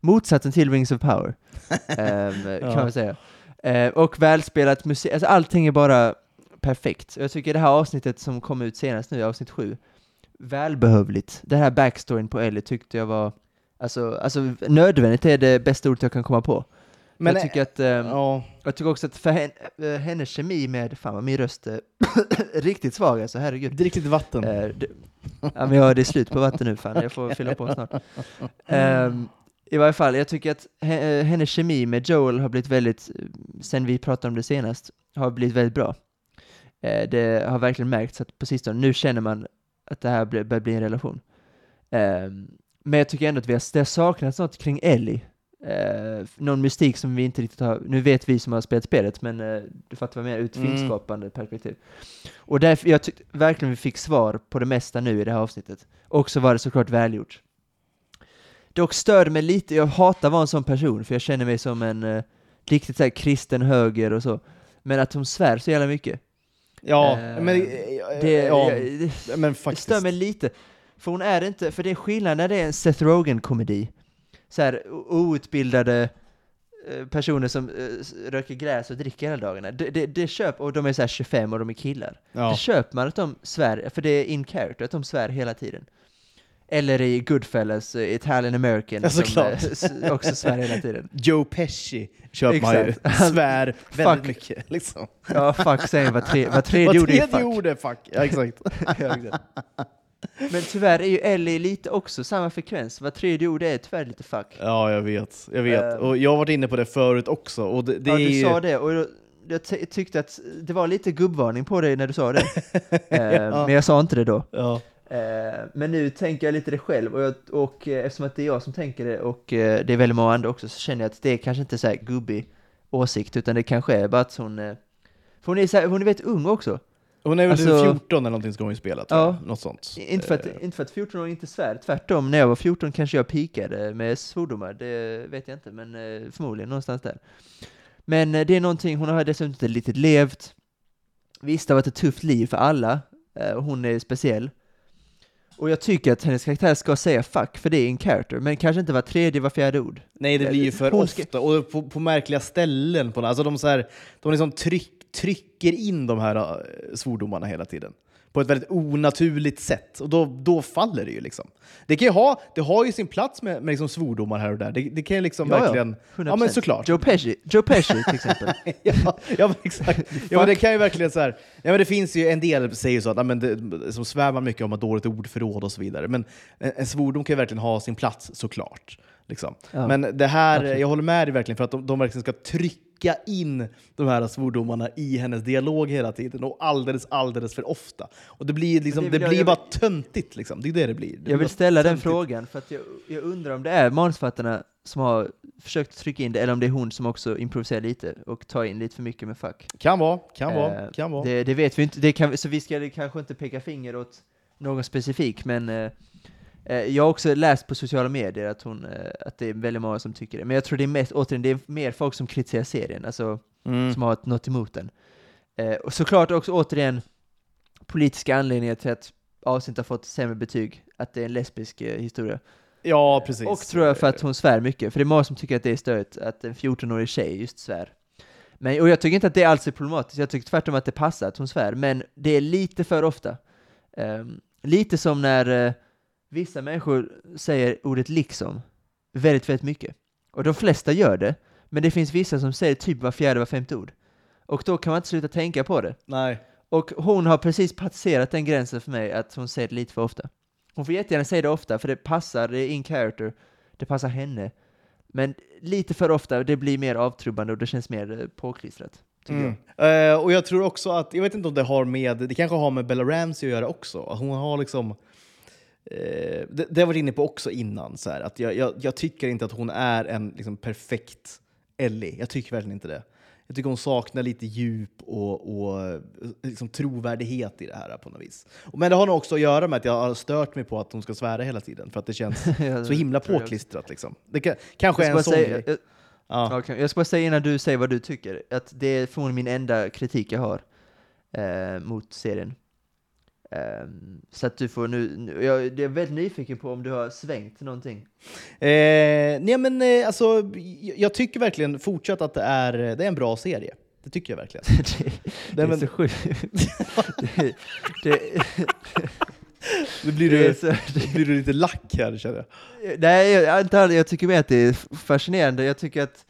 Motsatsen till Rings of Power, ehm, kan Ja. man säga. Eh, och välspelat musik, alltså allting är bara perfekt. Jag tycker det här avsnittet som kom ut senast nu, avsnitt sju, välbehövligt. Den här backstoryn på Ellie tyckte jag var, alltså, alltså nödvändigt är det bästa ordet jag kan komma på. Men, jag tycker att, ehm, ja, jag tycker också att för hen, eh, hennes kemi med, fan vad min röst är riktigt svag alltså, herregud. är riktigt vatten. Eh, det, ja, men ja, det är slut på vatten nu fan, jag får fylla på snart. Ehm, I varje fall, jag tycker att eh, hennes kemi med Joel har blivit väldigt, eh, sen vi pratade om det senast, har blivit väldigt bra. Eh, det har verkligen märkts att på sistone, nu känner man att det här börjar bli en relation. Ehm, men jag tycker ändå att vi har, det har saknats något kring Ellie. Eh, någon mystik som vi inte riktigt har, nu vet vi som har spelat spelet, men eh, du fattar vad jag menar, ur ett Mm. filmskapande perspektiv. Och därför, jag tyckte verkligen vi fick svar på det mesta nu i det här avsnittet. Och så var det såklart välgjort. Dock störde mig lite, jag hatar att vara en sån person, för jag känner mig som en eh, riktigt såhär kristen höger och så. Men att hon svär så jävla mycket. ja, eh, men, eh, Det, ja, jag, det, men faktiskt. stör mig lite. För hon är inte, för det är skillnad när det är en Seth Rogen-komedi. Så här outbildade eh, personer som eh, röker gräs och dricker hela dagarna. Det, det, det köp, och de är så här 25 och de är killar. Ja. Det köper man att de svär, för det är in character, att de svär hela tiden. Eller i Goodfellas, eh, Italian American, Ja, som också svär hela tiden. Joe Pesci köper man ju, svär väldigt mycket. Liksom. Ja, fuck säger var, tre, var tredje ord är tredje fuck. ord är fuck. Ja, exakt. Ja, exakt. Men tyvärr är ju Ellie lite också samma frekvens, var tredje ord är tyvärr lite fuck. Ja, jag vet. Jag vet. Ehm. och jag har varit inne på det förut också. Och det, det ja, är du ju... sa det, och jag, jag ty- tyckte att det var lite gubbvarning på dig när du sa det. Eh, Ja. Men jag sa inte det då. Ja. Eh, Men nu tänker jag lite det själv, och, jag, och eh, eftersom att det är jag som tänker det, och eh, det är väldigt många andra också, så känner jag att det är kanske inte så här gubbig åsikt, utan det kanske är bara att hon... eh, För hon är, så här, hon är väldigt ung också. Hon är väl Alltså- 14 eller någonting ska hon ju spela, tror Ja. jag. Något sånt. Inte för, att, Eh, inte för att 14-åringar inte svär, tvärtom. När jag var 14 kanske jag pikade med svordomar, det vet jag inte, men eh, förmodligen någonstans där. Men eh, det är någonting, hon har dessutom inte riktigt levt. Visst, det har varit ett tufft liv för alla, eh, och hon är speciell. Och jag tycker att hennes karaktär ska säga fuck, för det är en character, men kanske inte var tredje, var fjärde ord. Nej, det blir ju för Hon ofta, och på, på märkliga ställen. På, alltså de, så här, de liksom tryck, trycker in de här eh, svordomarna hela tiden. På ett väldigt onaturligt sätt. Och då, då faller det ju liksom. Det, kan ju ha, det har ju sin plats med, med liksom svordomar här och där. Det, det kan ju liksom Ja, ja. verkligen... 100%. Ja, men såklart. Joe Pesci, Joe Pesci till exempel. ja, ja, exakt. Ja, men det kan ju verkligen så här, ja, men det finns ju en del säger så att ja, men det, som svär man mycket om att dåligt ordförråd och så vidare. Men en, en svordom kan ju verkligen ha sin plats såklart. Liksom. Ja, men det här, absolut. jag håller med dig verkligen för att de, de verkligen ska trycka in de här svordomarna i hennes dialog hela tiden och alldeles, alldeles för ofta. Och det blir, liksom, det det jag- blir jag bara töntigt. Liksom. Det är det det blir. Det Jag vill ställa den töntigt. frågan, för att jag, jag undrar om det är manusförfattarna som har försökt trycka in det, eller om det är hon som också improviserar lite och tar in lite för mycket med fuck. Kan vara, kan vara, Eh, kan vara. Det, det vet vi inte, det kan, så vi ska kanske inte peka finger åt någon specifik, men eh, jag har också läst på sociala medier att, hon, eh, att det är väldigt många som tycker det. Men jag tror det är mest, återigen, det är mer folk som kritiserar serien, alltså Mm. som har något emot den. Eh, och såklart också återigen politiska anledningar till att avsnittet har fått sämre betyg, att det är en lesbisk eh, historia. Ja, precis. Och tror jag för att hon svär mycket, för det är många som tycker att det är störigt att en 14-årig tjej just svär. Men, och jag tycker inte att det alls är problematiskt, jag tycker tvärtom att det passar att hon svär, men det är lite för ofta. Ehm, lite som när eh, vissa människor säger ordet liksom väldigt, väldigt mycket. Och de flesta gör det, men det finns vissa som säger typ var fjärde, var femte ord. Och då kan man inte sluta tänka på det. Nej. Och hon har precis passerat den gränsen för mig, att hon säger det lite för ofta. Hon får jättegärna säga det ofta, för det passar, det är in character, det passar henne. Men lite för ofta, det blir mer avtrubbande och det känns mer eh, påklistrat. Mm. jag. Eh, och jag tror också att, jag vet inte om det har med, det kanske har med Bella Ramsey att göra också. Hon har liksom, eh, det, det har jag inne på också innan, så här, att jag, jag, jag tycker inte att hon är en liksom, perfekt Ellie. Jag tycker verkligen inte det. Jag tycker hon saknar lite djup och, och liksom, trovärdighet i det här på något vis. Men det har nog också att göra med att jag har stört mig på att hon ska svära hela tiden, för att det känns så himla påklistrat. Liksom. Det kan, kanske är en sån grej. jag, Ja. okej, jag ska bara säga innan du säger vad du tycker, att det är förmodligen min enda kritik jag har eh, mot serien. Ehm, så att du får nu, nu jag, är väldigt nyfiken på om du har svängt någonting. Eh, nej men eh, alltså, jag, tycker verkligen fortsatt att det är, det är en bra serie. Det tycker jag verkligen. det, det är men- så sjukt. det, det, Nu blir du, så, det, blir du lite lack här känner jag. nej, jag, jag tycker mer att det är fascinerande. Jag tycker att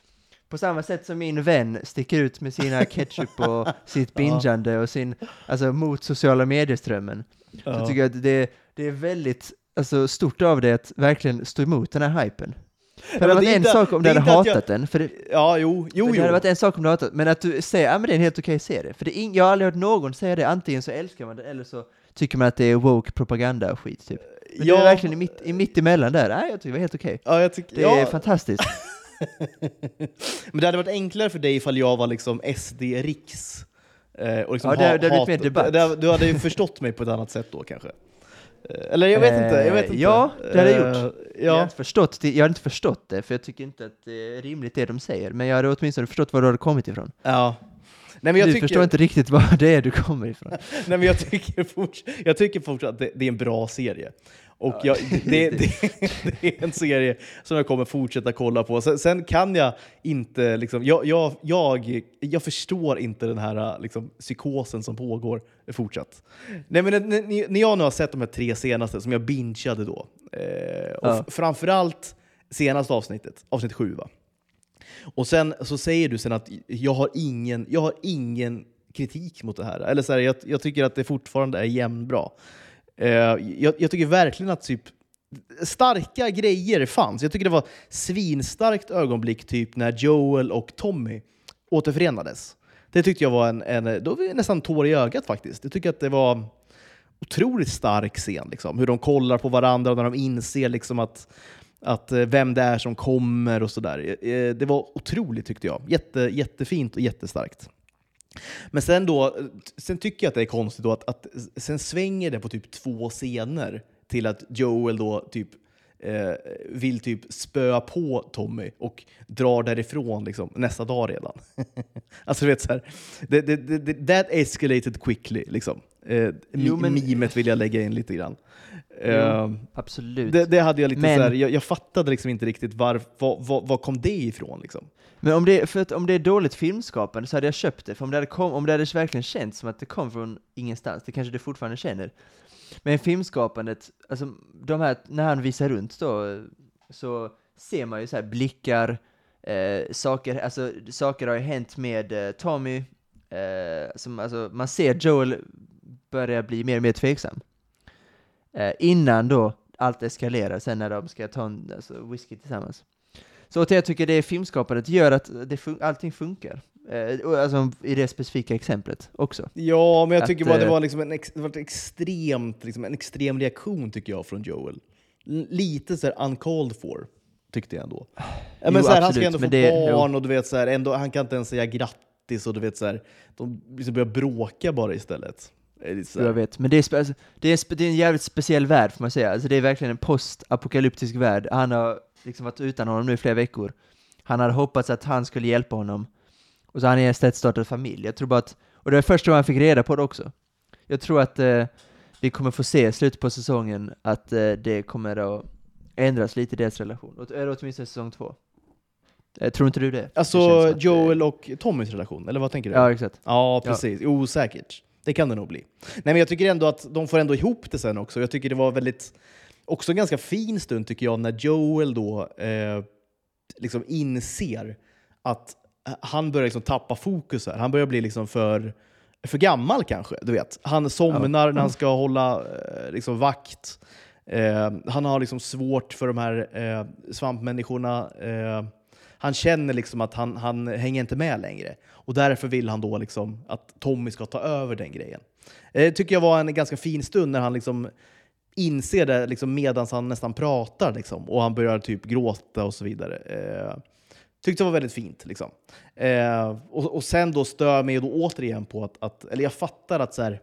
på samma sätt som min vän sticker ut med sina ketchup och sitt bingeande och sin, alltså mot sociala medieströmmen, så Ja. tycker jag att det, det är väldigt alltså, stort av dig att verkligen stå emot den här hypen. För det hade det varit en inte- sak om det du hade jag- hatat den, för det, Ja, jo, jo, det jo. hade varit en sak om du hatat men att du säger ja men det är en helt okej serie. För det jag har aldrig hört någon säga det, antingen så älskar man det eller så tycker man att det är woke propaganda och skit typ. Men ja, du är verkligen i mitt, i mitt emellan där, nej jag tycker det var helt okej. ja, Det ja, är fantastiskt. men det hade varit enklare för dig ifall jag var liksom SD-riks. Eh, och liksom Ja, det- ha- det hade blivit mer debatt. det- Du hade ju förstått mig på ett annat sätt då kanske. Eh, Eller jag vet inte. Jag vet Eh, inte. ja, det hade jag Eh, gjort. Jag, har Ja. inte förstått det, jag hade inte förstått det, för jag tycker inte att det är rimligt det de säger, men jag hade åtminstone förstått var du hade kommit ifrån. ja. Nej, men jag du tycker, förstår inte riktigt var det är du kommer ifrån. Nej, men jag tycker, forts jag tycker fortsatt att det, det är en bra serie. Och Ja, jag, det, det, det är en serie som jag kommer fortsätta kolla på. Sen, sen kan jag inte, liksom, jag, jag, jag, jag förstår inte den här liksom, psykosen som pågår fortsatt. Nej, men när, jag nu har sett de här tre senaste som jag bingeade då, eh, och Ja. framförallt senaste avsnittet, avsnitt sju va? Och sen så säger du sen att jag har ingen, jag har ingen kritik mot det här. Eller så här, jag, jag tycker att det fortfarande är jämnbra. Eh, jag, jag tycker verkligen att typ starka grejer fanns. Jag tycker det var svinstarkt ögonblick typ när Joel och Tommy återförenades. Det tyckte jag var en, en då var jag nästan tår i ögat faktiskt. Jag tycker att det var otroligt stark scen. Liksom. Hur de kollar på varandra när de inser liksom att, att eh, vem det är som kommer och sådär. Eh, det var otroligt tyckte jag. Jätte, jättefint och jättestarkt. Men sen, då, sen tycker jag att det är konstigt då att, att sen svänger det på typ två scener till att Joel då typ eh, vill typ spöa på Tommy och drar därifrån liksom, nästa dag redan. alltså du vet så här, det, det, that escalated quickly liksom. Eh, Jo, men- Mimet vill jag lägga in lite grann. Eh, Absolut. det, det hade jag lite Men- så här, jag, jag fattade liksom inte riktigt var, var, var, var kom det ifrån liksom. Men om det, för att om det är dåligt filmskapande så hade jag köpt det, för om det hade, kom, om det hade verkligen känts som att det kom från ingenstans, det kanske det fortfarande känner. Men filmskapandet, alltså de här, när han visar runt då, så ser man ju så här blickar, eh, saker, alltså saker har ju hänt med eh, Tommy, eh, som, alltså, man ser Joel börja bli mer och mer tveksam. Eh, innan då allt eskalerar, sen när de ska ta en alltså, whisky tillsammans. Så att jag tycker det filmskapandet gör att det fun- allting funkar. Eh, alltså i det specifika exemplet också. Ja, men jag Att, tycker bara det eh, var, liksom en, ex, det var ett extremt, liksom en extrem reaktion tycker jag från Joel. Lite så här uncalled for, tyckte jag ändå. Ja, men Jo, så här, han ska ändå få det- barn och du vet så här, ändå, han kan inte ens säga grattis och du vet så här, de liksom börjar bråka bara istället. Det Jag vet, men det är, alltså, det, är spe- det är en jävligt speciell värld får man säga. Alltså det är verkligen en postapokalyptisk värld. Han har liksom varit utan honom nu i flera veckor. Han hade hoppats att han skulle hjälpa honom. Och så har han istället startat familj. Jag tror bara att, och det var första gången han fick reda på det också. Jag tror att eh, vi kommer få se i slutet på säsongen att eh, det kommer att ändras lite i deras relation. Eller åtminstone säsong två. Eh, tror inte du det? Det Alltså eh, Joel och Tommys relation, eller vad tänker du? Ja, exakt. Ja, precis. Jo, säkert. Det kan det nog bli. Nej, men jag tycker ändå att de får ändå ihop det sen också. Jag tycker det var väldigt, också en ganska fin stund tycker jag, när Joel då eh, liksom inser att han börjar liksom tappa fokus här. Han börjar bli liksom för, för gammal kanske. Du vet. Han somnar när han ska hålla eh, liksom vakt. Eh, han har liksom svårt för de här eh, svampmänniskorna. Eh, han känner liksom att han, han hänger inte med längre. Och därför vill han då liksom att Tommy ska ta över den grejen. Det tycker jag var en ganska fin stund när han liksom inser det liksom medan han nästan pratar liksom, och han börjar typ gråta och så vidare. Eh, tyckte det var väldigt fint. Liksom. Eh, och, och sen då stör mig då återigen på att, att eller jag fattar att så här,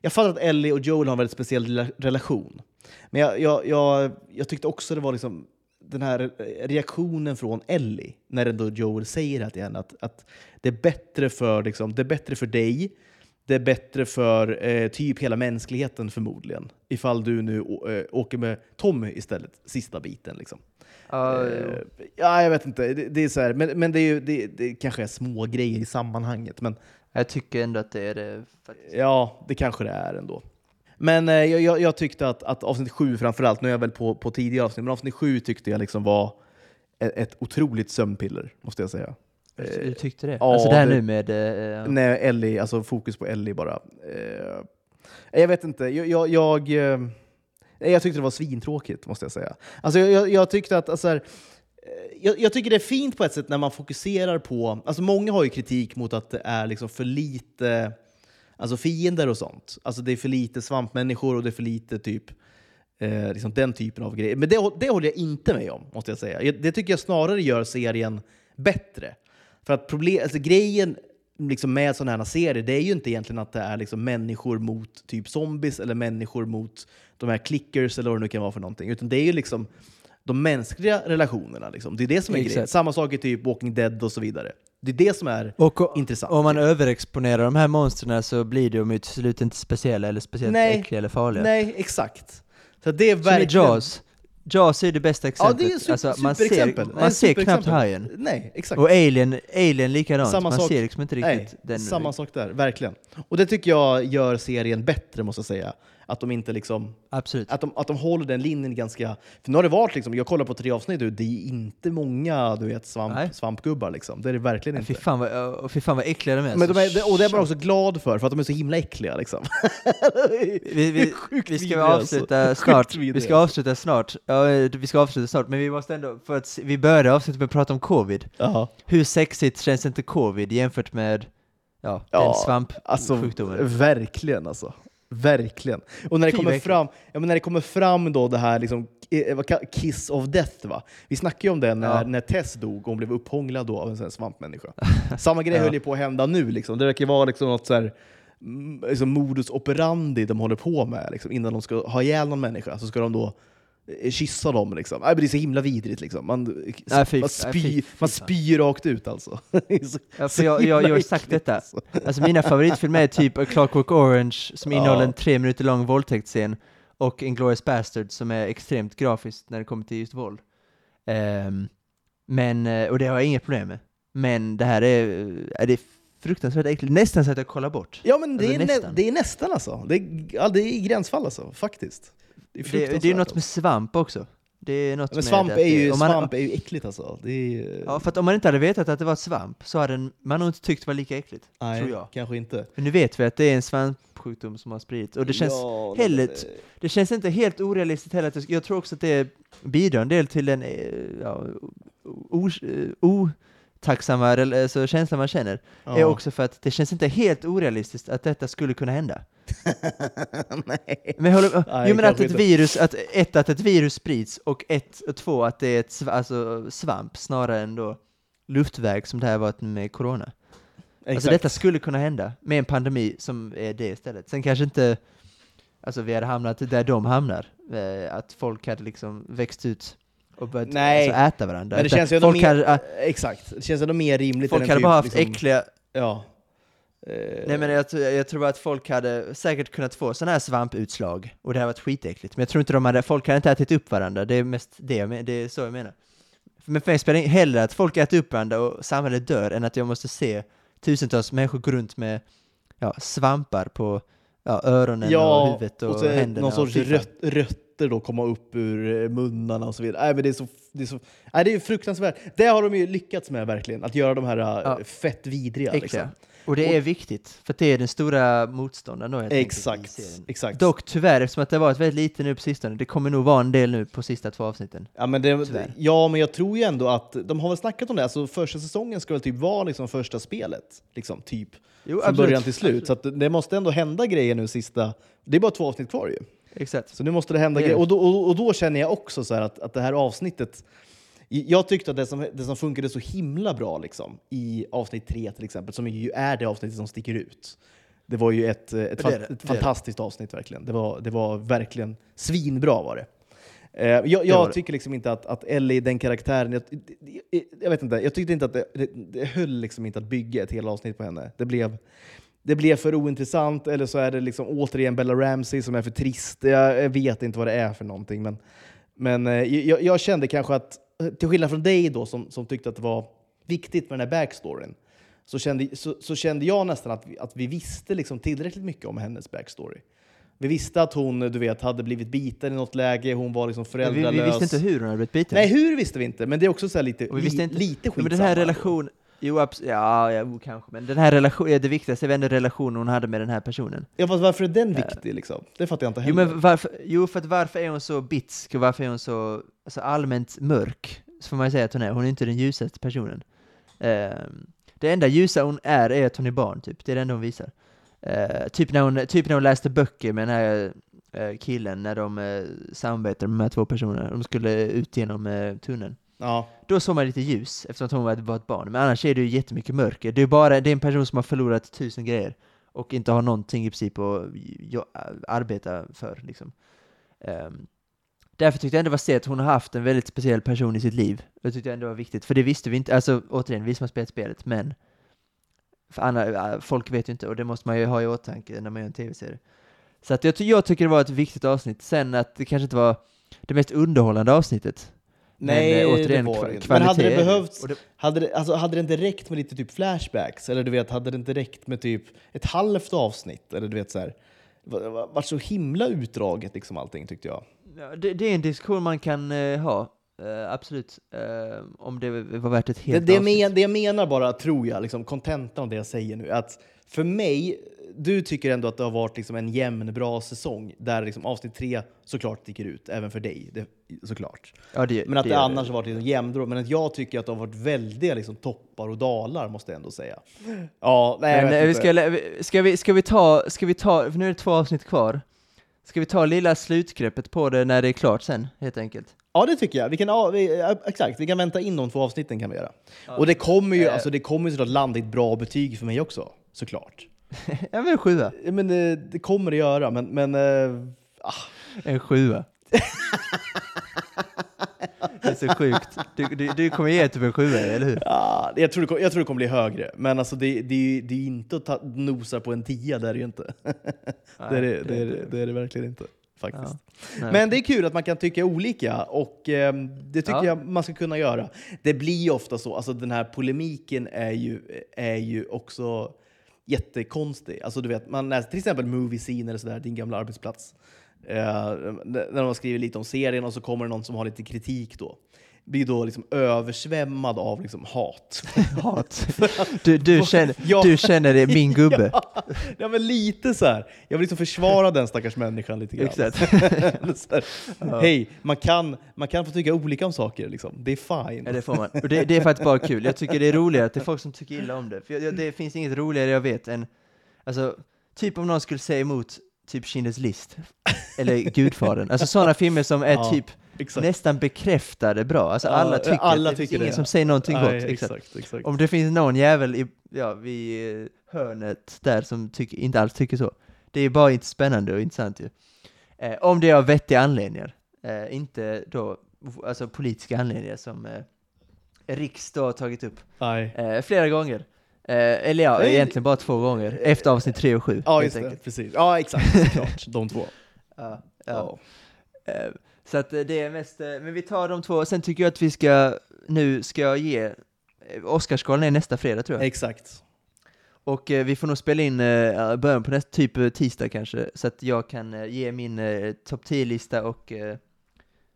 jag fattar att Ellie och Joel har en väldigt speciell relation. Men jag, jag, jag, jag tyckte också det var liksom den här reaktionen från Ellie när ändå Joel säger det till henne att, att det, är bättre för, liksom, det är bättre för dig det är bättre för eh, typ hela mänskligheten förmodligen. Ifall du nu äh, åker med Tommy istället, sista biten. Liksom. Uh, eh, ja, jag vet inte. Det, det är så här, men, men det, är ju, det, det kanske är små grejer i sammanhanget. Men, jag tycker ändå att det är det. Faktiskt. Ja, det kanske det är ändå. Men eh, jag, jag, tyckte att, att avsnitt sju framförallt, nu är jag väl på, på tidigare avsnitt, men avsnitt sju tyckte jag liksom var ett, ett otroligt sömnpiller, måste jag säga. Du tyckte det? Ja, alltså det här nu med... Uh, nej, Ellie, alltså fokus på Ellie bara. Uh, jag vet inte, jag, jag, jag, uh, jag, tyckte det var svintråkigt måste jag säga. Alltså jag, jag tyckte att, alltså här, jag, jag, tycker det är fint på ett sätt när man fokuserar på, alltså många har ju kritik mot att det är liksom för lite alltså fiender och sånt. Alltså det är för lite svampmänniskor och det är för lite typ eh, liksom den typen av grejer. Men det, det håller jag inte med om, måste jag säga. Det tycker jag snarare gör serien bättre. För att problem, alltså grejen liksom med sådana här serier, det är ju inte egentligen att det är liksom människor mot typ zombies eller människor mot de här clickers eller vad det nu kan vara för någonting. Utan det är ju liksom de mänskliga relationerna. Liksom. Det är det som är Exakt. grejen. Samma sak i typ Walking Dead och så vidare. Det är det som är och, intressant. Om man överexponerar de här monstren så blir de ju till slut inte speciella eller speciellt nej, äckliga eller farliga. Nej, exakt. Så det är verkligen... Som i Jaws. Jaws är det bästa exemplet. Ja, det är super, alltså, man ser, man ser knappt hajen. Nej, exakt. Och Alien, Alien likadant. Samma man sak. ser liksom inte riktigt Nej, den. Samma sak där, verkligen. Och det tycker jag gör serien bättre, måste jag säga. Att de inte liksom... Absolut. Att de, att de håller den linjen ganska... För nu har det varit liksom, jag kollar på tre avsnitt nu, det är inte många du vet, svamp, svampgubbar liksom. Det är det verkligen inte. Fy fan vad, fy fan vad äckliga de är. Men de är och det är man också glad för, för att de är så himla äckliga liksom. vi, vi, vi, ska avsluta alltså. snart. Vi ska avsluta snart. Ja, vi ska avsluta snart, men vi måste ändå, för att vi började avsluta med att prata om covid. Aha. Hur sexigt känns inte covid jämfört med ja, ja, den svampsjukdomen? Alltså, verkligen alltså. Verkligen. Och när det kommer fram, ja, men när det kommer fram då det här liksom, eh, kiss of death, va? vi snackade ju om det när, ja. när Tess dog och hon blev upphånglad då av en svampmänniska. Samma grej ja. höll ju på att hända nu. Liksom. Det verkar vara liksom något så här, mm, liksom modus operandi de håller på med. Liksom. Innan de ska ha ihjäl någon människa så ska de då kyssa dem. Liksom. Det är så himla vidrigt. Liksom. Man, nej, fy, man, spyr, nej, fy, man spyr rakt ut alltså. så, ja, för jag, jag, jag har sagt detta. Alltså. alltså mina favoritfilmer är typ A Clockwork Orange som ja. innehåller en tre minuter lång våldtäktsscen och Inglourious Bastard som är extremt grafiskt när det kommer till just våld. Um, men, eh, och det har jag inga problem med. Men det här är, är det fruktansvärt äckligt. Nästan så att jag kollar bort. Ja men det, alltså, är, nästan. Nä, det är nästan alltså. Det är, det är gränsfall alltså, faktiskt. Det är, det, det är något med svamp också. Det är något men svamp, är ju, man, svamp är ju äckligt alltså. Är, ja, för att om man inte hade vetat att det var svamp så hade man nog inte tyckt det var lika äckligt. Nej, tror jag. kanske inte. Men nu vet vi att det är en svampsjukdom som har spridits. Och det känns, ja, heller, det... det känns inte helt orealistiskt heller. Jag tror också att det bidrar en del till den eh, ja, o, o, tacksamma alltså, känslan man känner, ja. är också för att det känns inte helt orealistiskt att detta skulle kunna hända. Nej. Men håller, Nej, jo, men att ett virus, att, ett, att ett virus sprids och ett, och två, att det är ett alltså, svamp snarare än då luftväg som det här varit med corona. Exakt. Alltså detta skulle kunna hända med en pandemi som är det istället. Sen kanske inte alltså, vi hade hamnat där de hamnar, eh, att folk hade liksom växt ut och börjat Nej. Alltså, äta varandra. Men det känns ju folk mer, hade, exakt, det känns ändå mer rimligt Folk hade typ, bara haft liksom, äckliga... Ja. Nej men jag, jag, tror att folk hade säkert kunnat få sådana här svamputslag, och det hade varit skitäckligt. Men jag tror inte de hade, folk hade inte ätit upp varandra, det är mest det, det är så jag menar. Men för mig spelar det hellre att folk äter upp varandra och samhället dör, än att jag måste se tusentals människor gå runt med ja, svampar på ja, öronen ja, och huvudet och, och så händerna. Någon sorts rött, rötter då komma upp ur eh, munnarna och så vidare. Nej, men det, är så, det, är så, nej, det är fruktansvärt. Det har de ju lyckats med verkligen, att göra de här ja. fett vidriga. Liksom. Och det är viktigt, för det är den stora motståndaren då Exakt, exakt. Dock tyvärr, eftersom att det har varit väldigt lite nu på sistone, det kommer nog vara en del nu på sista två avsnitten. Ja men, det, Tyvärr. ja, men jag tror ju ändå att de har väl snackat om det. Alltså, första säsongen ska väl typ vara liksom första spelet, liksom, typ. Jo, Från början till slut. Så att det- måste ändå hända grejer nu sista... Det är bara två avsnitt kvar ju. Exakt. Så nu måste det hända grejer. Och då, och, och då känner jag också så att, att det här avsnittet... Jag tyckte att det som, det som funkade så himla bra liksom, i avsnitt tre till exempel, som ju är det avsnittet som sticker ut. Det var ju ett, ett, Det det, ett det. fantastiskt avsnitt verkligen. Det var, det var verkligen svinbra var det. Eh, jag var jag det. tycker liksom inte att, att Ellie, den karaktären, jag, jag, vet inte, jag tyckte inte att det, det, höll liksom inte att bygga ett helt avsnitt på henne. Det blev, det blev för ointressant, eller så är det liksom återigen Bella Ramsey som är för trist. Jag, jag vet inte vad det är för någonting, men, men eh, jag, jag kände kanske att, till skillnad från dig då som, som tyckte att det var viktigt med den här backstoryn, så kände, så, så kände jag nästan att vi, att vi visste liksom tillräckligt mycket om hennes backstory. Vi visste att hon du vet, hade blivit biten i något läge, hon var liksom Vi, föräldralös. vi visste inte hur hon hade blivit biten. Nej, hur visste vi inte, men det är också så här lite, Och vi visste inte- lite skitsamma. men den här relationen, jo ja, ja jo, kanske, men den här relationen, det viktigaste väl ändå relationen hon hade med den här personen. Ja, fast varför är den viktig liksom? Det fattar jag inte Jo, heller. men varför, jo, för att varför är hon så bitsk och varför är hon så alltså, allmänt mörk? Så får man ju säga att hon är, hon är inte den ljusaste personen. Ehm, det enda ljusa hon är, är att hon är barn, typ. Det är det enda hon visar. Eh, typ, när hon, typ när hon läste böcker med den här eh, killen, när de uh, samarbetade med de här två personerna. De skulle ut genom uh, tunneln. Ja. Då såg man lite ljus, eftersom att hon var ett barn. Men annars är det ju jättemycket mörker. Det är bara det är en person som har förlorat tusen grejer och inte har någonting i princip att arbeta för. Liksom. Um, därför tyckte jag ändå det var sett att hon har haft en väldigt speciell person i sitt liv. Det tyckte jag ändå var viktigt, för det visste vi inte. Alltså återigen, vi som har spelat spelet, men för andra, folk vet ju inte, och det måste man ju ha i åtanke när man gör en tv-serie. Så att jag, ty- jag tycker det var ett viktigt avsnitt. Sen att det kanske inte var det mest underhållande avsnittet. Nej, men, eh, återigen, det var det inte. Men hade det behövts, det- hade det, alltså, hade det inte räckt med lite typ flashbacks? Eller du vet, hade det inte räckt med typ ett halvt avsnitt? Eller du vet så här, va- va- vart så himla utdraget liksom allting tyckte jag. Ja, det, det är en diskussion man kan eh, ha, eh, absolut. Eh, om det var värt ett Det, helt det, avsnitt. men, det jag menar bara, tror jag, liksom, kontentan av det jag säger nu, att för mig, du tycker ändå att det har varit liksom en jämn, bra säsong där liksom avsnitt tre såklart sticker ut, även för dig, det, såklart. Ja, det, Men att det, gör annars har varit liksom jämndrå. Men att jag tycker att det har varit väldiga liksom, toppar och dalar, måste jag ändå säga. Ja, nej, Men eh, vi inte. ska, ska, vi, ska vi ta, ska vi ta, för nu är det två avsnitt kvar. Ska vi ta lilla slutgreppet på det när det är klart sen, helt enkelt? Ja, det tycker jag. Vi kan, ja, vi, ja, exakt, vi kan vänta in de två avsnitten kan vi göra. Och det kommer ju, Eh. alltså, det kommer ju såklart landa i ett bra betyg för mig också, såklart. ja, en sjua. Ja, Men det, det kommer det göra, men, men eh, ah, En sjua. det är så sjukt. Du, du, du kommer ge typ en sjua, eller hur? ah, jag, tror det, jag tror det kommer bli högre. Men alltså, det, det, det är inte att ta, nosa på en tia, det är det ju inte. det, är det, det, är, det, är det verkligen inte. Faktiskt. Ja. Nej. Men det är kul att man kan tycka olika och ehm, det tycker Ja. jag man ska kunna göra. Det blir ju ofta så, alltså den här polemiken är ju, är ju också jättekonstig. Alltså du vet, man läser till exempel Movie Scene eller sådär, din gamla arbetsplats. Eh, när de skriver lite om serien och så kommer det någon som har lite kritik då. Blir då liksom översvämmad av liksom hat. Hat. Du, du, känner, Ja. du känner det, min gubbe. Ja, ja, men lite så här. Jag vill liksom försvara den stackars människan lite grann. Exakt. här, Hej, man kan, man kan få tycka olika om saker. Liksom. Det är fine. Ja, det får man. Och det, det är faktiskt bara kul. Jag tycker det är roligare att det är folk som tycker illa om det. För jag, jag, det finns inget roligare jag vet än, alltså, typ om någon skulle säga emot typ Schindler's list, eller Gudfadern. Alltså sådana filmer som är Ja, typ Exakt. nästan bekräftade bra. Alltså alla tycker, alla det tycker ingen det. som säger någonting Nej, gott. Exakt. exakt. Om det finns någon jävel i, ja, vid eh, hörnet där som tycker, inte alls tycker så. Det är bara inte spännande och intressant ju. Eh, om det är av vettiga anledningar. Eh, inte då, alltså politiska anledningar som eh, Riks då har tagit upp. Eh, flera gånger. Eh, eller ja, Nej. egentligen bara två gånger. Efter avsnitt tre och sju. Ja, helt just det. Precis. Ja, exakt. Såklart. De två. Ja, ja. Ja. Eh, Så att eh, det är mest, eh, men vi tar de två, sen tycker jag att vi ska, nu ska jag ge, eh, Oscarsgalan är nästa fredag tror jag. Exakt. Och eh, vi får nog spela in eh, början på nästa, typ tisdag kanske, så att jag kan eh, ge min eh, topp 10-lista och eh,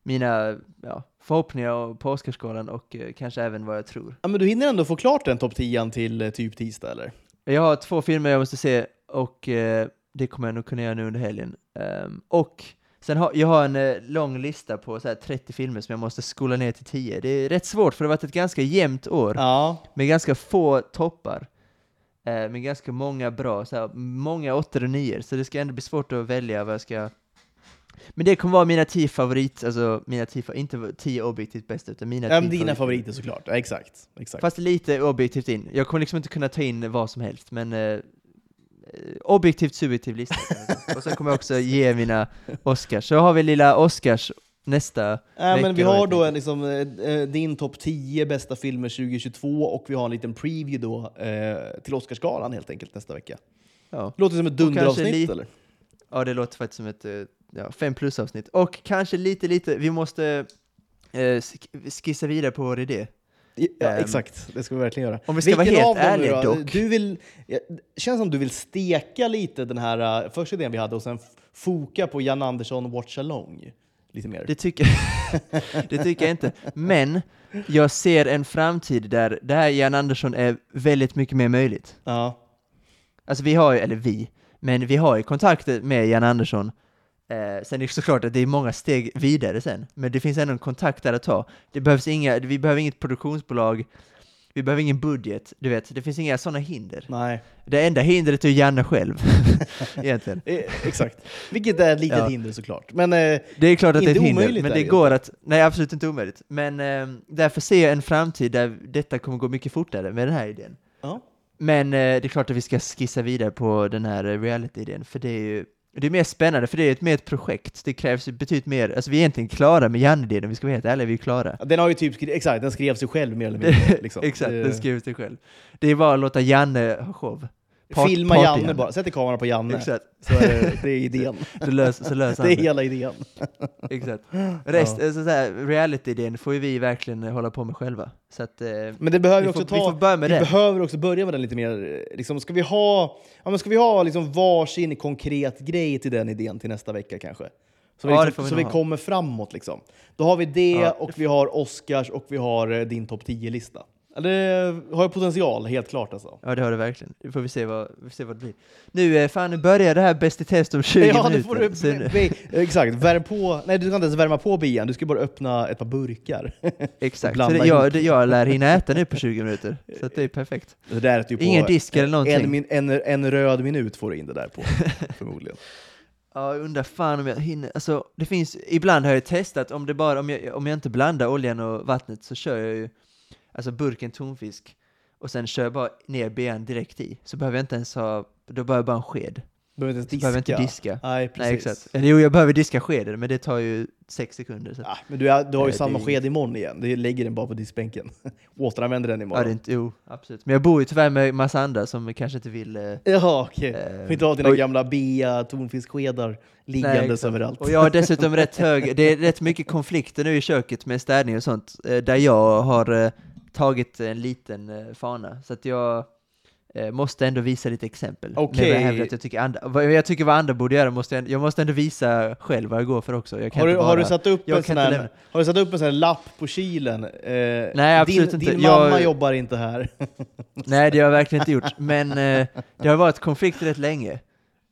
mina ja, förhoppningar på Oscarsgalan och kanske även vad jag tror. Ja, men du hinner ändå få klart den topp 10 till typ tisdag, eller? Jag har två filmer jag måste se och det kommer jag nog kunna göra nu under helgen. Um, och sen har jag har en eh, lång lista på så här 30 filmer som jag måste skola ner till 10. Det är rätt svårt för det har varit ett ganska jämnt år Ja. med ganska få toppar. Eh, med ganska många bra, så här, många åttor och nior, så det ska ändå bli svårt att välja vad jag ska... Men det kommer vara mina tio favorit, alltså mina tio, fa- inte tio objektivt bästa, utan mina Ja, tio men dina favorit- favoriter såklart. Ja, exakt. exakt. Fast lite objektivt in. Jag kommer liksom inte kunna ta in vad som helst, men eh, objektivt subjektiv lista. och sen kommer jag också ge mina Oscars. Så har vi lilla Oscars nästa men vecka vi då, har då en, liksom, eh, eh, din topp 10 bästa filmer 2022 och vi har en liten preview då eh, till Oscarsgalan helt enkelt nästa vecka. Ja. Låter som ett dunderavsnitt eller? ja, det låter faktiskt som ett eh, ja, fem plus avsnitt. Och kanske lite, lite, vi måste eh, sk- skissa vidare på vår idé. Ja, Ehm, exakt, det ska vi verkligen göra. om vi ska vara helt ärliga dock. Du vill, känns som du vill steka lite den här uh, första idén vi hade och sen foka på Jan Andersson Watch Along lite mer. Det tycker, det tycker jag inte. Men jag ser en framtid där det här Jan Andersson är väldigt mycket mer möjligt. Ja. Alltså vi har ju, eller vi, men vi har ju kontakter med Jan Andersson. Eh, sen är det såklart att det är många steg vidare sen, men det finns ändå en kontakt där att ta. Det behövs inga, vi behöver inget produktionsbolag, vi behöver ingen budget, du vet, det finns inga sådana hinder. Nej, Det enda hindret är Janne själv, egentligen. eh, exakt. Vilket är ett litet Ja. hinder såklart. Men eh, Det är klart att det är ett hinder, men det ju går att, nej absolut inte omöjligt. Men eh, därför ser jag en framtid där detta kommer gå mycket fortare med den här idén. ja. Men eh, det är klart att vi ska skissa vidare på den här reality-idén, för det är ju det är mer spännande, för det är ett mer ett projekt. Det krävs betydligt mer, alltså vi är egentligen klara med Janne-idén, om vi ska vara helt ärliga, vi är klara. Den har ju typ, exakt, den skrev sig själv mer eller mindre. Liksom. Exakt, Eh, den skriver sig själv. Det är bara att låta Janne ha show. Part- Filma party Janne bara, sätter kameran på Janne. Exakt, Så är det, det är idén. så löser, så löser Det är hela idén. Exakt. Rest, alltså, så här, reality-idén får ju vi verkligen hålla på med själva. Så att, eh, Men det behöver vi, vi också får, vi ta... får börja med vi det. behöver också börja med den lite mer. eh, Liksom, ska vi ha, ja, men ska vi ha liksom varsin konkret grej till den idén till nästa vecka kanske? Så, vi Ja, det liksom, vi så vi kommer framåt. Liksom. Då har vi det, Ja, och vi har Oscars och vi har eh, din topp 10-lista. Det har ju potential, helt klart. Alltså. Ja det har det verkligen. Nu får vi se vad, vi får se vad det blir. Nu, eh, fan nu börjar det här Bäst i test om 20 ja, minuter. du, Så nu- be, exakt, värm på. Nej, du ska inte ens värma på bian, du ska bara öppna ett par burkar. Exakt, så det, jag, det, jag lär hinna äta nu på 20 minuter. Så det är perfekt. Det där är typ Ingen disk eller någonting. En, en, en röd minut får du in det där på, förmodligen. Ja, jag undrar fan om jag hinner. Alltså, det finns, ibland har jag testat, om, det bara, om, jag, om jag inte blandar oljan och vattnet så kör jag ju alltså burken tonfisk och sen kör jag bara ner bean direkt i. Så behöver jag inte ens ha, då behöver jag bara en sked. Behöver inte ens behöver diska. inte diska. Nej, precis. Nej, exakt. Jo, jag behöver diska skeden, men det tar ju sex sekunder. Så. Ja, men du, är, du har ju Nej, samma det sked imorgon igen. Du lägger den bara på diskbänken. Återanvänder den Ja, imorgon. det är inte, jo, absolut. Men jag bor ju tyvärr med massa andra som kanske inte vill... Eh, Jaha, okej. Eh, Får inte ha dina och- gamla bea tonfiskskedar liggandes exakt. överallt. Och jag har dessutom rätt hög, det är rätt mycket konflikter nu i köket med städning och sånt, eh, där jag har eh, tagit en liten eh, fana. Så att jag eh, måste ändå visa lite exempel. Okej. Vad jag jag tycker, andra, vad jag tycker vad andra borde göra, måste jag, jag måste ändå visa själv vad jag går för också. Jag kan har, du, inte har, du bara- satt upp jag en sån här, har du satt upp en sån lapp på kilen? Eh, Nej, absolut din, inte. Din Jag- mamma jobbar inte här. Nej, det har jag verkligen inte gjort, men eh, det har varit konflikter rätt länge.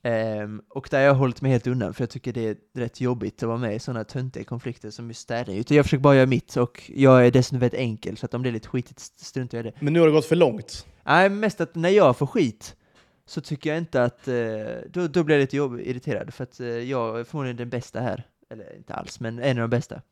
Ehm, och där har jag hållit mig helt undan, för jag tycker det är rätt jobbigt att vara med i sådana töntiga konflikter som just städning. Utan jag försöker bara göra mitt, och jag är dessutom väldigt enkel, så att om det är lite skitigt struntar jag i det. Men nu har det gått för långt. Nej, mest att när jag får skit, så tycker jag inte att, eh, då, då blir jag lite jobb, irriterad, för att eh, jag är förmodligen den bästa här. Eller inte alls, men en av de bästa.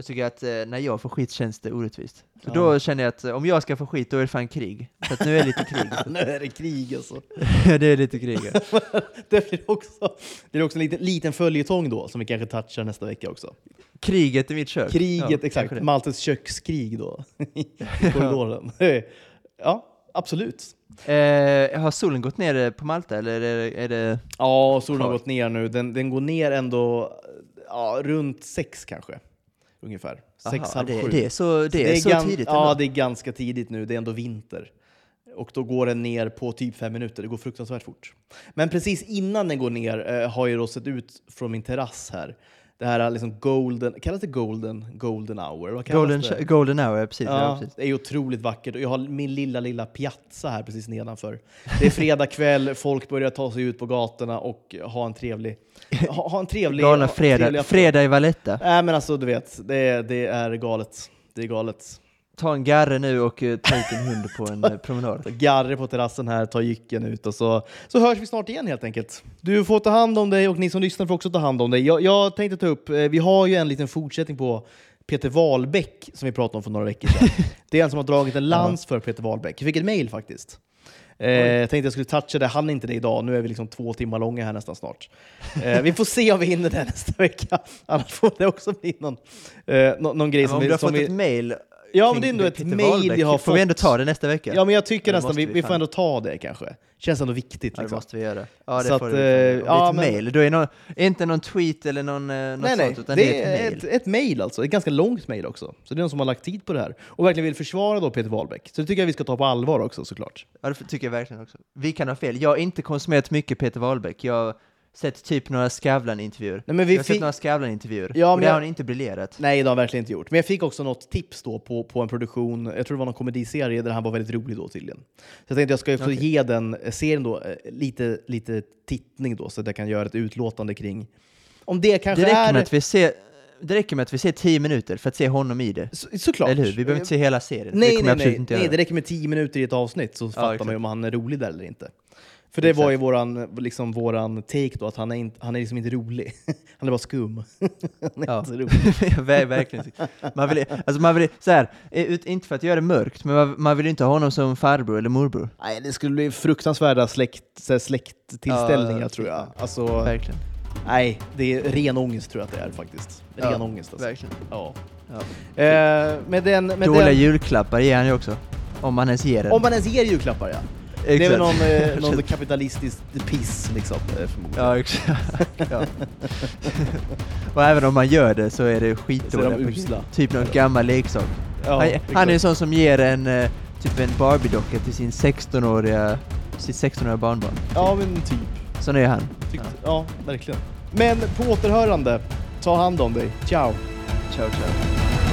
Jag tycker att eh, när jag får skit känns det orättvist. Så Ja. då känner jag att eh, om jag ska få skit, då är det fan krig. Så att nu är det lite krig. nu är det krig alltså. det är lite krig. ja. det blir också, det blir också en liten, liten följetong då, som vi kanske touchar nästa vecka också. Kriget i mitt kök. Kriget, Ja, exakt. Maltes kökskrig då, i korridoren. ja, absolut. Eh, har solen gått ner eh, på Malta, eller är det... Är det... Ja, solen har gått ner nu. Den, den går ner ändå ja, runt sex kanske. Ungefär. Sex, Aha, halv det, sju. det är så, det Så är så gan- tidigt Ja, ändå. det är ganska tidigt nu. Det är ändå vinter. Och då går den ner på typ fem minuter. Det går fruktansvärt fort. Men precis innan den går ner eh, har jag då sett ut från min terrass här det här liksom golden, kallas det golden, golden hour? Vad kallas Golden, det? golden hour, precis. Ja. Ja, precis. det är otroligt vackert. Och jag har min lilla, lilla piazza här precis nedanför. Det är fredag kväll, folk börjar ta sig ut på gatorna och ha en trevlig... Ha, ha en trevlig... Galna fredag, fredag i Valletta. Nej men alltså du vet, det, det är galet. Det är galet. Ta en garre nu och eh, ta ut en hund på en eh, promenad. Garre på terrassen här, ta jycken ut och så, så hörs vi snart igen helt enkelt. Du får ta hand om dig och ni som lyssnar får också ta hand om dig. Jag, jag tänkte ta upp, eh, vi har ju en liten fortsättning på Peter Wahlbeck som vi pratade om för några veckor sedan. Det är en som har dragit en lans för Peter Wahlbeck. Jag fick ett mail faktiskt. Eh, jag tänkte jag skulle toucha det, hann inte det idag. Nu är vi liksom två timmar långa här nästan snart. Eh, vi får se om vi hinner det nästa vecka. Annars får det också bli någon, eh, nå- någon grej Men som om vi... du har fått vi ett mail Ja, men det är ändå ett Wahlbeck, vi har Får vi ändå fått. ta det nästa vecka? Ja, men jag tycker det nästan vi, vi får ändå ta det kanske. Känns ändå viktigt Ja, det liksom. måste vi göra. Ja, det Så får att, du. eh, Om ja, det ett men- mail, då är det nå- inte någon tweet eller någon, eh, något Nej, nej. sånt, utan Det är är ett mail. ett mail alltså. Ett ganska långt mail också. Så det är någon som har lagt tid på det här. Och verkligen vill försvara då Peter Wahlbeck. Så det tycker jag vi ska ta på allvar också såklart. Ja, det tycker jag verkligen också. Vi kan ha fel. Jag har inte konsumerat mycket Peter Wahlbeck. Jag sett typ några Skavlan-intervjuer. Nej, men vi jag har sett några Skavlan-intervjuer. Ja, och men det jag- har han inte briljerat. Nej, det har han verkligen inte gjort. Men jag fick också något tips då på, på en produktion, jag tror det var någon komediserie där han var väldigt rolig då tydligen. Så jag tänkte jag ska få Okej. ge den serien då eh, lite, lite tittning då, så att jag kan göra ett utlåtande kring om det kanske Det räcker, är... med att vi ser, det räcker med att vi ser 10 minuter för att se honom i det. Så, såklart. Eller hur? Vi behöver inte se hela serien. det Nej, kommer nej, nej, inte nej, det räcker med tio minuter i ett avsnitt så fattar exakt. man ju om han är rolig där eller inte. För det var ju Exakt. våran, liksom våran take då, att han är, inte, han är liksom inte rolig. han är bara skum. han är Ja. inte så rolig. Ver- Verkligen. Man vill, alltså man vill, så här, eh, ut, inte för att göra det mörkt, men man, man vill inte ha honom som farbror eller morbror. Nej, det skulle bli fruktansvärda släkt, här släkttillställningar Ja, tror jag. Alltså, Verkligen. nej, det är ren ångest tror jag att det är faktiskt. Ren Ja, ångest alltså. Verkligen. Ja. Ja. Eh, med den, med Dåliga den, julklappar ger han ju också. Om man ens ger den. om man ens ger julklappar ja. Det är väl någon, eh, någon kapitalistisk piss liksom, eh, förmodligen. Ja, exakt. ja. Och även om man gör det så är det skitdåliga. de. Typ någon gammal leksak. Ja, han, han är en sån som ger en, eh, typ en Barbie-docka till sin 16-åriga, sitt 16-åriga barnbarn. Ja, men typ. Sån är han. Tyckte, ja. verkligen. Men på återhörande, ta hand om dig. Ciao! Ciao, ciao.